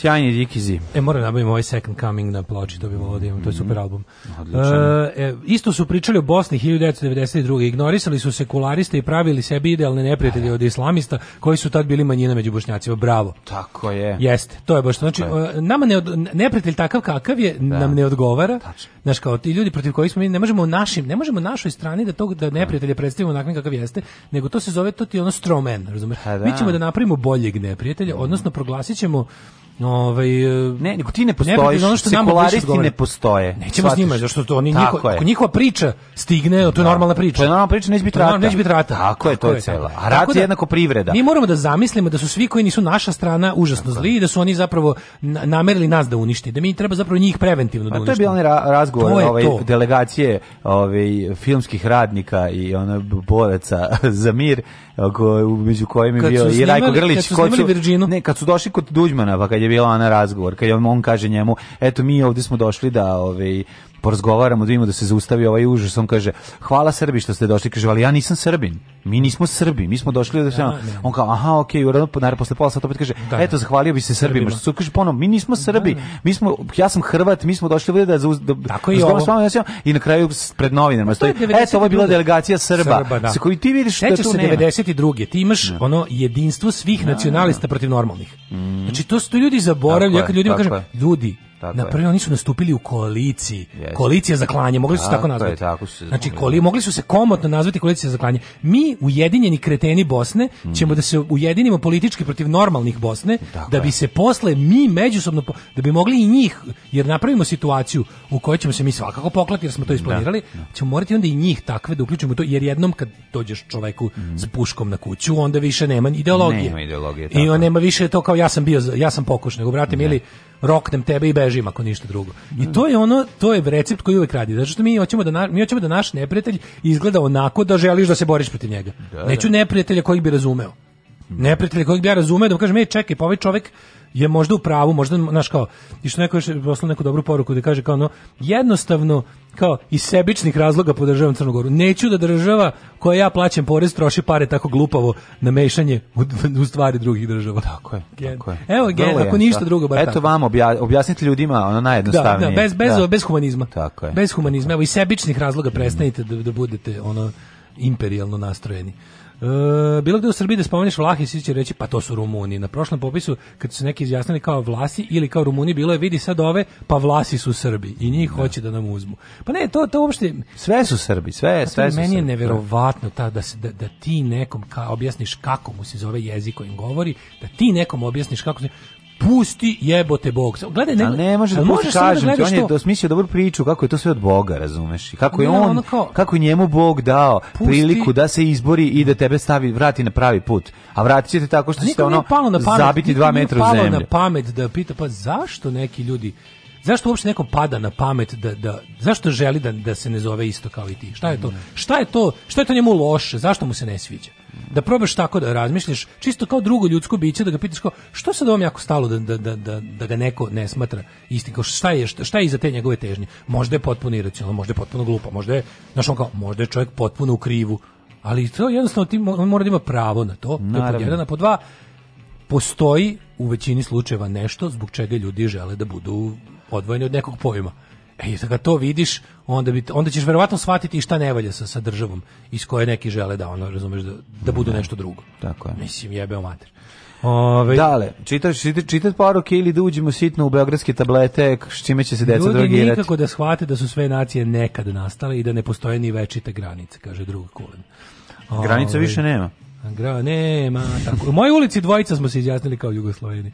Sjajni Dikizi. E, moram da nabavim ovaj Second Coming na ploči, to bi volao da imam, to je mhm. super album. Odlično. E, e, isto su pričali o Bosni 1992. Ignorisali su sekulariste i pravili sebi idealne neprijatelje e. od islamista, koji su tad bili manjina među bošnjacima. Bravo. Tako je. Jeste, to je baš. Znači, je. E, nama ne od, neprijatelj takav kakav je, da. nam ne odgovara. Tačno. Znaš, kao ti ljudi protiv kojih smo mi, ne možemo našim, ne možemo našoj strani da tog da, da neprijatelje predstavimo onakvim kakav jeste, nego to se zove, to ti ono strawman, razumiješ? Pa mi da. ćemo da napravimo boljeg neprijatelja, odnosno proglasićemo ovaj e, ne nego ti ne postojiš ne, ono što sekularisti ne postoje nećemo Svatiš. s njima zašto to oni njiho, ako njihova priča stigne to je da. normalna priča to je normalna priča neće biti rata neće biti rata tako je to je cela a rat je da jednako privreda mi moramo da zamislimo da su svi koji nisu naša strana užasno zli i da su oni zapravo namerili nas da unište da mi treba zapravo njih preventivno da uništimo pa to je bio onaj razgovor ovaj delegacije ovaj filmskih radnika i ona boraca za mir među kojim je bio i Rajko Grlić kad ne kad su došli kod Duđmana pa kad je bila ona razgovor, kad on, on kaže njemu, eto mi ovdje smo došli da ovaj, porazgovaramo, da vidimo da se zaustavi ovaj užas, on kaže, hvala Srbi što ste došli, kaže, ali ja nisam Srbin, mi nismo Srbi, mi smo došli da se, ja, da, da. on kao, aha, ok, uradno, naravno, posle pola sata opet kaže, da, da. eto, zahvalio bi se Srbima, što su, kaže, ponovno, mi nismo Srbi, da, mi smo, ja sam Hrvat, mi smo došli ovdje da, da, da Tako i, i na kraju pred novinarima pa stoji, eto, ovo je bila delegacija Srbba, Srba, da. sa koju ti vidiš Sećaš da tu se nema. 92. ti imaš ono jedinstvo svih nacionalista protiv normalnih. Mm. Znači, to su ljudi zaboravljaju, ja kad ljudima kažem, ljudi, Tako na prvi oni su nastupili u koaliciji. Yes. Koalicija za klanje, mogli su se tako nazvati. Je, tako su znači, koli, mogli su se komotno nazvati koalicija za klanje. Mi, ujedinjeni kreteni Bosne, mm. ćemo da se ujedinimo politički protiv normalnih Bosne, tako da bi se posle mi međusobno, da bi mogli i njih, jer napravimo situaciju u kojoj ćemo se mi svakako poklati, jer smo to da, isplanirali, da, da. ćemo morati onda i njih takve da uključimo to, jer jednom kad dođeš čoveku mm. s puškom na kuću, onda više nema ideologije. Nema ideologije. Tako. I on nema više to kao ja sam bio, ja sam pokuš, nego da. ili roknem tebe i bežim ako ništa drugo. I to je ono, to je recept koji uvek radi. Zato što mi hoćemo da na, mi hoćemo da naš neprijatelj izgleda onako da želiš da se boriš protiv njega. Da, da. Neću neprijatelja kojeg bi razumeo. Neprijatelja kojeg bi ja razumeo da mu kažem, ej, čekaj, pa ovaj čovjek je možda u pravu, možda znaš kao i što neko je poslao neku dobru poruku da kaže kao ono, jednostavno kao iz sebičnih razloga podržavam Crnu Goru. Neću da država koja ja plaćam porez troši pare tako glupavo na mešanje u, u stvari drugih država. Tako je. Gen. Tako je. Evo gen, ako ništa da. drugo bar Eto tako. vam obja, objasnite ljudima ono najjednostavnije. Da, da, bez bez da. bez humanizma. Tako je. Bez humanizma, evo iz sebičnih razloga prestanite da, da budete ono imperijalno nastrojeni. E, bilo gde u Srbiji da spomeniš Vlahi, svi će reći pa to su Rumuni. Na prošlom popisu kad su neki izjasnili kao Vlasi ili kao Rumuni, bilo je vidi sad ove, pa Vlasi su Srbi i njih da. hoće da nam uzmu. Pa ne, to to uopšte sve su Srbi, sve, pa sve meni su. Meni je da. neverovatno ta da se da, da ti nekom ka, objasniš kako mu se zove jezik kojim govori, da ti nekom objasniš kako se pusti jebote Bog. Gledaj, da, ne, ne može da pusti, da kažem ti, on je dosmislio dobru priču kako je to sve od Boga, razumeš? kako je ne, on, kao, kako njemu Bog dao pusti, priliku da se izbori i da tebe stavi, vrati na pravi put. A vratit ćete tako što ste ono palo na pamet, zabiti dva metra u zemlju. palo na pamet da pita, pa zašto neki ljudi Zašto uopšte neko pada na pamet da, da zašto želi da, da se ne zove isto kao i ti? Šta je to? Šta je to? Šta je to njemu loše? Zašto mu se ne sviđa? Da probaš tako da razmišljaš, čisto kao drugo ljudsko biće, da ga pitaš kao, što se da jako stalo da, da, da, da, da ga neko ne smatra isti, kao šta je, šta, šta je iza te njegove težnje? Možda je potpuno iracionalno, možda je potpuno glupo, možda je, znaš on kao, možda je čovjek potpuno u krivu, ali to jednostavno ti, on mora da ima pravo na to, da Naravno. to je pod jedan, a pod dva, postoji u većini slučajeva nešto zbog čega ljudi žele da budu odvojeni od nekog pojma. E, da kad to vidiš, onda, bi, onda ćeš verovatno shvatiti šta ne valja sa, sa državom iz koje neki žele da, ono, razumeš, da, da budu da. nešto drugo. Tako je. Mislim, jebeo mater. Ove, Dale, čitaš, čitaš, čitaš poruke ili da uđemo sitno u beogradske tablete, s čime će se deca ljudi drogirati? Ljudi nikako da shvate da su sve nacije nekad nastale i da ne postoje ni večite granice, kaže drug Kulen. Ove, Granica više nema. Gra, nema. Tako. U mojoj ulici dvojica smo se izjasnili kao Jugosloveni.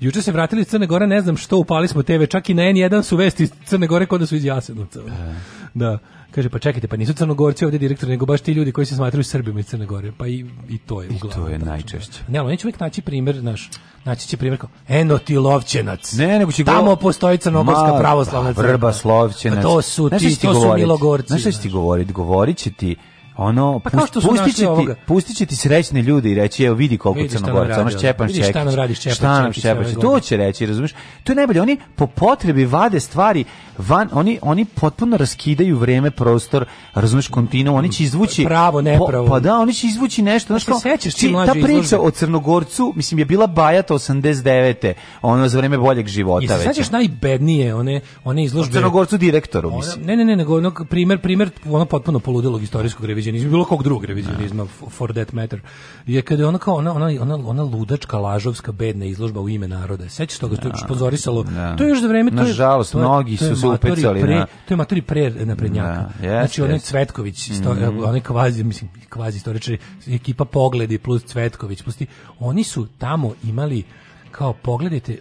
Juče se vratili iz Crne Gore, ne znam što, upali smo TV, čak i na N1 su vesti iz Crne Gore kod da su iz Jasenovca. E. Da. Kaže, pa čekajte, pa nisu crnogorci ovde direktori, nego baš ti ljudi koji se smatruju Srbima iz Crne Gore. Pa i, i to je uglavnom. I to je tačno. najčešće. Ne, ali neće uvijek naći primjer, naš, naći će primjer kao, eno ti lovčenac. Ne, nego će Tamo postoji crnogorska pravoslavna pa, crkva. Vrba slovčenac. Pa to su ti, to su milogorci. Znaš što će ti govorit? Govorit će ti ono pa pust, pustit, će ti, pustit će ti srećne ljude i reći evo vidi koliko crnogoraca ono Šćepan Šćekić šta nam radiš Šćepan Šćepan to će reći razumiješ to je najbolje oni po potrebi vade stvari van oni oni potpuno raskidaju vreme prostor razumiješ kontinuo oni će izvući pravo nepravo po, pa da oni će izvući nešto znači pa sećaš ti ta priča izložbe? o crnogorcu mislim je bila bajata 89 ono za vreme boljeg života već sećaš najbednije one one izložbe o crnogorcu direktoru mislim ne ne ne nego ono primer primer ono potpuno poludelog istorijskog revizionizma, bilo kog drugog revizionizma, for that matter, je kada je ona kao ona, ona, ona, ona ludačka, lažovska, bedna izložba u ime naroda. Sećaš toga, to je da. pozorisalo, da. to je još za vreme... To Nažalost, to je, mnogi to je, su se upecali. Pre, na... To je matori pre naprednjaka. Da, yes, znači, onaj Cvetković, sto, mm -hmm. onaj kvazi, mislim, kvazi istoričari, ekipa Pogledi plus Cvetković, plus ti, oni su tamo imali kao pogledajte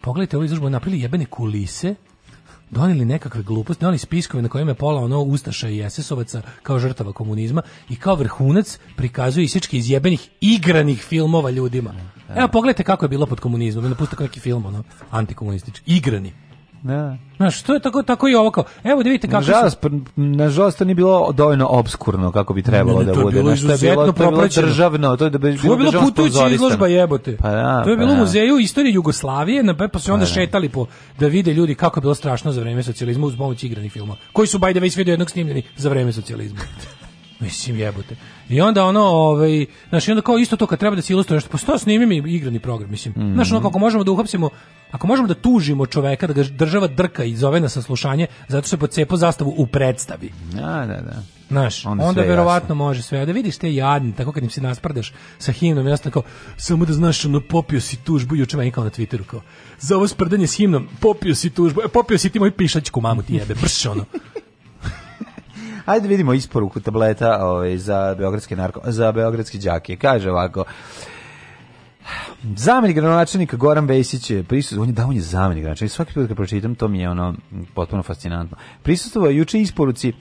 pogledajte ovu izložbu, napravili jebene kulise doneli nekakve gluposti, doneli spiskove na kojima je pola ono Ustaša i SS-ovaca kao žrtava komunizma i kao vrhunac prikazuje isičke izjebenih igranih filmova ljudima. Da. Evo pogledajte kako je bilo pod komunizmom, napustio neki film ono antikomunistički, igrani. Da. Na što je tako, tako i ovo evo da vidite kako... Nažalost, su... Pa, nažalost to nije bilo dovoljno obskurno kako bi trebalo ne, ne, da bude. To je bilo izuzetno to je bilo državno, to je, da bi, to je da bilo putujuća izložba jebote. Pa da, to je bilo pa u da. muzeju istorije Jugoslavije, na, pa se pa onda da. šetali po, da vide ljudi kako je bilo strašno za vreme socijalizma uz pomoć igranih filmova, koji su, by the way, sve do jednog snimljeni za vreme socijalizma. Mislim jebote. I onda ono, ovaj, znači onda kao isto to kad treba da se ilustruje nešto, posto snimim i igrani program, mislim. Mm -hmm. Znaš, ono kako možemo da uhapsimo, ako možemo da tužimo čoveka da ga država drka i zove na saslušanje zato što je pocepo zastavu u predstavi. Da, da, da. Znaš, onda, onda verovatno jasno. može sve. A da vidiš te jadni, tako kad im se nasprdeš sa himnom, jasno kao, samo da znaš, ono, popio si tužbu, juče meni kao na Twitteru, kao, za ovo sprdanje s himnom, popio si tužbu, e, popio si ti moju pišaćku mamu, ti jebe, brš, ono. Ajde da vidimo isporuku tableta ovaj, za beogradske narko, za beogradski đake. Kaže ovako. Zamenik gradonačelnika Goran Vesić je prisustvo, on je da on je zamenik gradonačelnika. Svaki put kad pročitam to mi je ono potpuno fascinantno. Prisustvovao juče isporuci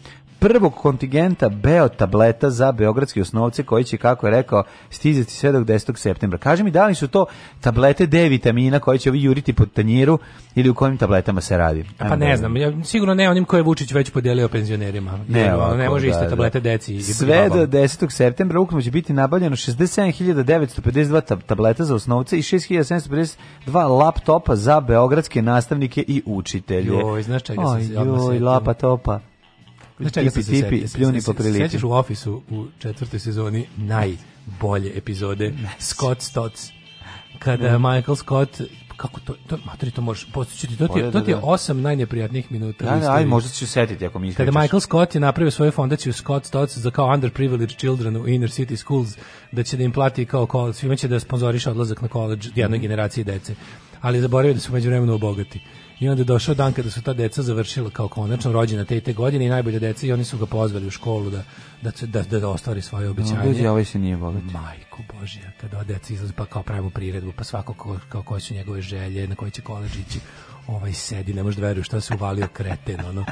prvog kontingenta Beo tableta za beogradske osnovce koji će, kako je rekao, stizati sve do 10. septembra. Kaže mi, da li su to tablete D vitamina koje će ovi juriti pod tanjiru ili u kojim tabletama se radi? A pa ne znam, ja, sigurno ne onim koje je Vučić već podelio penzionerima. Ne, ovako, ne može da, iste da. tablete da. deci. Sve do 10. septembra ukupno će biti nabavljeno 67.952 tableta za osnovce i 6.752 laptopa za beogradske nastavnike i učitelje. Joj, znaš čega se joj, laptopa. Znači, tipi, tipi, se tipi, pljuni po prilici. Sećaš u ofisu u četvrtoj sezoni najbolje epizode nice. Scott Stotts kada mm. Michael Scott kako to, to materi to možeš podsjećati, to ti je, to da ti je da. osam najneprijatnijih minuta. Da, da, aj, možda ću setiti ako mi ispričaš. Kada Michael Scott je napravio svoju fondaciju Scott Stotts za kao underprivileged children u inner city schools, da će da im plati kao, kao svima će da sponzoriše odlazak na college jednoj mm. generaciji dece. Ali zaboravio da su među vremenu obogati. I onda je došao dan kada su ta deca završila kao konačno rođena te i te godine i najbolje deca i oni su ga pozvali u školu da, da, da, da ostvari svoje obećanje. Ljudi, ovaj se nije bogat. Majko Božja, kada deca izlaze pa kao pravimo priredbu, pa svako ko, kao koje su njegove želje, na koji će koleđ ići, ovaj sedi, ne može da veruje šta se uvalio kreten, ono.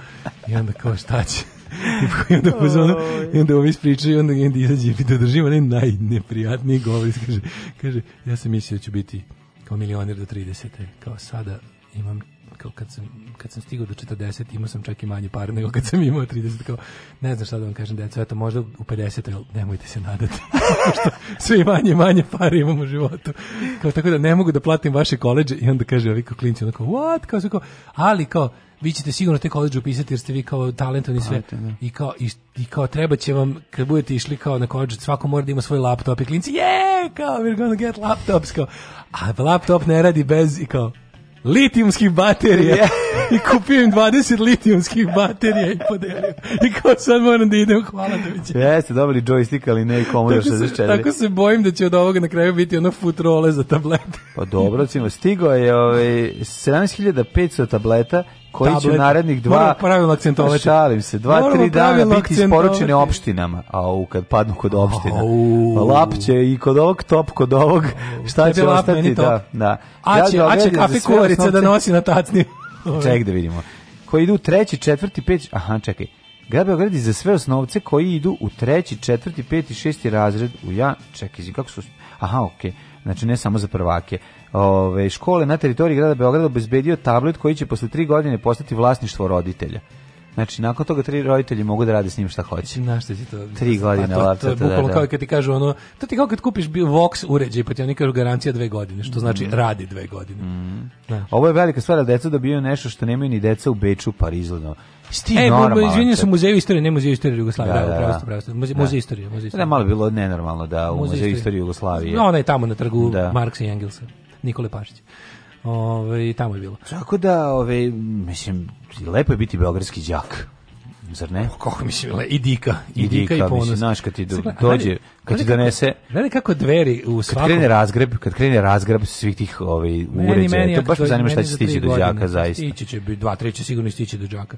I onda kao šta će? I onda pozvano, i onda ovi ispričaju, onda i onda izađe i da držim onaj najneprijatniji govor. Kaže, kaže, ja sam mislio da ću biti kao milioner do 30. Kao sada imam kao kad sam, kad sam stigao do 40, imao sam čak i manje pare nego kad sam imao 30, kao, ne znam šta da vam kažem, deco, eto, možda u 50, ali nemojte se nadati, što sve manje, manje pare imam u životu, kao, tako da ne mogu da platim vaše koleđe, i onda kaže ovi kao klinci, onda kao, what, kao, kao, ali kao, vi ćete sigurno te koleđe upisati jer ste vi kao talentovni sve. Da. I kao, i, i kao treba će vam, kad budete išli kao na koleđe, svako mora da ima svoj laptop i klinci, je, yeah! kao, we're gonna get laptops, kao, a laptop ne radi bez, i kao, litijumskih baterija. I kupio im 20 litijumskih baterija i podelio. I kao sad moram da idem, hvala doviđa. Da Jeste, dobili joystick, ali ne i Commodore 64. Tako se bojim da će od ovoga na kraju biti ono futrole za tablete. pa dobro, cimo, stigo je ovaj, 17.500 tableta koji tablet. će narednih dva pravilno akcentovati. Šalim se, 2 3 dana biti isporučene opštinama. A u kad padnu kod opština. Au. i kod ovog top, kod ovog šta će ostati da, da. A će, a će kafe kuvarica da nosi na tacni. Ček da vidimo. Koji idu treći, četvrti, peti, aha, čekaj. Grad Beograd za sve osnovce koji idu u treći, četvrti, peti, šesti razred u ja, čekaj, kako su, aha, okej, okay. znači ne samo za prvake ove, škole na teritoriji grada Beograda obezbedio tablet koji će posle tri godine postati vlasništvo roditelja. Znači, nakon toga tri roditelji mogu da rade s njim šta hoće. Na šta će to? Tri godine laptop. Pa to, to, to je da, da, bukvalno da. kao kad ti kažu ono, to ti kao kad kupiš Vox uređaj, pa ti oni kažu garancija dve godine, što znači mm. radi dve godine. Mm. Znači. Ovo je velika stvar, deca dobijaju nešto što nemaju ni deca u Beču, Parizu, no. Sti e, normalno. Izvinjam se, muzeju istorije, ne muzeju istorije Jugoslavije, da, da, pravosti, pravosti. Muze, da. Muzej istorije, muzej istorije. Da, malo bilo nenormalno da u muzeju istorije Jugoslavije. No, ona je tamo na trgu da. Marksa i Engelsa. Nikole Pašić. Ove, ovaj, tamo je bilo. Tako da, ove, ovaj, mislim, lepo je biti beogradski đak zar ne? O, pa Kako mislim, i dika, i, I dika, dika, i ponos. Mislim, znaš, kad ti do, dođe, kad ti donese... Gledaj kako dveri u svakom... Kad krene razgreb, kad krene razgreb svih tih ovaj, uređaja, to baš me zanima šta će stići do džaka, zaista. Stići će, dva, će sigurno stići do džaka.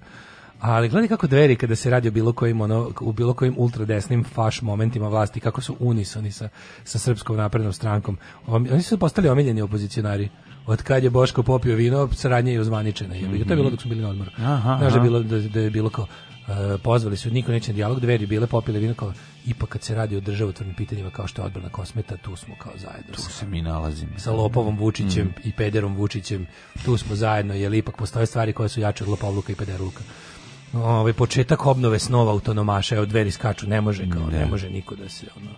Ali gledaj kako dveri kada se radi o bilo kojim ono u bilo kojim ultradesnim faš momentima vlasti kako su unisoni sa sa srpskom naprednom strankom. Oni su postali omiljeni opozicionari. Od kad je Boško popio vino, saradnja je uzvaničena. Mm -hmm. To je bilo mhm. dok su bili na odmoru. Aha, Znaš da bilo, da, da je bilo kao, Uh, e, pozvali su niko neće dijalog, dveri bile popile vino kao ipak kad se radi o državotvornim pitanjima kao što je odbrana kosmeta, tu smo kao zajedno. Tu se mi nalazimo. Sa Lopovom Vučićem mm. i Pederom Vučićem, tu smo zajedno, jer ipak postoje stvari koje su jače od Lopovluka i Pederluka ovaj početak obnove snova autonomaša, evo dveri skaču, ne može kao, ne, ne može niko da se ono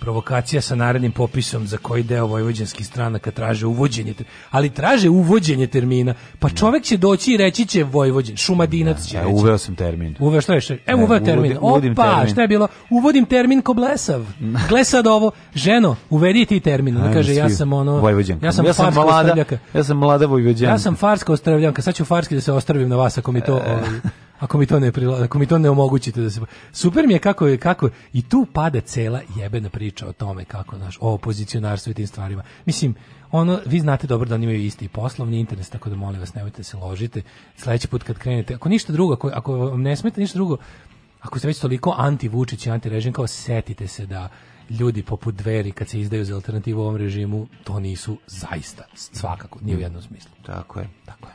provokacija sa narednim popisom za koji deo vojvođanskih stranaka traže uvođenje, ali traže uvođenje termina. Pa čovek će doći i reći će vojvođen, šumadinac će e, reći. Uveo sam termin. Uveo šta je? Šta je? E, uveo ne, termin. Uvodim, Opa, termin. šta je bilo? Uvodim termin ko blesav. Gle sad ovo, ženo, uvedi ti termin. Ona kaže, svi. ja sam ono... Vojvođanka. Ja sam, ja sam mlada, ja sam mlada vojvođanka. Ja sam farska ostravljanka, sad ću farski da se ostravim na vas ako mi to... E, ovaj, ako mi to ne prila, ako mi to ne omogućite da se super mi je kako je kako i tu pada cela jebena priča o tome kako naš o opozicionarstvu i tim stvarima. Mislim ono, vi znate dobro da oni imaju isti poslovni interes, tako da molim vas nemojte da se ložite. Sledeći put kad krenete, ako ništa drugo, ako, ako vam ne smeta ništa drugo, ako ste već toliko anti-Vučić i anti-režim, kao setite se da ljudi poput dveri kad se izdaju za alternativu ovom režimu, to nisu zaista, svakako, ni u jednom smislu. Tako je. Tako je.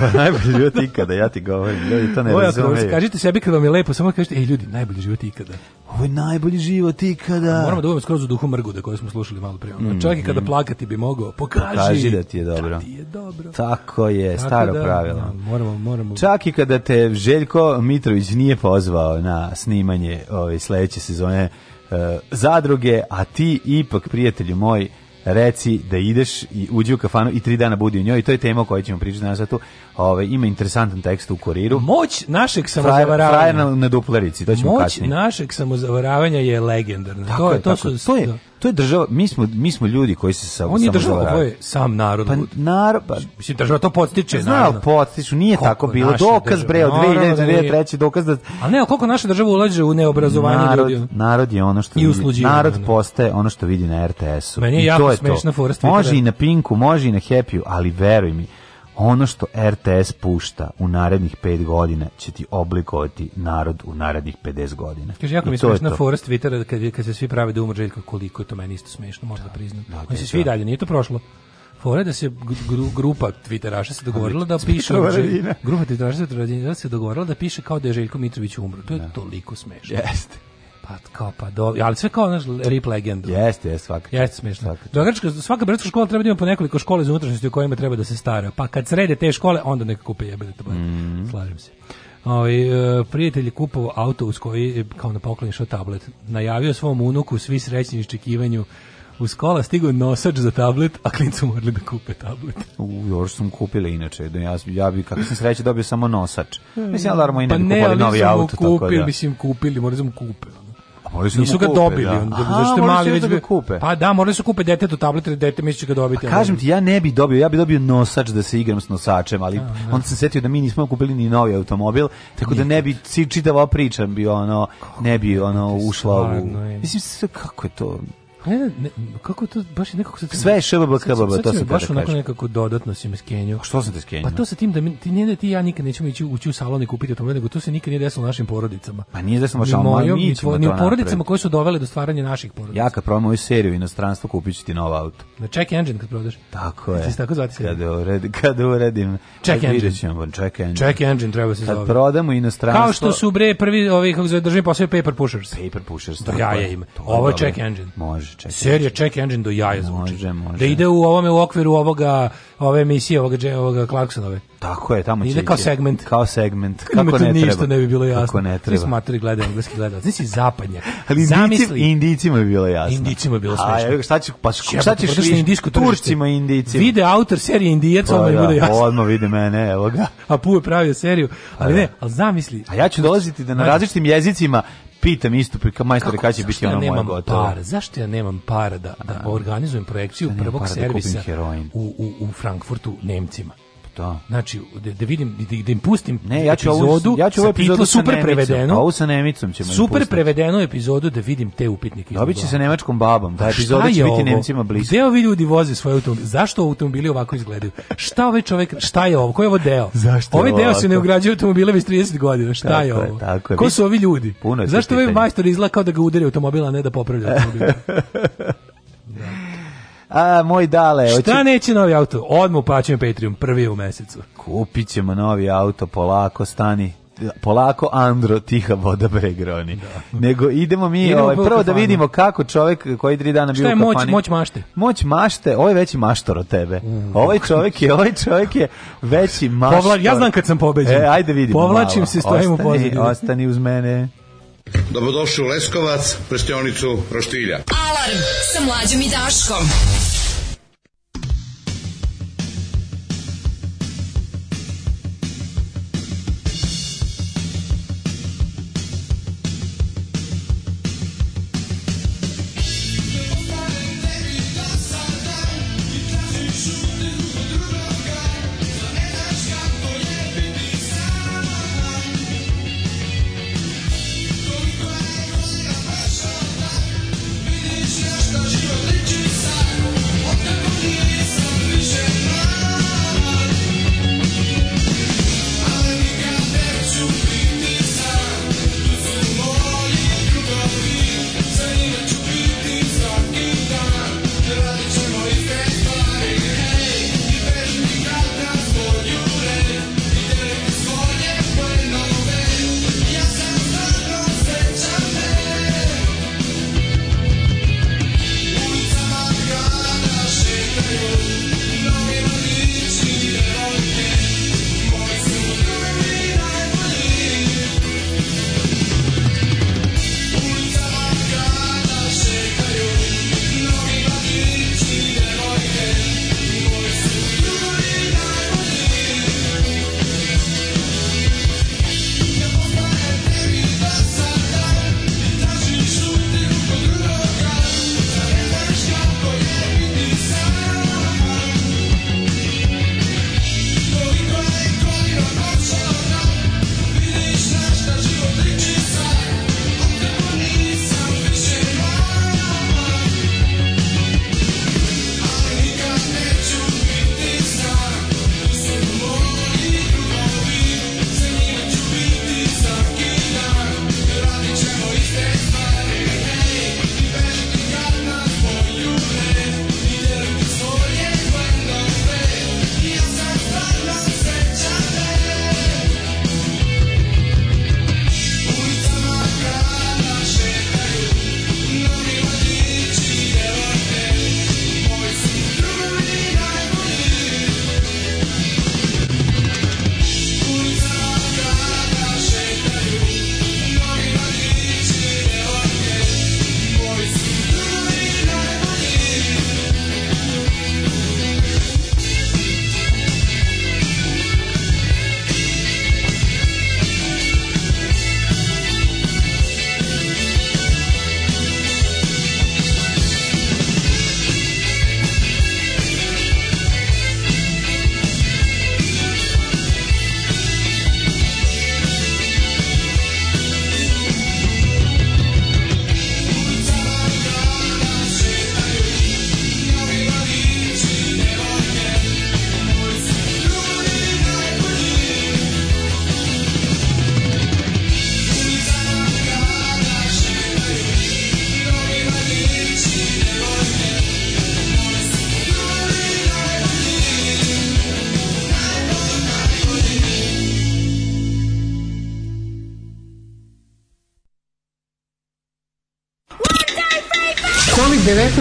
pa najbolji život ikada, ja ti govorim, ljudi to ne razumeju. Kažite sebi kad vam je lepo, samo kažete, ej ljudi, najbolji život ikada. Ovo je najbolji život ikada. Moramo da budemo skroz u duhu mrguda koju smo slušali malo prije. Mm, Čak i kada mm. plakati bi mogao, pokaži. Pokaži da ti je da dobro. Da ti je dobro. Tako je, Tako staro da, pravilo. Da, moramo, moramo. Čak i kada te Željko Mitrović nije pozvao na snimanje ove ovaj, sledeće sezone uh, zadruge, a ti ipak, prijatelju moj, reci da ideš i uđi u kafanu i tri dana budi u njoj i to je tema o kojoj ćemo pričati danas tu. ovaj ima interesantan tekst u kuriru. Moć našeg samozavaravanja. na, na duplerici, to ćemo Moć kasnije. našeg samozavaravanja je legendarna. Tako to je, to, tako. Su, to je To je država, mi smo, mi smo ljudi koji se sa, On je država, ovo je sam narod. Pa, narod, pa, mislim, država to podstiče. Pa znao podstiču, nije koliko tako bilo. Dokaz, bre, od 2003. Da dokaz da... Ali ne, koliko naša država ulaže u neobrazovanje narod, ljudi. Narod je ono što... I vidi, narod ne. postaje ono što vidi na RTS-u. Meni je I jako smešna fora Može i na Pinku, može i na Happy-u, ali veruj mi, ono što RTS pušta u narednih 5 godina će ti oblikovati narod u narednih 50 godina. Kaže, jako mi se smešna fora s Twittera kad, kad se svi prave da umre Željko koliko je to meni isto smešno, možda da, priznam. Da, da, se svi da. dalje, nije to prošlo. Fora da se gru, grupa Twitteraša se dogovorila da piše grupa Twitteraša se dogovorila da piše kao da je Željko Mitrović umro. To je da. toliko smešno. Jeste. Pa kao pa do, ali sve kao znaš rip legendu. Jeste, jeste svaka. Jeste smešno. Beogradska svaka beogradska škola treba da ima po nekoliko škola iz unutrašnjosti u kojima treba da se stara. Pa kad srede te škole onda neka kupe jebene tablet. Mm. Slažem se. Ovaj e, prijatelj kupovao auto uz koji e, kao na poklon išao tablet. Najavio svom unuku svi srećni u iščekivanju u skola stigao nosač za tablet, a klincu morali da kupe tablet. U, još sam kupili inače, da ja, ja bi, kako sam sreće, dobio samo nosač. Mislim, alarmo i ne pa bi ne, kupali novi auto. Pa ne, ali smo kupili, da. mislim, kupili, morali smo kupili morali su da Nisu ga, kupe, dobili, da. on, Aha, zato mali da već da ga kupe. Pa da, morali su da kupe detetu tablet, jer dete misli će ga dobiti. Pa ali- Kažem ti, ja ne bih dobio, ja bih dobio nosač da se igram s nosačem, ali onda sam setio da mi nismo kupili ni novi automobil, tako da ne bi ci- čitava ova priča bi ono, ne bi ono ušla u... stvarno Mislim, kako je to? Ne, ne, kako to baš nekako se sve je šbb kbb to se baš da onako nekako dodatno se meskenju. A što se te skenju? Pa to sa tim da mi, ti ne da ti ja nikad nećemo ići ući u salon i kupiti to, nego to se nikad nije desilo našim porodicama. Pa nije desilo baš mojom, ni, tvo, ni u porodicama koje su dovele do stvaranja naših porodica. Ja kad prodam seriju inostranstvo kupiću ti nov auto. Na check engine kad prodaš. Tako je. Ti tako zvati se. Kad uredi, kad uredim. Check engine. Ćemo, check engine. Check engine treba se zvati. Kad prodamo inostranstvo. Kao što su bre prvi ovih kako se drži posle paper pushers. Paper pushers. Da ja je ime. Ovo check engine. Može može check Serija check engine do jaja zvuči. Može, može. Da ide u ovome u okviru ovoga, ove emisije, ovoga, ovoga klaksonove Tako je, tamo će ide kao segment. Kao segment. Kako ne treba. Ništa ne bi bilo jasno. Kako ne treba. Svi smatori engleski gledalac. Nisi zapadnje Ali Zamisli. Indicima je bilo jasno. Indicima je bilo smešno. A šta će, pa šta ćeš vi? Turcima i Indicima. Vide autor serije Indijac, pa ovo da, bude jasno. Odmah vidi mene, evo ga. A Pu je pravio seriju. Pa ali da. ne, al zamisli. A ja ću dolaziti da na različitim jezicima pitam isto pri majstore kada će biti ono ja moje gotovo. Para? Zašto ja nemam para da, da organizujem projekciju prvog da servisa u, u, u Frankfurtu Nemcima? Da. Znači, da, da vidim, da, da im pustim ne, ja ću epizodu, ovu, ja ću ovu epizodu sa super nemicom. prevedeno. Pa sa Nemicom ćemo Super prevedenu epizodu da vidim te upitnike. Dobit će sa nemačkom babom, da epizoda će biti Nemcima blizu. Gde ovi ljudi voze svoje automobile? Zašto automobili ovako izgledaju? Šta ovaj čovjek, šta je ovo? Ko je ovo deo? Zašto ovaj deo se ne ugrađuje automobile već 30 godina. Šta tako je ovo? Tako je. Ko su ovi ljudi? Puno Zašto ovaj majstor izlakao da ga udari automobila, a ne da popravlja automobil? da. A, moj dale. Šta oči... neće novi auto? Odmah upaćujem Patreon, prvi u mesecu. Kupit ćemo novi auto, polako, stani polako Andro tiha voda bregroni. Da. Nego idemo mi idemo ovaj, prvo da vidimo kako čovjek koji tri dana bio u kafani. Moć, moć mašte? Moć mašte, ovaj veći maštor od tebe. Mm. Ovaj čovjek je, ovaj čovjek je veći maštor. Povla, ja znam kad sam pobeđen. E, ajde vidimo. Povlačim malo. se, stojim ostani, u pozadini. Ostani uz mene. Dobrodošli u Leskovac, prestionicu Roštilja. Alarm sa mlađom i Daškom.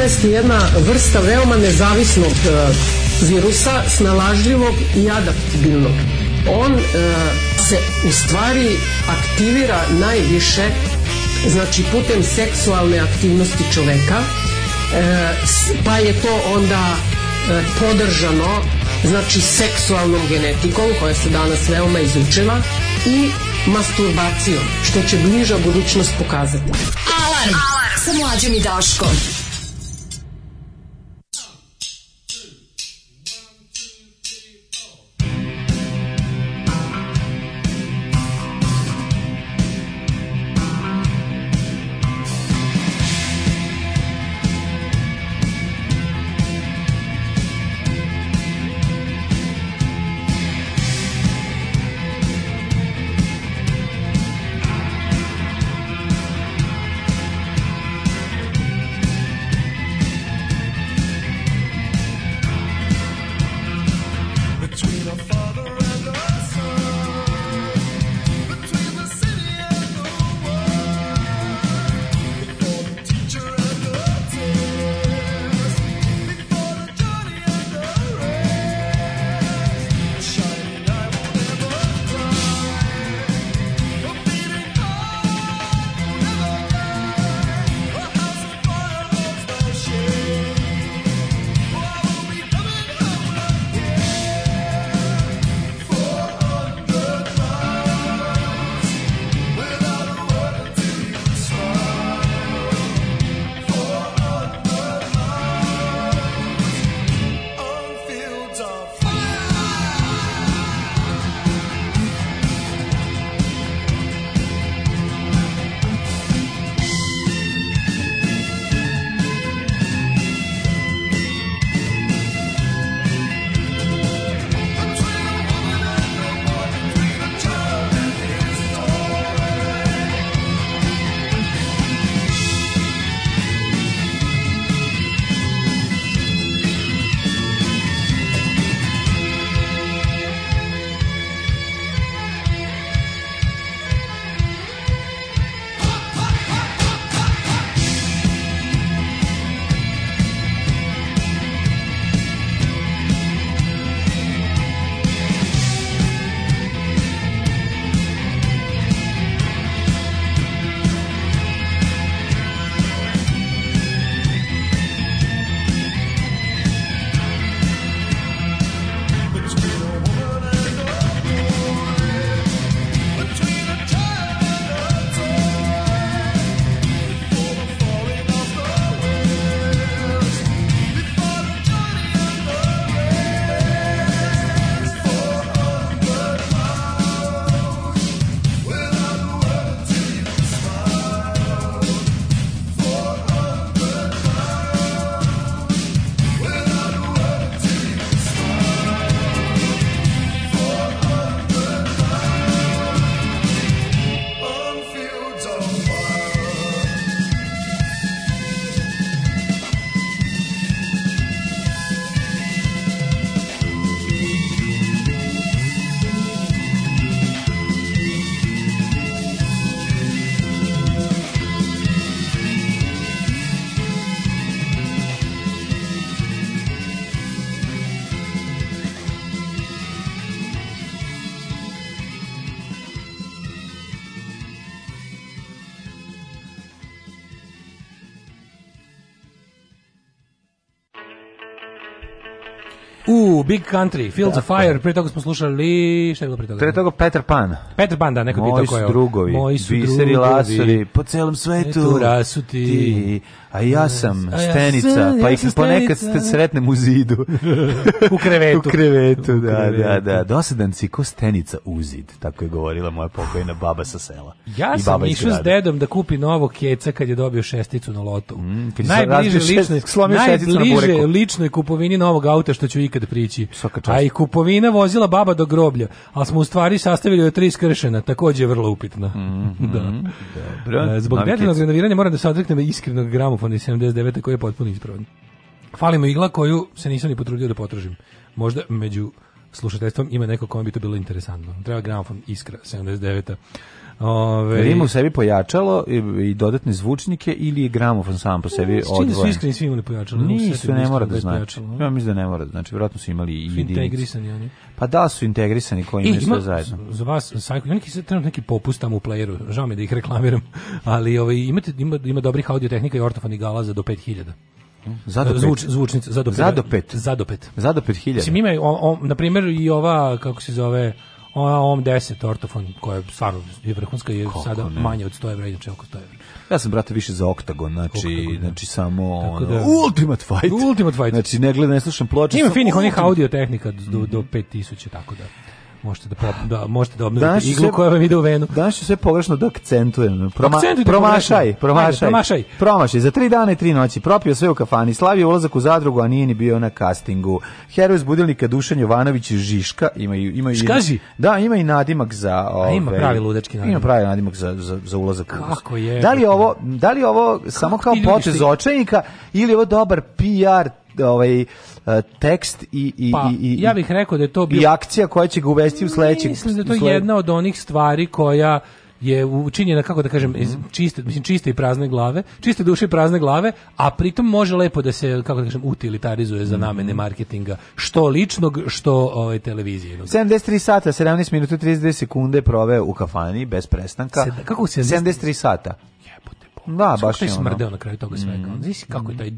jest jedna vrsta veoma nezavisnog e, virusa, snalažljivog i adaptibilnog. On e, se u stvari aktivira najviše znači putem seksualne aktivnosti čoveka e, pa je to onda podržano znači seksualnom genetikom koja se danas veoma izučila i masturbacijom što će bliža budućnost pokazati. Alarm, Alarm. sa mlađim i Daškom. Big Country, Fields of Fire, prije toga smo slušali, šta je bilo prije toga? To toga Peter Pan. Peter Pan, da, neko pitao koje je. Moji su drugovi, biseri lasovi, po celom svetu, rasuti, ti, a ja sam a ja stenica, pa sam, pa ih ponekad ste sretnem u zidu. u krevetu. u krevetu, da, u krevetu. da, da. da. Dosadan si ko stenica u zid, tako je govorila moja pokojna baba sa sela. Ja I sam išao s dedom da kupi novo keca kad je dobio šesticu na lotu. Mm, najbliže lične, najbliže ličnoj kupovini novog auta što ću ikad prići kući. A i kupovina vozila baba do groblja, ali smo u stvari sastavili od tri skršena, takođe je vrlo upitna. Mm -hmm. da. Dobro. E, zbog detaljnog renoviranja moram da se odreknem iskrenog gramofona iz 79. koji je potpuno ispravan. Falimo igla koju se nisam ni potrudio da potražim. Možda među slušateljstvom ima neko kome bi to bilo interesantno. Treba gramofon Iskra 79. Ove, ima u sebi pojačalo i, i dodatne zvučnike ili gramofon sam po sebi da odvojen. Čini su iskreni svi imali da pojačalo. Nisu, ne mora da, da znači. Ja mislim da ne mora da znači. Vjerojatno su imali i jedinice. Integrisani oni. Pa da su integrisani koji e, imaju sve zajedno. Za vas, Sajko, neki se trenutno neki popust tamo u playeru. Žao mi da ih reklamiram. Ali ovaj, imate, ima, ima dobrih audiotehnika i gala za do 5000. Za Zadopet. Zvuč, do zadopet. Za do Zadopet e, hiljada. Mislim, ima, na primjer, i ova, kako se zove, ona OM 10 ortofon koja je stvarno je vrhunska je Koliko sada ne? manje od 100 evra, inače oko 100 evra. Ja sam brate više za oktagon, znači oktagon, znači samo Tako ono, da, Ultimate Fight. Ultimate Fight. Znači ne gledam, ne slušam ploče. Ima finih onih audio tehnika do, mm -hmm. do 5000 mhm. tako da. Možete da pop, da možete da obnovite iglu koja vam ide u venu. Danas ću sve pogrešno da akcentujem. Proma, akcentujem da promašaj, promašaj, promašaj. Promašaj za tri dana i tri noći. Propio sve u kafani. Slavio ulazak u zadrugu, a nije ni bio na kastingu. Heroj iz budilnika Dušan Jovanović i Žiška imaju imaju Škazi? Da, ima i nadimak za ove, ima ovaj, pravi ludački nadimak. Ima pravi nadimak za, za, za ulazak. Kako je? Da li je ovo, da li je ovo samo kao potez očajnika ili je ovo dobar PR ovaj e, tekst i i pa, i, i ja bih rekao da je to bio i akcija koja će ga uvesti u sledeći mislim da to je jedna od onih stvari koja je učinjena kako da kažem iz mhm. čiste mislim čiste i prazne glave, čiste duše i prazne glave, a pritom može lepo da se kako da kažem utilitarizuje za mhm. namene marketinga, što ličnog, što ove ovaj, televizije. 73 sata, 17 minuta 32 sekunde prove u kafani bez prestanka. Sed, kako 73, 73 sata? Da, baš je smrdeo na kraju toga svega. Mm. Znaš kako je taj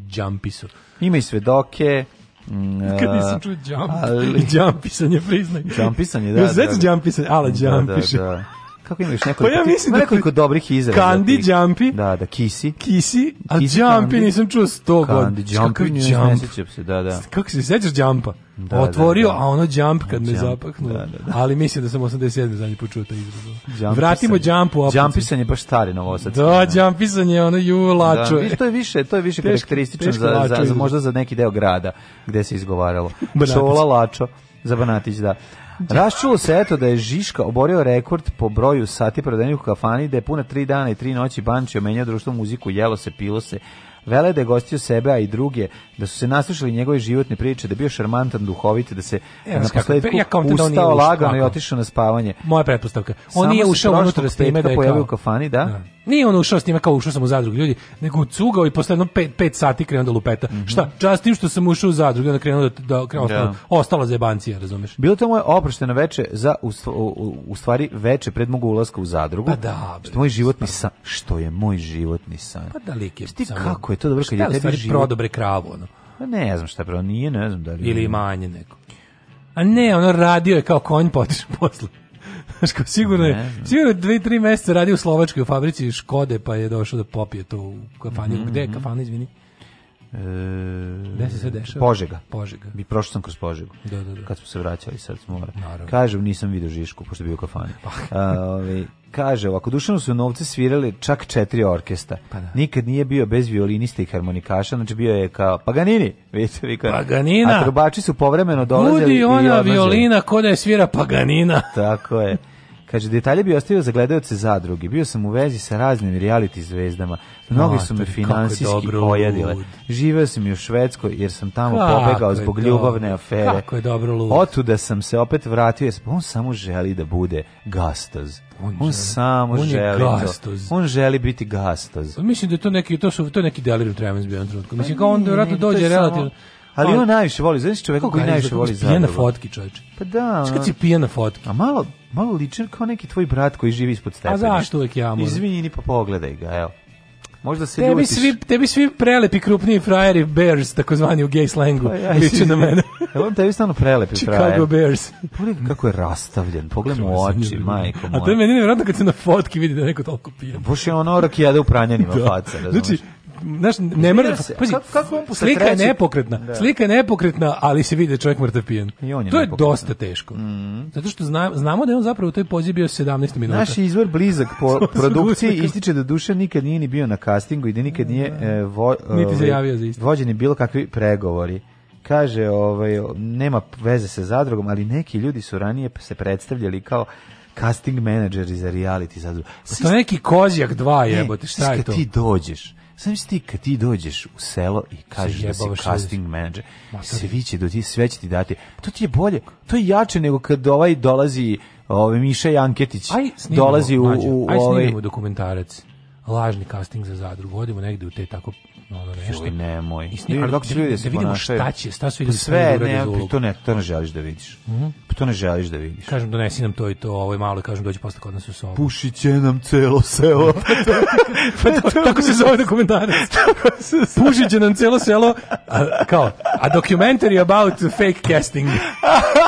su. Ima i svedoke. Mm, Kad nisam čuo džamp, ali... džampisanje priznaj. Džampisanje, da. Još znači džampisanje, ala džampiše. Da, da, da. da kako ima nekoliko, pa ja mislim da nekoliko dobrih izraza. Candy Jumpy. Da, da, Kisi. Kisi, a kisi Jumpy nisam čuo sto god. Kandi, Jumpy, jump. ne sećam se, da, da. Kako se sećaš Jumpa? Da, da Otvorio, da, da. a ono Jump kad me zapaknu. Da, da, da. Ali mislim da sam 87. zadnji počuo taj izraz. Vratimo Jumpu. ne baš stari novosadski. Da, da. Jumpisanje, ono ju da, lačo. Da, to je više, to je više karakteristično za, za, za, možda za neki deo grada gde se izgovaralo. Šola lačo za Banatić, da. Da. Raščulo se eto da je Žiška oborio rekord po broju sati prodanih u kafani, da je puna tri dana i tri noći bančio, menjao društvo muziku, jelo se, pilo se, Vele da je gostio sebe, a i druge, da su se naslušali njegove životne priče, da je bio šarmantan, duhovit, da se e, na posledku ja da ustao lagano i otišao na spavanje. Moja pretpostavka. On Samo nije ušao unutra s time da je pojavio kao... u kafani, da? da. Nije on ušao s time kao ušao sam u zadrugu ljudi, nego cugao i posle jedno 5 sati krenuo da lupeta. Mm -hmm. Šta? Čast tim što sam ušao u zadrugu, onda krenuo da, da krenuo da. Ostalo, ostalo za jebancija, razumeš? Bilo to moje oprošteno veče za u, u, u stvari veče pred mogu ulaska u zadrugu. Pa da, bre, što moj životni san, što je moj životni san. Pa da lik je samo kako je to dobro kad je tebi živo. prodobre kravu, ono. Pa ne znam šta pro, nije, ne znam da li... Ili manje neko. A ne, ono radio je kao konj potiš pa posle. Znaš, sigurno je, sigurno dve, tri meseca radi u Slovačkoj u fabrici Škode, pa je došao da popije to u kafani. Mm -hmm. Gde je kafana, izvini? E, Gde se sve dešava? Požega. Požega. Mi prošao sam kroz Požegu. Da, da, da. Kad smo se vraćali, sad smo mora. Kažem, nisam vidio Žišku, pošto je bio u kafani. Pa. A, ove, ovaj, Kaže, ovako Dušanu su novce svirali čak četiri orkesta. Pa da. Nikad nije bio bez violinista i harmonikaša, znači bio je kao Paganini, vidite vi kao. Paganina. A trubači su povremeno dolazili Budi ona i violina ko da je svira Paganina. Tako je. Kaže, detalje bi ostavio za gledalce zadruge. Bio sam u vezi sa raznim reality zvezdama. Mnogi su me finansijski pojedile. Živeo sam i u Švedskoj jer sam tamo kako pobegao zbog dobro, ljubavne afere. Kako je dobro lud. Otuda sam se opet vratio jer on samo želi da bude gastoz. On, on želi. samo on želi gastoz. On želi biti gastoz. Pa mislim da je to neki, to su, to neki delirium tremens bio trenutku. Mislim, pa kao on vjerojatno dođe relativno... Samo Ali on najviše voli, znači čovjek koji najviše voli za. Pijena fotki, čoveče. Pa da. Znaš kad si pijena fotki. A malo, malo liči kao neki tvoj brat koji živi ispod stepena. A zašto uvijek ja moram? Izvinjeni pa pogledaj ga, evo. Možda se tebi ljutiš. Svi, tebi svi prelepi krupniji frajeri Bears, takozvani u gay slangu, pa, ja, liče na mene. Evo on tebi stano prelepi Chicago frajer. Chicago Bears. Pogledaj kako je rastavljen, pogledaj mu oči, majko moja. A to je meni nevjerojatno kad se na fotki vidi da neko toliko pije. Boš je ono rakijada u pranjanima da. faca, razumiješ? Znači, znaš, ne mrda, se, pazi, kako, kako on slika treći? je nepokretna, da. slika je nepokretna, ali se vidi da čovjek mrtav pijen. I on je to je nepokretna. dosta teško. Mm. Zato što zna, znamo da je on zapravo u toj poziji bio 17 minuta. Naš izvor blizak po produkciji ističe da Dušan nikad nije ni bio na castingu i da nikad nije da. e, vo, e, Niti se ovaj, javio za isto. vođeni bilo kakvi pregovori kaže, ovaj, nema veze sa zadrugom, ali neki ljudi su ranije se predstavljali kao casting menadžeri za reality zadrugu. Pa to je neki kozjak dva e, jebote, šta je to? ti dođeš Sam si ti kad ti dođeš u selo i kažeš da si casting manager, svi će do ti, sve će ti dati. To ti je bolje, to je jače nego kad ovaj dolazi, ovaj Miša Janketić, aj, snimamo, dolazi u, u, Aj snimamo ovaj... dokumentarac lažni casting za zadrugu, odemo negde u te tako ono da, da, nešto. Joj, nemoj. I snim, ali, kako se ljudi da, da se da vidimo šta će, šta pa sve ljudi sve, ne, pa to ne, to ne želiš da vidiš. Mm To ne želiš da vidiš. Kažem, donesi nam to i to, ovoj malo, i kažem, dođi posle kod nas u sobu. Pušiće nam celo selo. pa to, tako se zove dokumentarac. Pušiće nam celo selo, a, kao, a documentary about fake casting.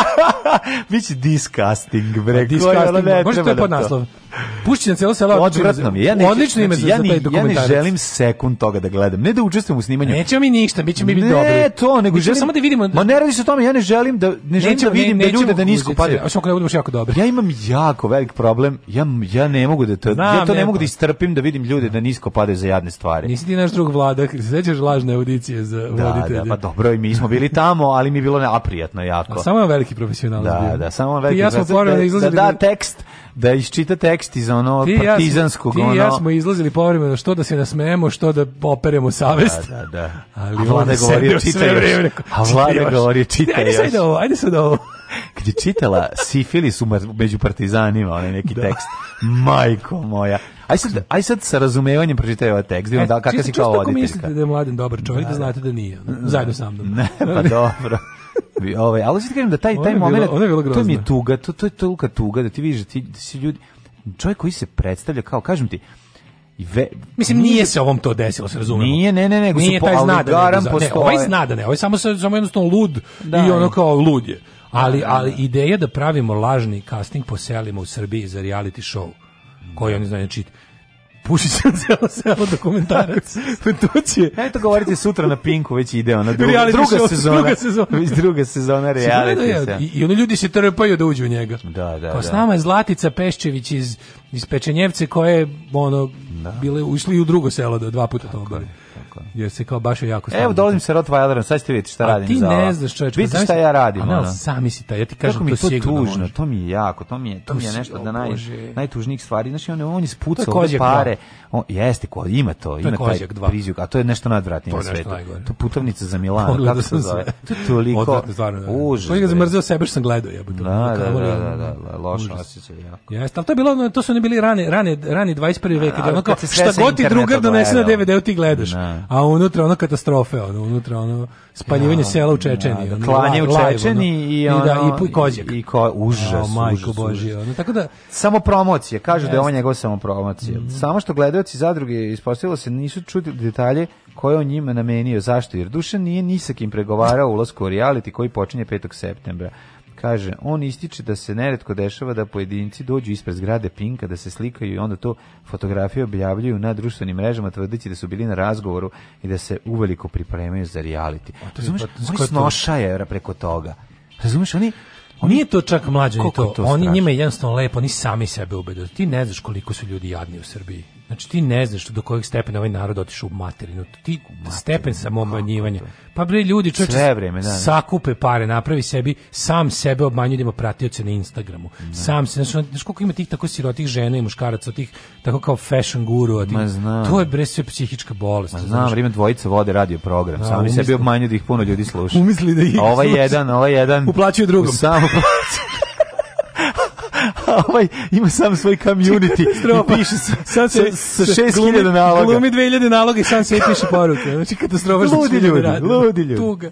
Biće disgusting, bre. Discasting. možda to je podnaslov. To. Pušči Pušćina celo selo. Odvratno mi je. Ja ne, odlično ime znači, ja za taj dokumentarac. Ja ne želim sekund toga da gledam. Ne da učestvujem u snimanju. Nećemo mi ništa, bićemo mi ne, dobri. Ne, to, nego želim samo da vidimo. Ma ne radi se o tome, ja ne želim da ne želim da vidim da ljude da nisko padaju. Samo što kad budemo jako dobri. Ja imam jako velik problem. Ja ja ne mogu da to ja to ne mogu da pa. istrpim da vidim ljude da nisko padaju za jadne stvari. Nisi ti naš drug vladak, sećaš lažne audicije za voditelje. Da, da, pa dobro, i mi smo bili tamo, ali mi je bilo neaprijatno jako. Samo je veliki profesionalac Da, da, samo veliki. Ja sam da, da, da, da, da tekst, da isčita tekst tekst iz ono ti partizanskog. Ja smo, ti i ja smo izlazili povremeno što da se nasmejemo, što da operemo savest. Da, da, da. Ali on je govorio, čita još. A vlada govorio, čita još. Ajde sad ovo, ajde sad ovo. Kad je čitala Sifilis među partizanima, onaj neki da. tekst. Majko moja. Aj sad, aj sad sa razumevanjem pročitaj ovaj tekst, e, da kakav si kao čisto voditeljka. Čisto mislite da je mladen dobar čovjek, da, da, da. znate da nije. Zajedno sa mnom. Ne, pa dobro. ovaj, ali sad kažem da taj, taj moment, to mi je tuga, to, to je tolika tuga, da ti vidiš, da ti, ti da si ljudi, čovjek koji se predstavlja kao, kažem ti, ve, mislim nije, nije, se ovom to desilo, se razumemo. Nije, ne, ne, nego nije su taj zna da ne, postoje. ne, ovaj zna da ne, ovaj samo se samo jednostavno lud da, i ono da. kao lud je. Ali, da, da, ali ideja da pravimo lažni casting po selima u Srbiji za reality show, koji oni znaju znači, pušit ćemo celo selo dokumentarac. to će... Eto govorite sutra na Pinku, već ide ona druga, druga sezona. Druga sezona. Već druga sezona reality. Ja, da. I, I oni ljudi se trpaju da uđu u njega. Da, da, Kao s da. nama je Zlatica Peščević iz, iz Pečenjevce koje ono, da. bile ušli u drugo selo da dva puta to obave tako Jer se kao baš jako jako Evo dolazim sa Rottweilerom, sad ćete vidjeti šta a radim ti za. Ti ne znaš čoveče. Vidite šta ja radim. Ne, sami si taj, ja ti kažem to, to sigurno. Tužno, to mi je jako, to mi je, to, mi je nešto da naj najtužnijih stvari. Znači on je on ispucao pare. On jeste ko ima to, ima taj prizjuk, a to je nešto najodvratnije na svetu. To putovnica za Milano, kako se zove. To je toliko. Da, da. Užas. To je zamrzeo sebe što sam gledao, jebo. Da, da, da, da, da, loše osjećaj jako. Jeste, al to je bilo, to su ne bili rane, rane, rani 21. vek, ono kao šta god ti drugar donese na DVD-u ti gledaš a unutra ono katastrofe, ono, unutra ono spaljivanje ja, sela u da, Čečeniji, Ja, da, ono, klanje u Čečeni ono, i, ono, i, da, i, i kozjak. I ko, užas, o, majko užas, Boži, ono, tako da, samo promocije, kažu da je on njegov samo promocije. Mm -hmm. Samo što gledaoci zadruge ispostavilo se nisu čuti detalje koje on njima namenio. Zašto? Jer Dušan nije ni sa kim pregovarao ulasku u reality koji počinje 5. septembra. Kaže, on ističe da se neretko dešava da pojedinci dođu ispred zgrade Pinka, da se slikaju i onda to fotografije objavljuju na društvenim mrežama, tvrdeći da su bili na razgovoru i da se uveliko pripremaju za reality. Razumeš, pa oni snoša je preko toga. Razumeš, oni, oni, Nije to čak mlađe ni to. to oni strašno. njima je jednostavno lepo, oni sami sebe ubeduju. Ti ne znaš koliko su ljudi jadni u Srbiji. Znači ti ne znaš do kojeg stepena ovaj narod otišao u materinu. Ti materinu, stepen samoobmanjivanja. Pa bre ljudi čoveče vreme, da, da, sakupe pare, napravi sebi, sam sebe obmanjuje da pratioce na Instagramu. Ne. Da. Sam se, znači, znači koliko ima tih tako sirotih žena i muškaraca, tih tako kao fashion guru, tih, to je bre sve psihička bolest. Ma znam, znači. vrijeme dvojica vode radio program, da, sami umisli, sebi obmanjuju da ih puno ljudi sluša. Umisli da ih. Ovaj, ovaj jedan, ovaj jedan uplaćuje drugom. Samo a ovaj ima sam svoj community i piše sa, sam se, sa, sa 6000 naloga. Glumi 2000 naloga i sam sve piše poruke. Znači katastrofa. što ljudi, ludi ljudi. Tuga.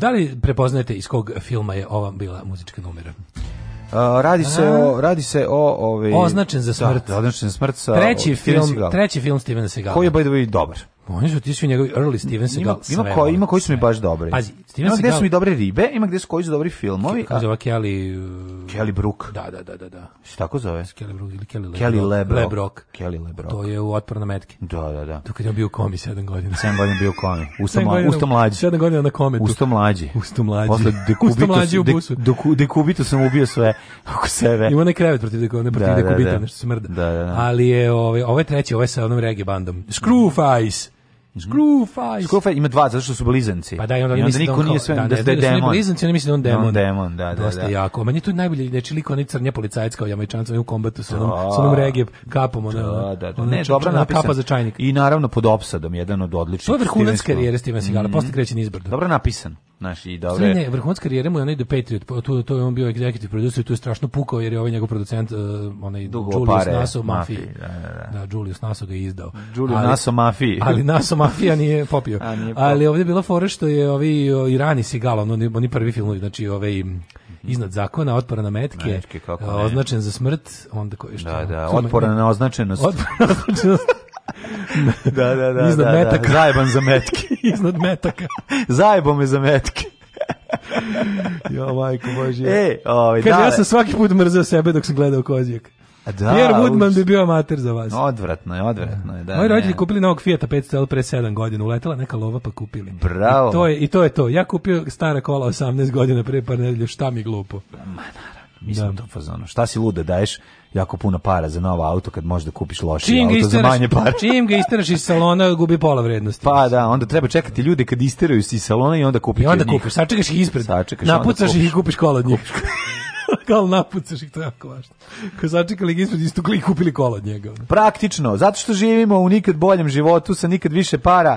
da li prepoznajete iz kog filma je ova bila muzička numera? Uh, radi se A, o radi se o ovaj označen za da, smrt. Da, označen za smrt sa treći film, Segal. treći film Stevena Segala. Koji je by the way dobar. Oni su ti su njegovi early Steven Segal. Ima, ima koji, ima koji su mi baš dobri. Pazi, Steven Segal. gde su mi dobre ribe, ima gde su koji su dobri filmovi. Kaže ovakje ali Kelly Brook. Da, da, da, da, da. Se tako zove? Kelly Brook ili Kelly Lebrock. Kelly Lebrok. Lebrock. Kelly Lebrok. To je u otpor na metke. Da, da, da. Dok je bio u komi 7 godina. 7 godina bio u komi. Usto mlađi. Usto mlađi. 7 godina na kometu. Usto mlađi. Usto mlađi. Posle dekubito, mlađi u busu. Deku, dekubito sam ubio sve oko sebe. Ima onaj krevet protiv ne, da, protiv da, da. dekubita, da, da. nešto smrda. Da, da, da. Ali je ovaj, ovaj treći, ovaj sa onom reggae bandom. Screwface. Mhm. Screwface. Screwface ima dva zato što su blizanci. Pa da, i onda, I onda da niko da on, nije sve da, da, da, da, da demon. blizanci, oni misle da on demon. On demon, da, da, Dosta da. jako. Meni tu najbolje znači liko onaj crnja policajac kao jamajčanca u kombatu sa onom, sa onom da. regije kapom ona. Da, da, da. Ne, znači, dobro napisan. Kapa za čajnik. I naravno pod opsadom, jedan od odličnih. To je vrhunac karijere Steven Seagala, mm -hmm. posle kreće nizbrdo. Dobro napisan. Naš i dobre. Sve ne, vrhunac karijere mu je onaj The Patriot, tu to je on bio executive producer tu je strašno pukao jer je ovaj njegov producent e, onaj Dugo Julius Naso Mafiji. Da, da, Julius Naso ga izdao. Julius Naso Mafiji. Ali Naso mafija nije popio. A, nije popio. Ali ovdje je bila fora što je ovi Irani Sigala, oni, oni prvi filmovi, znači ove mhm. iznad zakona, otpora na metke, Mečke, kako ne. za smrt, onda koji što... Da, da, otpora na označenost. Otpora na označenost. da, da, da. Iznad da, da. metaka. Da, zajeban za metke. iznad metaka. Zajebo me za metke. jo, majko Božje. E, ovaj, Kaže, ja sam svaki put mrzeo sebe dok sam gledao Kozijek. Da, Jer Woodman bi bio amater za vas. Odvratno je, odvratno je. Da, Moji roditelji kupili novog Fiat 500 L pre 7 godina, uletela neka lova pa kupili. Bravo. I to je, i to, je to. Ja kupio stara kola 18 godina pre par nedelje, šta mi glupo. Ma naravno. Mislim da. to fazonu. Šta si lude daješ jako puno para za novo auto kad možeš da kupiš loši čim auto isteraš, za manje para. čim ga isteraš iz salona gubi pola vrednosti. Pa da, onda treba čekati ljude kad isteraju iz salona i onda kupiš. I onda kupiš, sačekaš ih ispred. Sačekaš, Napucaš ih i kupiš kola od njih kao napucaš ih, to je jako važno. Kad sačekali ih ispred istu klik, kupili kola od njega. Praktično, zato što živimo u nikad boljem životu sa nikad više para,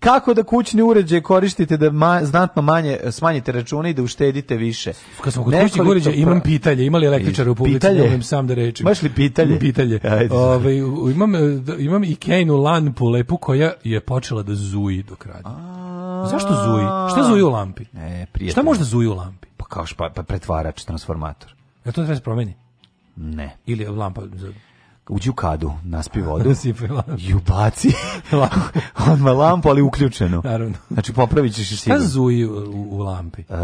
kako da kućni uređaje koristite da ma, znatno manje smanjite račune i da uštedite više. Kad smo kod kućnih uređaja imam pitalje, li električar u publici, pitalje. ne sam da rečim. Maš li pitalje? Pitalje. Ajde. Ove, ovaj, imam, e, imam i Ikejnu lampu lepu koja je počela da zuji do kraja. Zašto zuji? Šta zuji u lampi? E, prijatelj. Šta možda zuji u lampi? kao špa, pa pretvarač, transformator. Ja to treba se promeni? Ne. Ili lampa za uđi u kadu, naspi vodu i ubaci odmah lampu, ali uključenu. Naravno. Znači, popravit ćeš i sigurno. Šta zuji u, u lampi? E...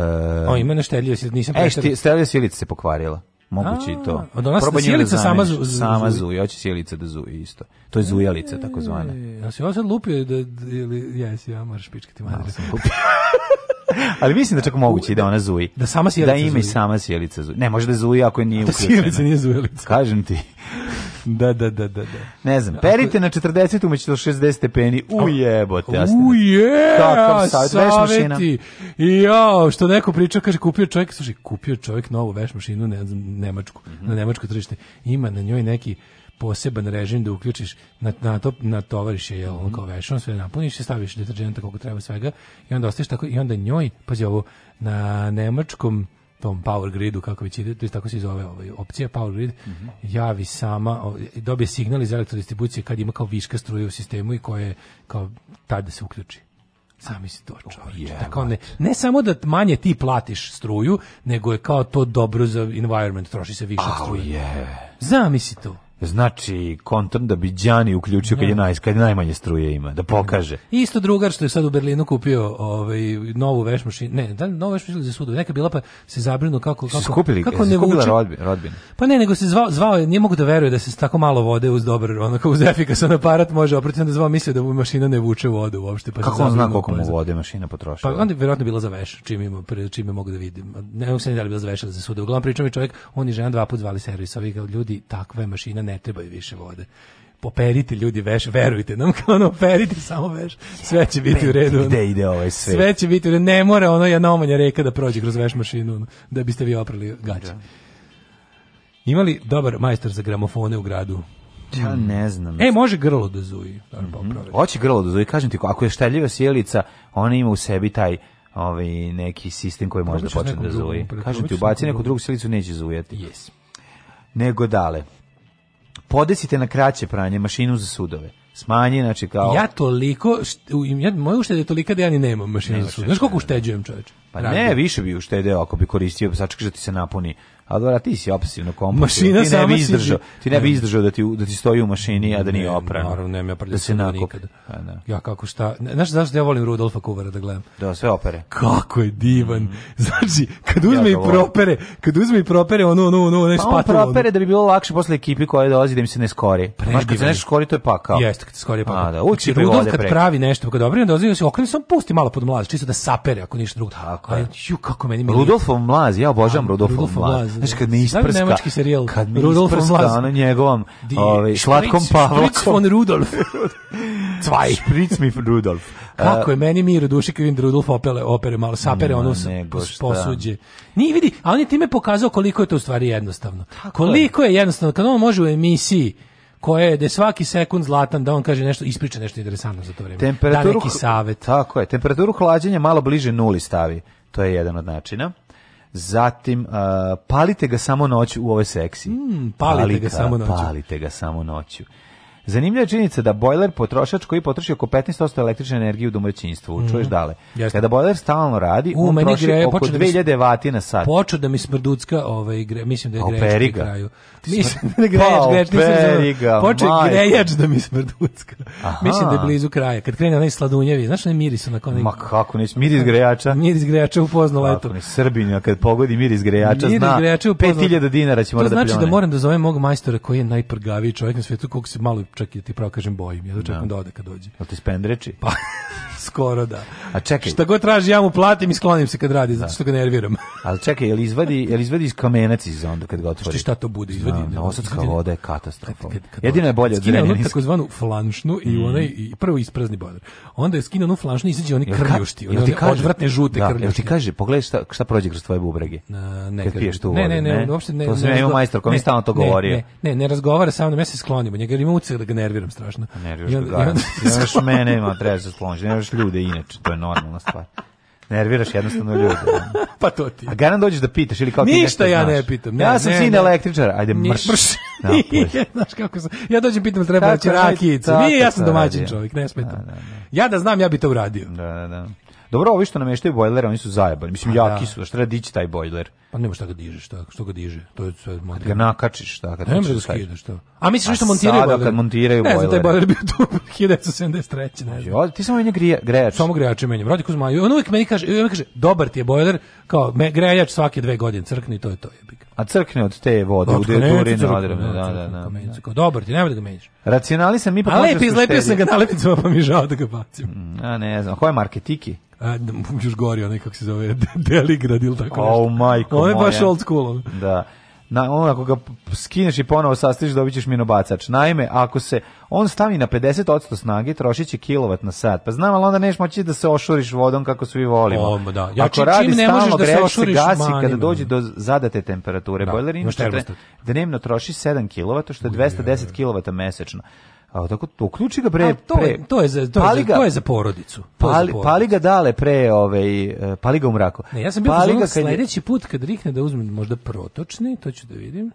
O, ima nešteljivo, nisam prešteljivo. E, steljivo sjelica se pokvarila. Moguće i to. Od ona sjelica da sama, zu, sama zuji. Hoće sjelica da zuji isto. To je zujalica, e, takozvana. Ja si ovo sad lupio da-, da, ili, jesi, ja moraš pičkati mater. Ja sam lupio. Ali mislim da čak moguće da ona zuji. Da sama da sjelica Da ima i sama sjelica zuji. Ne, može da zuji ako je nije da uključena. Da sjelica nije zujelica. Kažem ti. Da, da, da, da, da. Ne znam, perite na 40 umeći do 60 stepeni. Ujebote, jasno. Uje! Kakav savjet, veš mašina. I jao, što neko priča, kaže, kupio čovjek, slušaj, kupio čovjek novu veš mašinu, ne znam, nemačku, na Nemačku tržište. Ima na njoj neki poseban režim da uključiš na, na to na tovariš je on mhm. kao vešom sve napuniš i staviš deterdženta koliko treba svega i onda ostaješ tako i onda njoj pazi ovo na nemačkom tom power gridu kako već ide, to je tako se zove ovaj opcija power grid, mm -hmm. javi sama, dobije signal iz elektrodistribucije kad ima kao viška struje u sistemu i koje kao tad da se uključi. Sami si to čovječ. Yeah, tako ne, ne samo da manje ti platiš struju, nego je kao to dobro za environment, troši se više oh, struje. Yeah. Zamisli to. Znači, kontan da bi Đani uključio kad je, da. naj, kad je najmanje struje ima, da pokaže. Da. Isto drugar što je sad u Berlinu kupio ovaj, novu veš mašinu, ne, da, novu veš mašinu za sudu, neka bila pa se zabrinu kako, kako, skupili, kako ne vuče. Rodbin, rodbin. Pa ne, nego se zvao, zvao je, nije mogu da veruje da se tako malo vode uz dobar, onako uz efikasan aparat može oprati, onda zvao mislio da mu mašina ne vuče vodu uopšte. Pa kako on zna koliko mu vode mašina potrošila? Pa onda je vjerojatno bila za veš, čim, ima, čim je mogu da vidim. Ne mogu se ne da li bila za veš ili za sudu. Uglavnom pričam je čovjek, on je žena dva put zvali servis, ovi ljudi, takve mašine ne trebaju više vode poperite ljudi veš, verujte nam, kao ono, perite samo veš, sve će biti u redu. Gde ide ovaj sve? Sve će biti u redu, ne mora ono janomanja reka da prođe kroz veš mašinu, da biste vi oprali gaće. Da. Imali dobar majstor za gramofone u gradu? Ja ne znam. E, može grlo da zuji. Mm -hmm. Oći grlo da zuji, kažem ti, ako je šteljiva sjelica, ona ima u sebi taj ovaj, neki sistem koji može da, da počne da zuji. Kažem ti, ubaci neku drugu sjelicu, neće zujati. Yes. Nego dale podesite na kraće pranje mašinu za sudove smanji, znači kao... Ja toliko, ja, moje uštede je tolika da ja ni nemam mašinu za sudove. Znaš koliko da, da, ušteđujem čoveče? Da. Pa Radno. ne, više bi uštedeo ako bi koristio, sačekaj da ti se napuni Alvara, ti si opsivno kompost. Mašina ti ne bi izdržao. Ti ne bi izdržao da ti, da ti stoji u mašini, a da nije oprano. Naravno, nema ja da se nikad. A, pa da. Ja kako šta. Znaš zašto ja volim Rudolfa Kuvara da gledam? Da, sve opere. Kako je divan. Mhm. Znači, kad uzme ja i propere, kad uzme i propere, ono, ono, ono, ono, pa on propere da bi bilo lakše posle ekipi koja dolazi da im se ne skori. Znaš, kad se nešto skori, to je pakao. Jeste, kad se skori je pakao. A, da, uči znači, Rudolf kad pravi nešto, pa kad dobro, dolazi, da se okrene, sam pusti malo pod mlaz, čisto da sapere, ako ništa drugo. Tako je. Ju, kako meni... Rudolfov mlaz, ja obožavam Rudolfov mlaz. Znaš, kad me isprska... nemački serijal. Kad me Rudolf isprska ono njegovom ovaj, šlatkom Pavlakom. von Rudolf. Zwei Spritz mi Rudolf. Kako je meni mir u duši kad Rudolf opere, opere malo sapere, ono sa posuđe. Ni vidi, a on je time pokazao koliko je to u stvari jednostavno. Tako koliko je jednostavno, kad on može u emisiji koje je da svaki sekund zlatan da on kaže nešto ispriča nešto interesantno za to vreme. Da temperaturu da neki savet. Tako je, temperaturu hlađenja malo bliže nuli stavi. To je jedan od načina. Zatim, uh, palite ga samo noću u ovoj seksi. Mm, palite, palite, ga samo noću. Palite ga samo noću. Zanimljiva je činjenica da bojler potrošač koji potroši oko 15% električne energije u domaćinstvu. Mm -hmm. Čuješ dale. Jeste. Kada bojler stalno radi, u, on troši gre, oko 2000 da mi, vati na sat. Počeo da mi smrducka, ovaj, gre, mislim da je grejač pri kraju. Mislim pa da je grejač, grejač, nisam Počeo grejač da mi smrducka. Mislim da je blizu kraja. Kad krene onaj sladunjevi, znaš onaj miris onako onaj... Ma kako neć, miris grejača. Miris grejača upoznao leto. Kako Srbinja, kad pogodi miris grejača, miris zna grejača 5000 dinara će mora da znači da moram da zovem mog majstora koji je najprgaviji čovjek na svijetu, kog se malo čak i ti pravo kažem bojim, ja dočekam da, da ode kad dođe. A ti spendreči? Pa, skoro da. A čekaj. Šta god traži, ja mu platim i sklonim se kad radi, zato da. što ga nerviram. Ali čekaj, jel izvadi, jel izvadi iz kamenac iz onda kad ga otvori? Šta, šta to bude? Izvadi. Znam, osatska voda je katastrofa. Jedino je bolje od drenja. Skine takozvanu flanšnu i mm. onaj, i prvo isprazni bodar. Onda je skinu onu flanšnu i izađe oni krljušti. Oni odvratne žute krljušti. Da, jel ti kaže, pogledaj šta, šta prođe kroz tvoje bubrege? Ne, kad piješ tu vodu, ne, ne, ne, uopšte ne. To sam ja imao majstor, kom je stalno to govorio. Ne, ne, ne razgovara sa mnom, ja se sklonim. Njega ima ucele ga nerviram strašno. Pa nerviraš ga, da. Nemaš mene, ima, trebaš se skloniš. Nemaš ljude inače, to je normalna stvar. Nerviraš jednostavno ljude. pa to ti. A garan dođeš da pitaš ili kao ti Ništa ja ne pitam. Ne, ja sam sin električara. Ajde mrš. mrš. Da, znaš kako sam. Ja dođem pitam da treba da će rakijicu. Nije, ja sam domaćin čovjek, ne smetam. Da, da, ja da znam, ja bi to uradio. Da, da, da. Dobro, ovi što namještaju bojler, oni su zajebali. Mislim, pa da. jaki da. su, šta dići taj bojler? Pa nema šta ga dižeš, šta, što ga diže. To je sve montirano. Kad ga nakačiš, šta, kad ne možeš da da skida, šta. A misliš što montiraju bojler? kad montiraju bojler. Ne znam, taj bojler bio tu 1973, ne znam. Ovdje, ti samo meni grije, grejač. Samo grejače menjam. Rodi Kuzmaju, on uvijek meni kaže, on kaže, dobar ti je bojler, kao me, grejač svake dve godine crkni, to je to jebiga. A crkne od te vode, od durine odrevne, da, da, da. da. dobar, ti nemoj da ga menjaš. Racionali sam ipak... A lepi, izlepio sam ga nalepnicama, pa mi žao da ga bacim. Mm, a ne znam, koje je Marketiki? A, da, još gori onaj, kako se zove, Deligrad ili tako nešto. Oh, majko moja. Ovo je baš old school. Da na, on, ako ga skineš i ponovo sastiš, dobićeš minobacač. Naime, ako se on stavi na 50% snage, trošiće kilovat na sat. Pa znam, al onda neš moći da se ošuriš vodom kako svi volimo. O, da. Ja, ako čim, čim ne možeš da se, ošuriš, gasi manima. kada dođe do zadate temperature. Da, Bojler dnevno troši 7 kW, što je 210 kW mesečno. A tako uključi ga bre pre, to, pre to je za to je, za, to je za porodicu. To pali, za porodicu. pali ga dale pre ovaj e, pali ga u mraku. Ne, ja sam bio pali kad sledeći put kad rikne da uzmem možda protočni, to ću da vidim.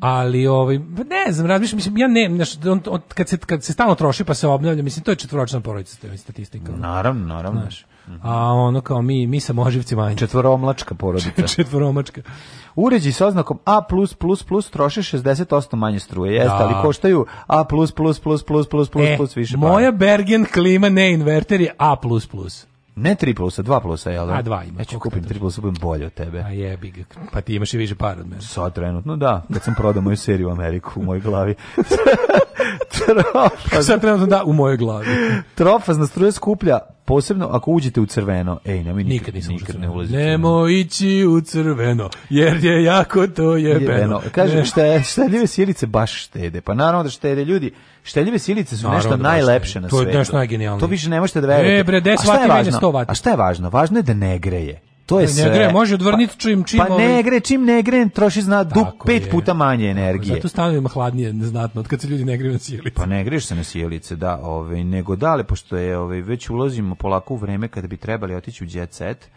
Ali ovaj ne znam, razmišljam, mislim ja ne, znaš, on, on, kad se kad se stalno troši pa se obnavlja, mislim to je četvoročna porodica, to je statistika. Naravno, naravno. Znaš a ono kao mi, mi sa moživci manje. Četvoromlačka porodica. Četvoromačka. Uređi sa oznakom A+++ troše 68 manje struje, jeste, da. ali koštaju A+++++++ e, više para. Moja Bergen klima ne inverter je A++. Ne 3 plusa, 2 plusa, jel? A 2 ima. Ja ću kupim 3 plusa, budem bolje od tebe. A jebi ga, pa ti imaš i više para od mene. Sad trenutno, da, kad sam prodao moju seriju u Ameriku u mojoj glavi. Trofa. Sad trenutno da, u mojoj glavi. Trofazna struja skuplja posebno ako uđete u crveno. Ej, nemoj nikad, nikad, nisam nikad ne ulazi. Nemo ići u crveno, jer je jako to jebeno. jebeno. Kažem, šta, šteljive silice baš štede. Pa naravno da štede ljudi. Šteljive silice su naravno nešto da najlepše na svetu. To je nešto najgenijalnije. To više ne možete da verujete. E, bre, 10 vati, 100 vati. A šta je važno? Važno je da ne greje to je ne, sve. Ne gre, može odvrniti pa, čim čim. Pa ovaj... ne gre, čim ne gre, troši zna du pet je. puta manje energije. Zato stanovima hladnije znatno, od kad se ljudi ne greju na sjelice. Pa ne greš se na sjelice, da, ovaj nego dale pošto je ovaj već ulazimo polako u vreme kada bi trebali otići u jet set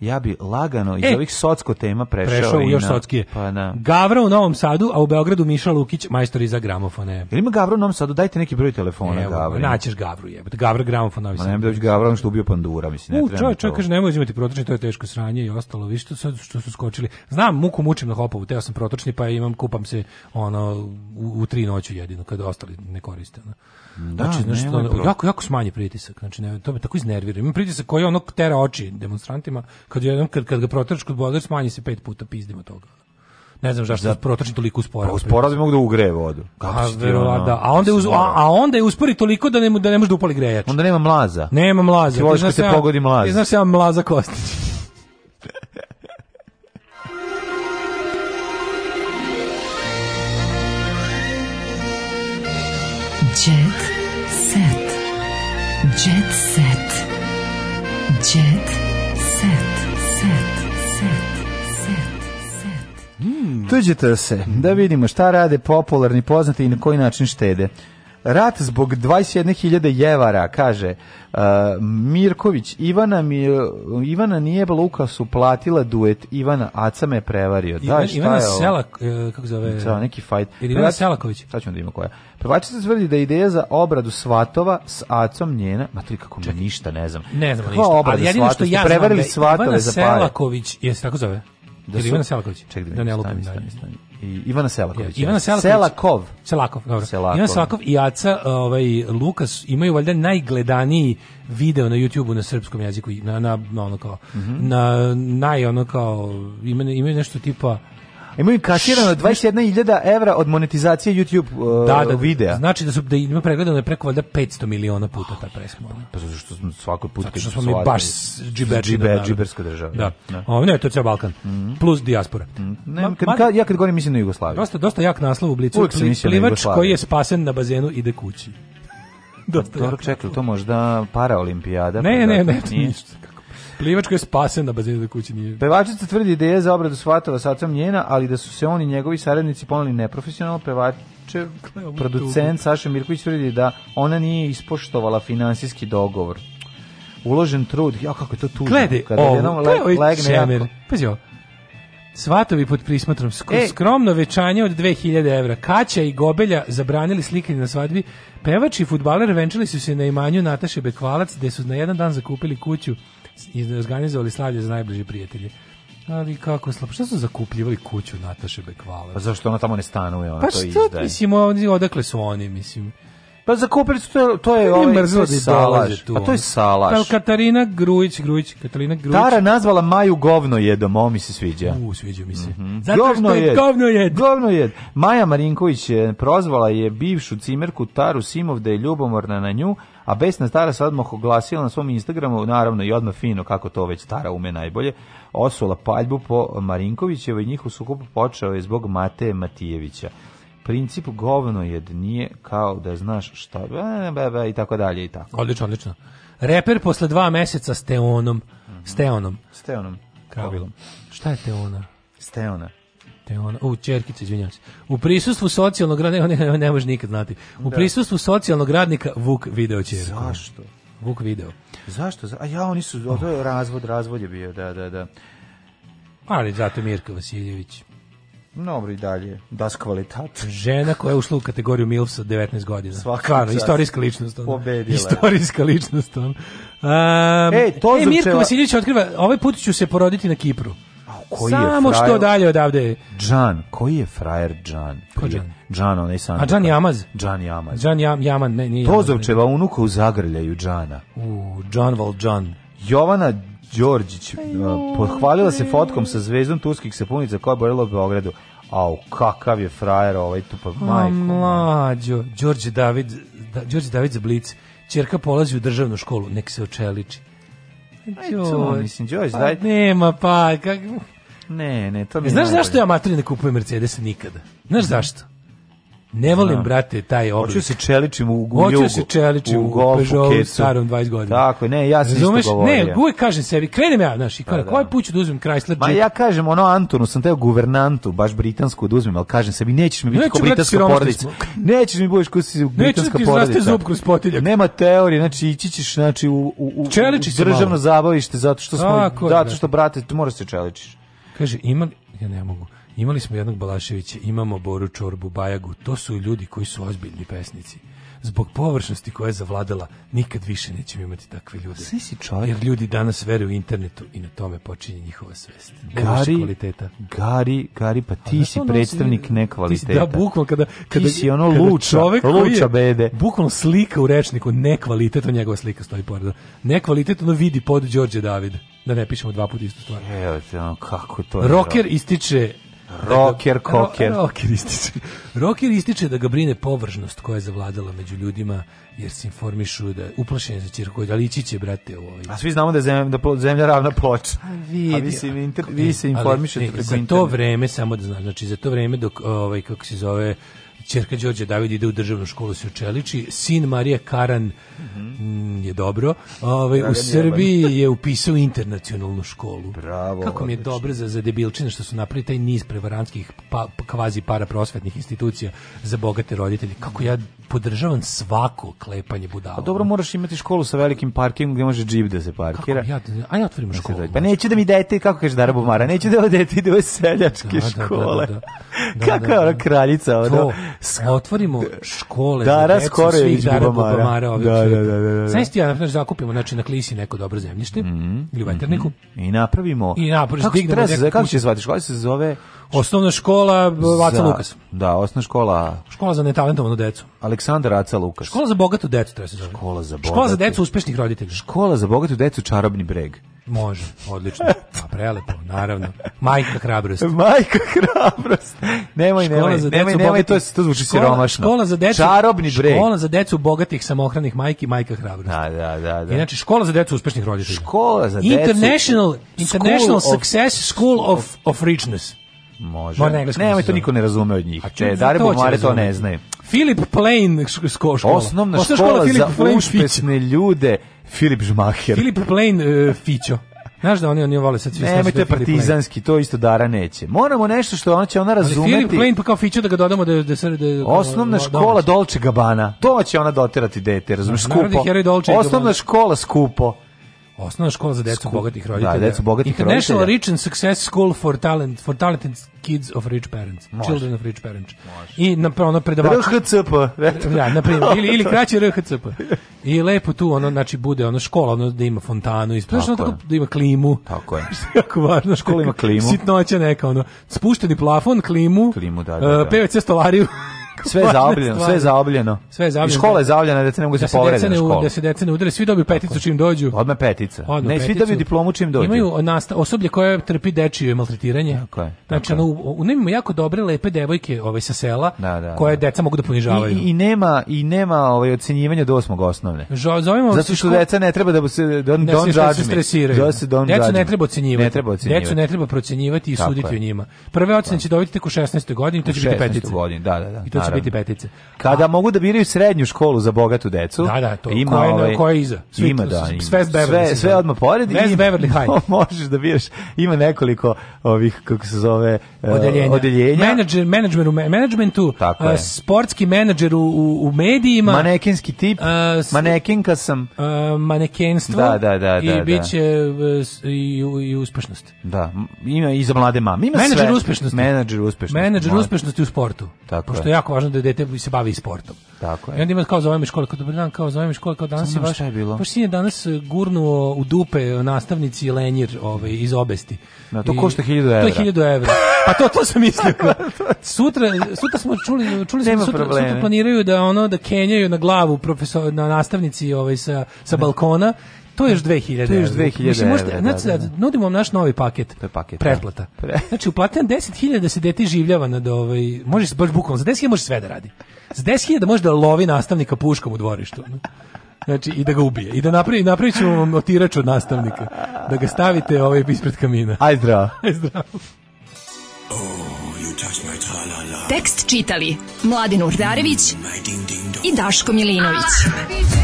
ja bi lagano iz e, ovih socko tema prešao, prešao i još na, sockije. Pa na. Gavra u Novom Sadu, a u Beogradu Miša Lukić, majstor iza gramofone. Ili ima Gavra u Novom Sadu? Dajte neki broj telefona Evo, Gavri. Naćeš Gavru, je. Gavra gramofon Novi Sad. Ne da bi Gavra, on što ubio pandura, mislim. Ne u, čovjek, čovjek kaže, nemoj uzimati protočni, to je teško sranje i ostalo. Vi što, sad, što su skočili. Znam, muku mučim na hopovu, teo sam protočni, pa imam, kupam se ono, u, u tri noću jedino, kada ostali ne koriste. Ono. Da, znači, znaš, to, jako, jako smanji pritisak. Znači, ne, to me tako iznervira. Ima pritisak koji ono tera oči demonstrantima. Kad, jednom, kad, kad ga protraš kod bodar, smanji se pet puta pizdima toga. Ne znam zašto da, protoči toliko uspora. Pa uspora da mogu da ugreje vodu. Pa, Kako a, vjerola, da. A onda uz, a, a, onda je uspori toliko da ne da ne može da upali grejač. Onda nema mlaza. Nema mlaza. Ti voliš kad te da pogodi mlaza. Ti znaš da ja mlaza Kostić. Jet Jet set. Jet set. Set. Set. Set. Set. Mm. Tuđite se, da vidimo šta rade popularni poznati i na koji način štede. Rat zbog 21.000 jevara, kaže uh, Mirković. Ivana, mi, Ivana nije Luka su platila duet. Ivana Aca me prevario. Ivan, da, šta Ivana je Selak, e, kako zove? Da, neki fajt. Ili Ivana Selaković. Sad ćemo da ima koja. se tvrdi da ideja za obradu svatova s Acom njena... Ma to kako mi ništa ne znam. Ne znam Kako ništa. Obrada Ali jedino što ja znam da Ivana za Selaković, jesi tako zove? Da su, Ivana Selaković. Ček da, da, ne lupim dalje. Stani, i Ivana Selaković. Ivana Selaković. Selakov. Selakov, dobro. Selakov. Ivana Selakov i Aca ovaj, Lukas imaju valjda najgledaniji video na YouTubeu na srpskom jeziku na na, na ono kao mm -hmm. na naj ono kao imaju, imaju nešto tipa Imaju kasirano 21.000 evra od monetizacije YouTube uh, da, da, videa. Znači da su da ima pregledano je preko valjda 500 miliona puta ta pesma. Pa, pa zato što smo svakog puta zato smo mi baš džiber džiber džiberska država. Da. da. O, ne, to je ceo Balkan mm -hmm. plus dijaspora. Mm Ne, Ma, kad, kad, ja kad govorim mislim na Jugoslaviju. Dosta dosta jak naslov u blicu. Plivač na koji je spasen na bazenu ide kući. dosta. Dobro, čekaj, to možda paraolimpijada. Ne, pa ne, da. ne, ne, ništa Plivačka je spasena bazenu da kući nije. Pevačica tvrdi da je za obradu shvatila sa ocem njena, ali da su se oni njegovi saradnici poneli neprofesionalno pevače. Producent Saša Mirković tvrdi da ona nije ispoštovala finansijski dogovor. Uložen trud, ja kako je to tužno. Gledaj, ovo, legne Pazi ovo. Svatovi pod prismatrom e. skromno večanje od 2000 evra. Kaća i Gobelja zabranili slikanje na svadbi. Pevač i futbaler venčali su se na imanju Nataše Bekvalac, gde su na jedan dan zakupili kuću i organizovali slavlje za najbliže prijatelje. Ali kako slabo, šta su zakupljivali kuću Nataše Bekvale? Pa zašto ona tamo ne stanuje, ona pa to izdaje? Pa šta, mislim, odakle su oni, mislim. Pa zakupili su, to, to je ovaj, mrzlo da salaš. pa to je salaš. Pa Katarina Grujić, Grujić, Katarina Grujić. Tara nazvala Maju govno jedom, ovo mi se sviđa. U, sviđa mi se. Mm -hmm. Zato govno što je jed. govno jed. Govno jed. Maja Marinković je prozvala je bivšu cimerku Taru Simov da je ljubomorna na nju, a besna stara se odmah oglasila na svom Instagramu, naravno i odmah fino, kako to već stara ume najbolje, osula paljbu po Marinkovićevoj i njihov u počeo je zbog Mateje Matijevića. Princip govno je nije kao da znaš šta, i tako dalje i tako. Odlično, odlično. Reper posle dva meseca s Teonom. Mm -hmm. S mhm. Teonom. S Teonom. Kabilom. Šta je Teona? Steona. Te ona, u Čerkice, izvinjavam se. U prisustvu socijalnog radnika, ne, ne, ne može nikad znati. U da. prisustvu socijalnog radnika Vuk video Čerku. Zašto? Vuk video. Zašto? A ja oni su, to je razvod, razvod je bio, da, da, da. Ali zato Mirka Vasiljević. Dobro i dalje, das kvalitat. Žena koja je ušla u kategoriju MILF sa 19 godina. Svaka Stvarno, istorijska ličnost. Ona. Pobedila. Istorijska ličnost. Ona. Um, e, to e, Mirko Vasiljević otkriva, ovaj put ću se poroditi na Kipru koji Samo je frajer... što dalje odavde. Džan, koji je frajer Džan? Džan, onaj sam. A Džan Jamaz? Džan Jamaz. Džan Jam, Jaman, ne, nije. Tozovčeva unuka u zagrljaju Džana. U, Džan Val Džan. Jovana Đorđić pohvalila se fotkom sa zvezdom turskih sapunica koja je borila u Beogradu. Au, kakav je frajer ovaj tu pa majko. Mlađo, Đorđe David, da, Đorđe David Zblic. Ćerka polazi u državnu školu, nek se očeliči. Aj, to, mislim, Đorđe, pa, daj. Nema, pa, kako... Ne, ne, to mi Znaš zašto ja materi kupujem Mercedes nikada? Znaš zašto? Ne volim, Znam. brate, taj oblik. Hoću da se čeličim u jugu. Hoću da se čeličim u, golfu, Peugeotu starom 20 godina. Tako, ne, ja sam Razumeš? isto govorio. Ne, uvijek kažem sebi, krenem ja, znaš, i kada, pa da, da. koji put ću da uzmem Chrysler Ma Jeep? ja kažem, ono, Antonu, sam teo guvernantu, baš britansku da uzmem, ali kažem sebi, nećeš mi biti Neću, ko britanska porodica. Nećeš mi budeš ko si britanska porodica. Nećeš ti zraste zub kroz potiljak. Nema teorije, znači, ići ćeš, znači, u, u, u, u državno zabavište, zato što, smo, zato što, brate, tu moraš da se čeličiš. Kaže, imali, ja ne mogu, imali smo jednog Balaševića, imamo Boru Čorbu, Bajagu, to su ljudi koji su ozbiljni pesnici. Zbog površnosti koja je zavladala, nikad više nećemo imati takve ljude. Svi si čovjek. Jer ljudi danas veruju internetu i na tome počinje njihova svest. Ne gari, kvaliteta. Gari, Gari, pa ti si predstavnik si, nekvaliteta. Ti si, da, bukvalno, kada, kada, ti si ono kada luča, čovjek luča bede. Bukvalno slika u rečniku, nekvaliteta, njegova slika stoji pored. Nekvalitet, ono vidi pod Đorđe Davida da ne pišemo dva puta istu stvar. E, evo, kako to je? Rocker ističe Rocker, da, da, koker. Ro, rocker ističe. rocker ističe da ga brine površnost koja je zavladala među ljudima, jer se informišu da uplašeni za cirkoid, ali ići će, brate, ovo. Ovaj. A svi znamo da je zemlja, da zemlja ravna ploča. A, A vi, se, inter, vi se informišete preko interneta. Za to vreme, samo da znaš, znači za to vreme dok, ovaj, kako se zove, Čerka Đorđe David ide u državnu školu se učeliči, sin Marija Karan mm, je dobro. Ovaj u Srbiji je upisao internacionalnu školu. Bravo. Kako mi je dobro za za debilčine što su napravili taj niz prevarantskih pa, kvazi para prosvetnih institucija za bogate roditelje. Kako ja podržavam svako klepanje budala. A pa dobro moraš imati školu sa velikim parkingom gdje može džip da se parkira. Kako, ja, da- a ja otvorim školu. Pa neću da mi dete, kako kaže Dara Bumara, neću da ovo dete ide u seljačke da, škole. Da, da, da, da, da, da, da, da, da, da, da, da, da, da, otvorimo škole da za skoro svih Dara Bubamara. da, da, da, da, da. Znaš ti, ja, naprimer, zakupimo znači, na klisi neko dobro zemljište, mm -hmm. ili u veterniku. Mm -hmm. I napravimo. I napravimo. Kako, treba, kako će zvati? Škola se zove Osnovna škola eh, Vaca za, Lukas. Da, osnovna škola. Škola za netalentovanu decu. Aleksandar Aca Lukas. Škola za bogatu decu, treba se zove. Škola za bogatu. Škola za decu uspešnih roditelja. Škola za bogatu decu Čarobni breg. Može, odlično. A prelepo, naravno. Majka hrabrost. Majka hrabrost. Nemoj, škola nemoj, za nemoj, nemoj, nemoj, to, to zvuči škola, siromašno. Škola za decu, Čarobni breg. Škola za decu bogatih samohranih majki, majka hrabrost. Da, da, da. da. Inače, škola za decu uspešnih roditelja. Škola za decu. International, international Success of, School of, of Richness. Može. Mora na engleskom. Ne, to niko ne razume od njih. Te Dare Bumare to ne znaju. Filip Plain škola. Osnovna, škola, škola Filip za uspešne ljude. Filip Žmacher. Filip Plain uh, Fićo. Znaš da oni oni vole sad svi Ne, to je partizanski, to isto Dara neće. Moramo nešto što ona će ona razumeti. Filip Plain pa kao fiću da ga dodamo da da se da, da- Osnovna da- da- škola Dolce Gabbana. To će ona doterati dete, razumeš, skupo. Osnovna škola skupo. Osnovna škola za decu School, bogatih da, roditelja. Da, decu bogatih International roditelja. Rich and Success School for Talent for Talented Kids of Rich Parents. Može. Children of Rich Parents. Može. I na ono predavač RHCP. Ja, da, na primjer, ili ili kraće RHCP. I lepo tu ono znači bude ono škola ono da ima fontanu, ispred tako, tako da ima klimu. Tako je. jako važno, škola ima klimu. Sitnoća neka ono. Spušteni plafon, klimu. Klimu, da, da. E, da. PVC stolariju. Sve je zaobljeno, sve je zaobljeno. Sve je zaobljeno. I škola je zaobljena, da deca ne mogu da, da se povrede na školu. Da se deca ne udare, svi dobiju peticu čim dođu. Odmah petica. Odmah ne, peticu. svi dobiju diplomu čim dođu. Imaju nasta, osoblje koje trpi dečije maltretiranje. Tako je. Znači, ono, u, nemamo jako dobre, lepe devojke ovaj, sa sela, da, da, koje da. deca mogu da ponižavaju. I, i nema, i nema ovaj, ocenjivanja do osmog osnovne. Žo, zovemo Zato što deca ne treba da se, don't, don't judge me. Stresiraju. Don't decu ne treba ocenjivati. Ne treba ocenjivati. Decu ne treba procenjivati i suditi o njima. Prve ocene će dobiti tek u 16. godini, to će biti petica. Da, da, da. I to će biti petice. Kada A. mogu da biraju srednju školu za bogatu decu. Da, da, to. Ima koje, ove, ovaj- koje iza. Svi, ima, da. Ima. Sve, sve, sve da. odmah pored. Bez Beverly High. Možeš da biraš. Ima nekoliko ovih, kako se zove, e, odeljenja. odeljenja. Menadžer, menadžer u menadžmentu, Tako e, je. sportski menadžer u, u, medijima. Manekinski tip. Uh, e, manekinka sam. Uh, manekenstvo. Da, da, da. I da, da. bit će uh, i, i uspešnost. Da, ima i za mlade mame. Ima menadžer sve. uspešnosti. Menadžer uspešnosti. Menadžer uspešnosti u sportu. Tako Pošto je jako važno da dete se bavi sportom. Tako je. I onda ima kao zove me škola, kao dobar dan, kao zove me škola, kao danas Znam je baš... Šta je bilo? Pa sin je danas e, gurnuo u dupe e, nastavnici Lenjir ovaj, iz obesti. Na, da, to I, košta 1000 evra. To je 1000 evra. Pa to, to sam mislio. Da, sutra, sutra smo čuli, čuli smo, sutra, probleme. sutra planiraju da ono, da kenjaju na glavu profesor, na nastavnici ovaj, sa, sa balkona To je još 2000. To je još 2000. Mislim možete, znači da, da, da, nudimo vam naš novi paket. To je paket. Da. Pretplata. Pre... Znači uplatite 10.000 da se dete življava nad ovaj Možeš, baš bukvalno za 10.000 možeš sve da radi. Za 10.000 da može da lovi nastavnika puškom u dvorištu. Znači, i da ga ubije. I da napravi, napravit ćemo vam otirač od nastavnika. Da ga stavite ovaj ispred kamina. Aj zdravo. Aj zdravo. Oh, Tekst čitali Mladin Urdarević i Daško Milinović. Ah,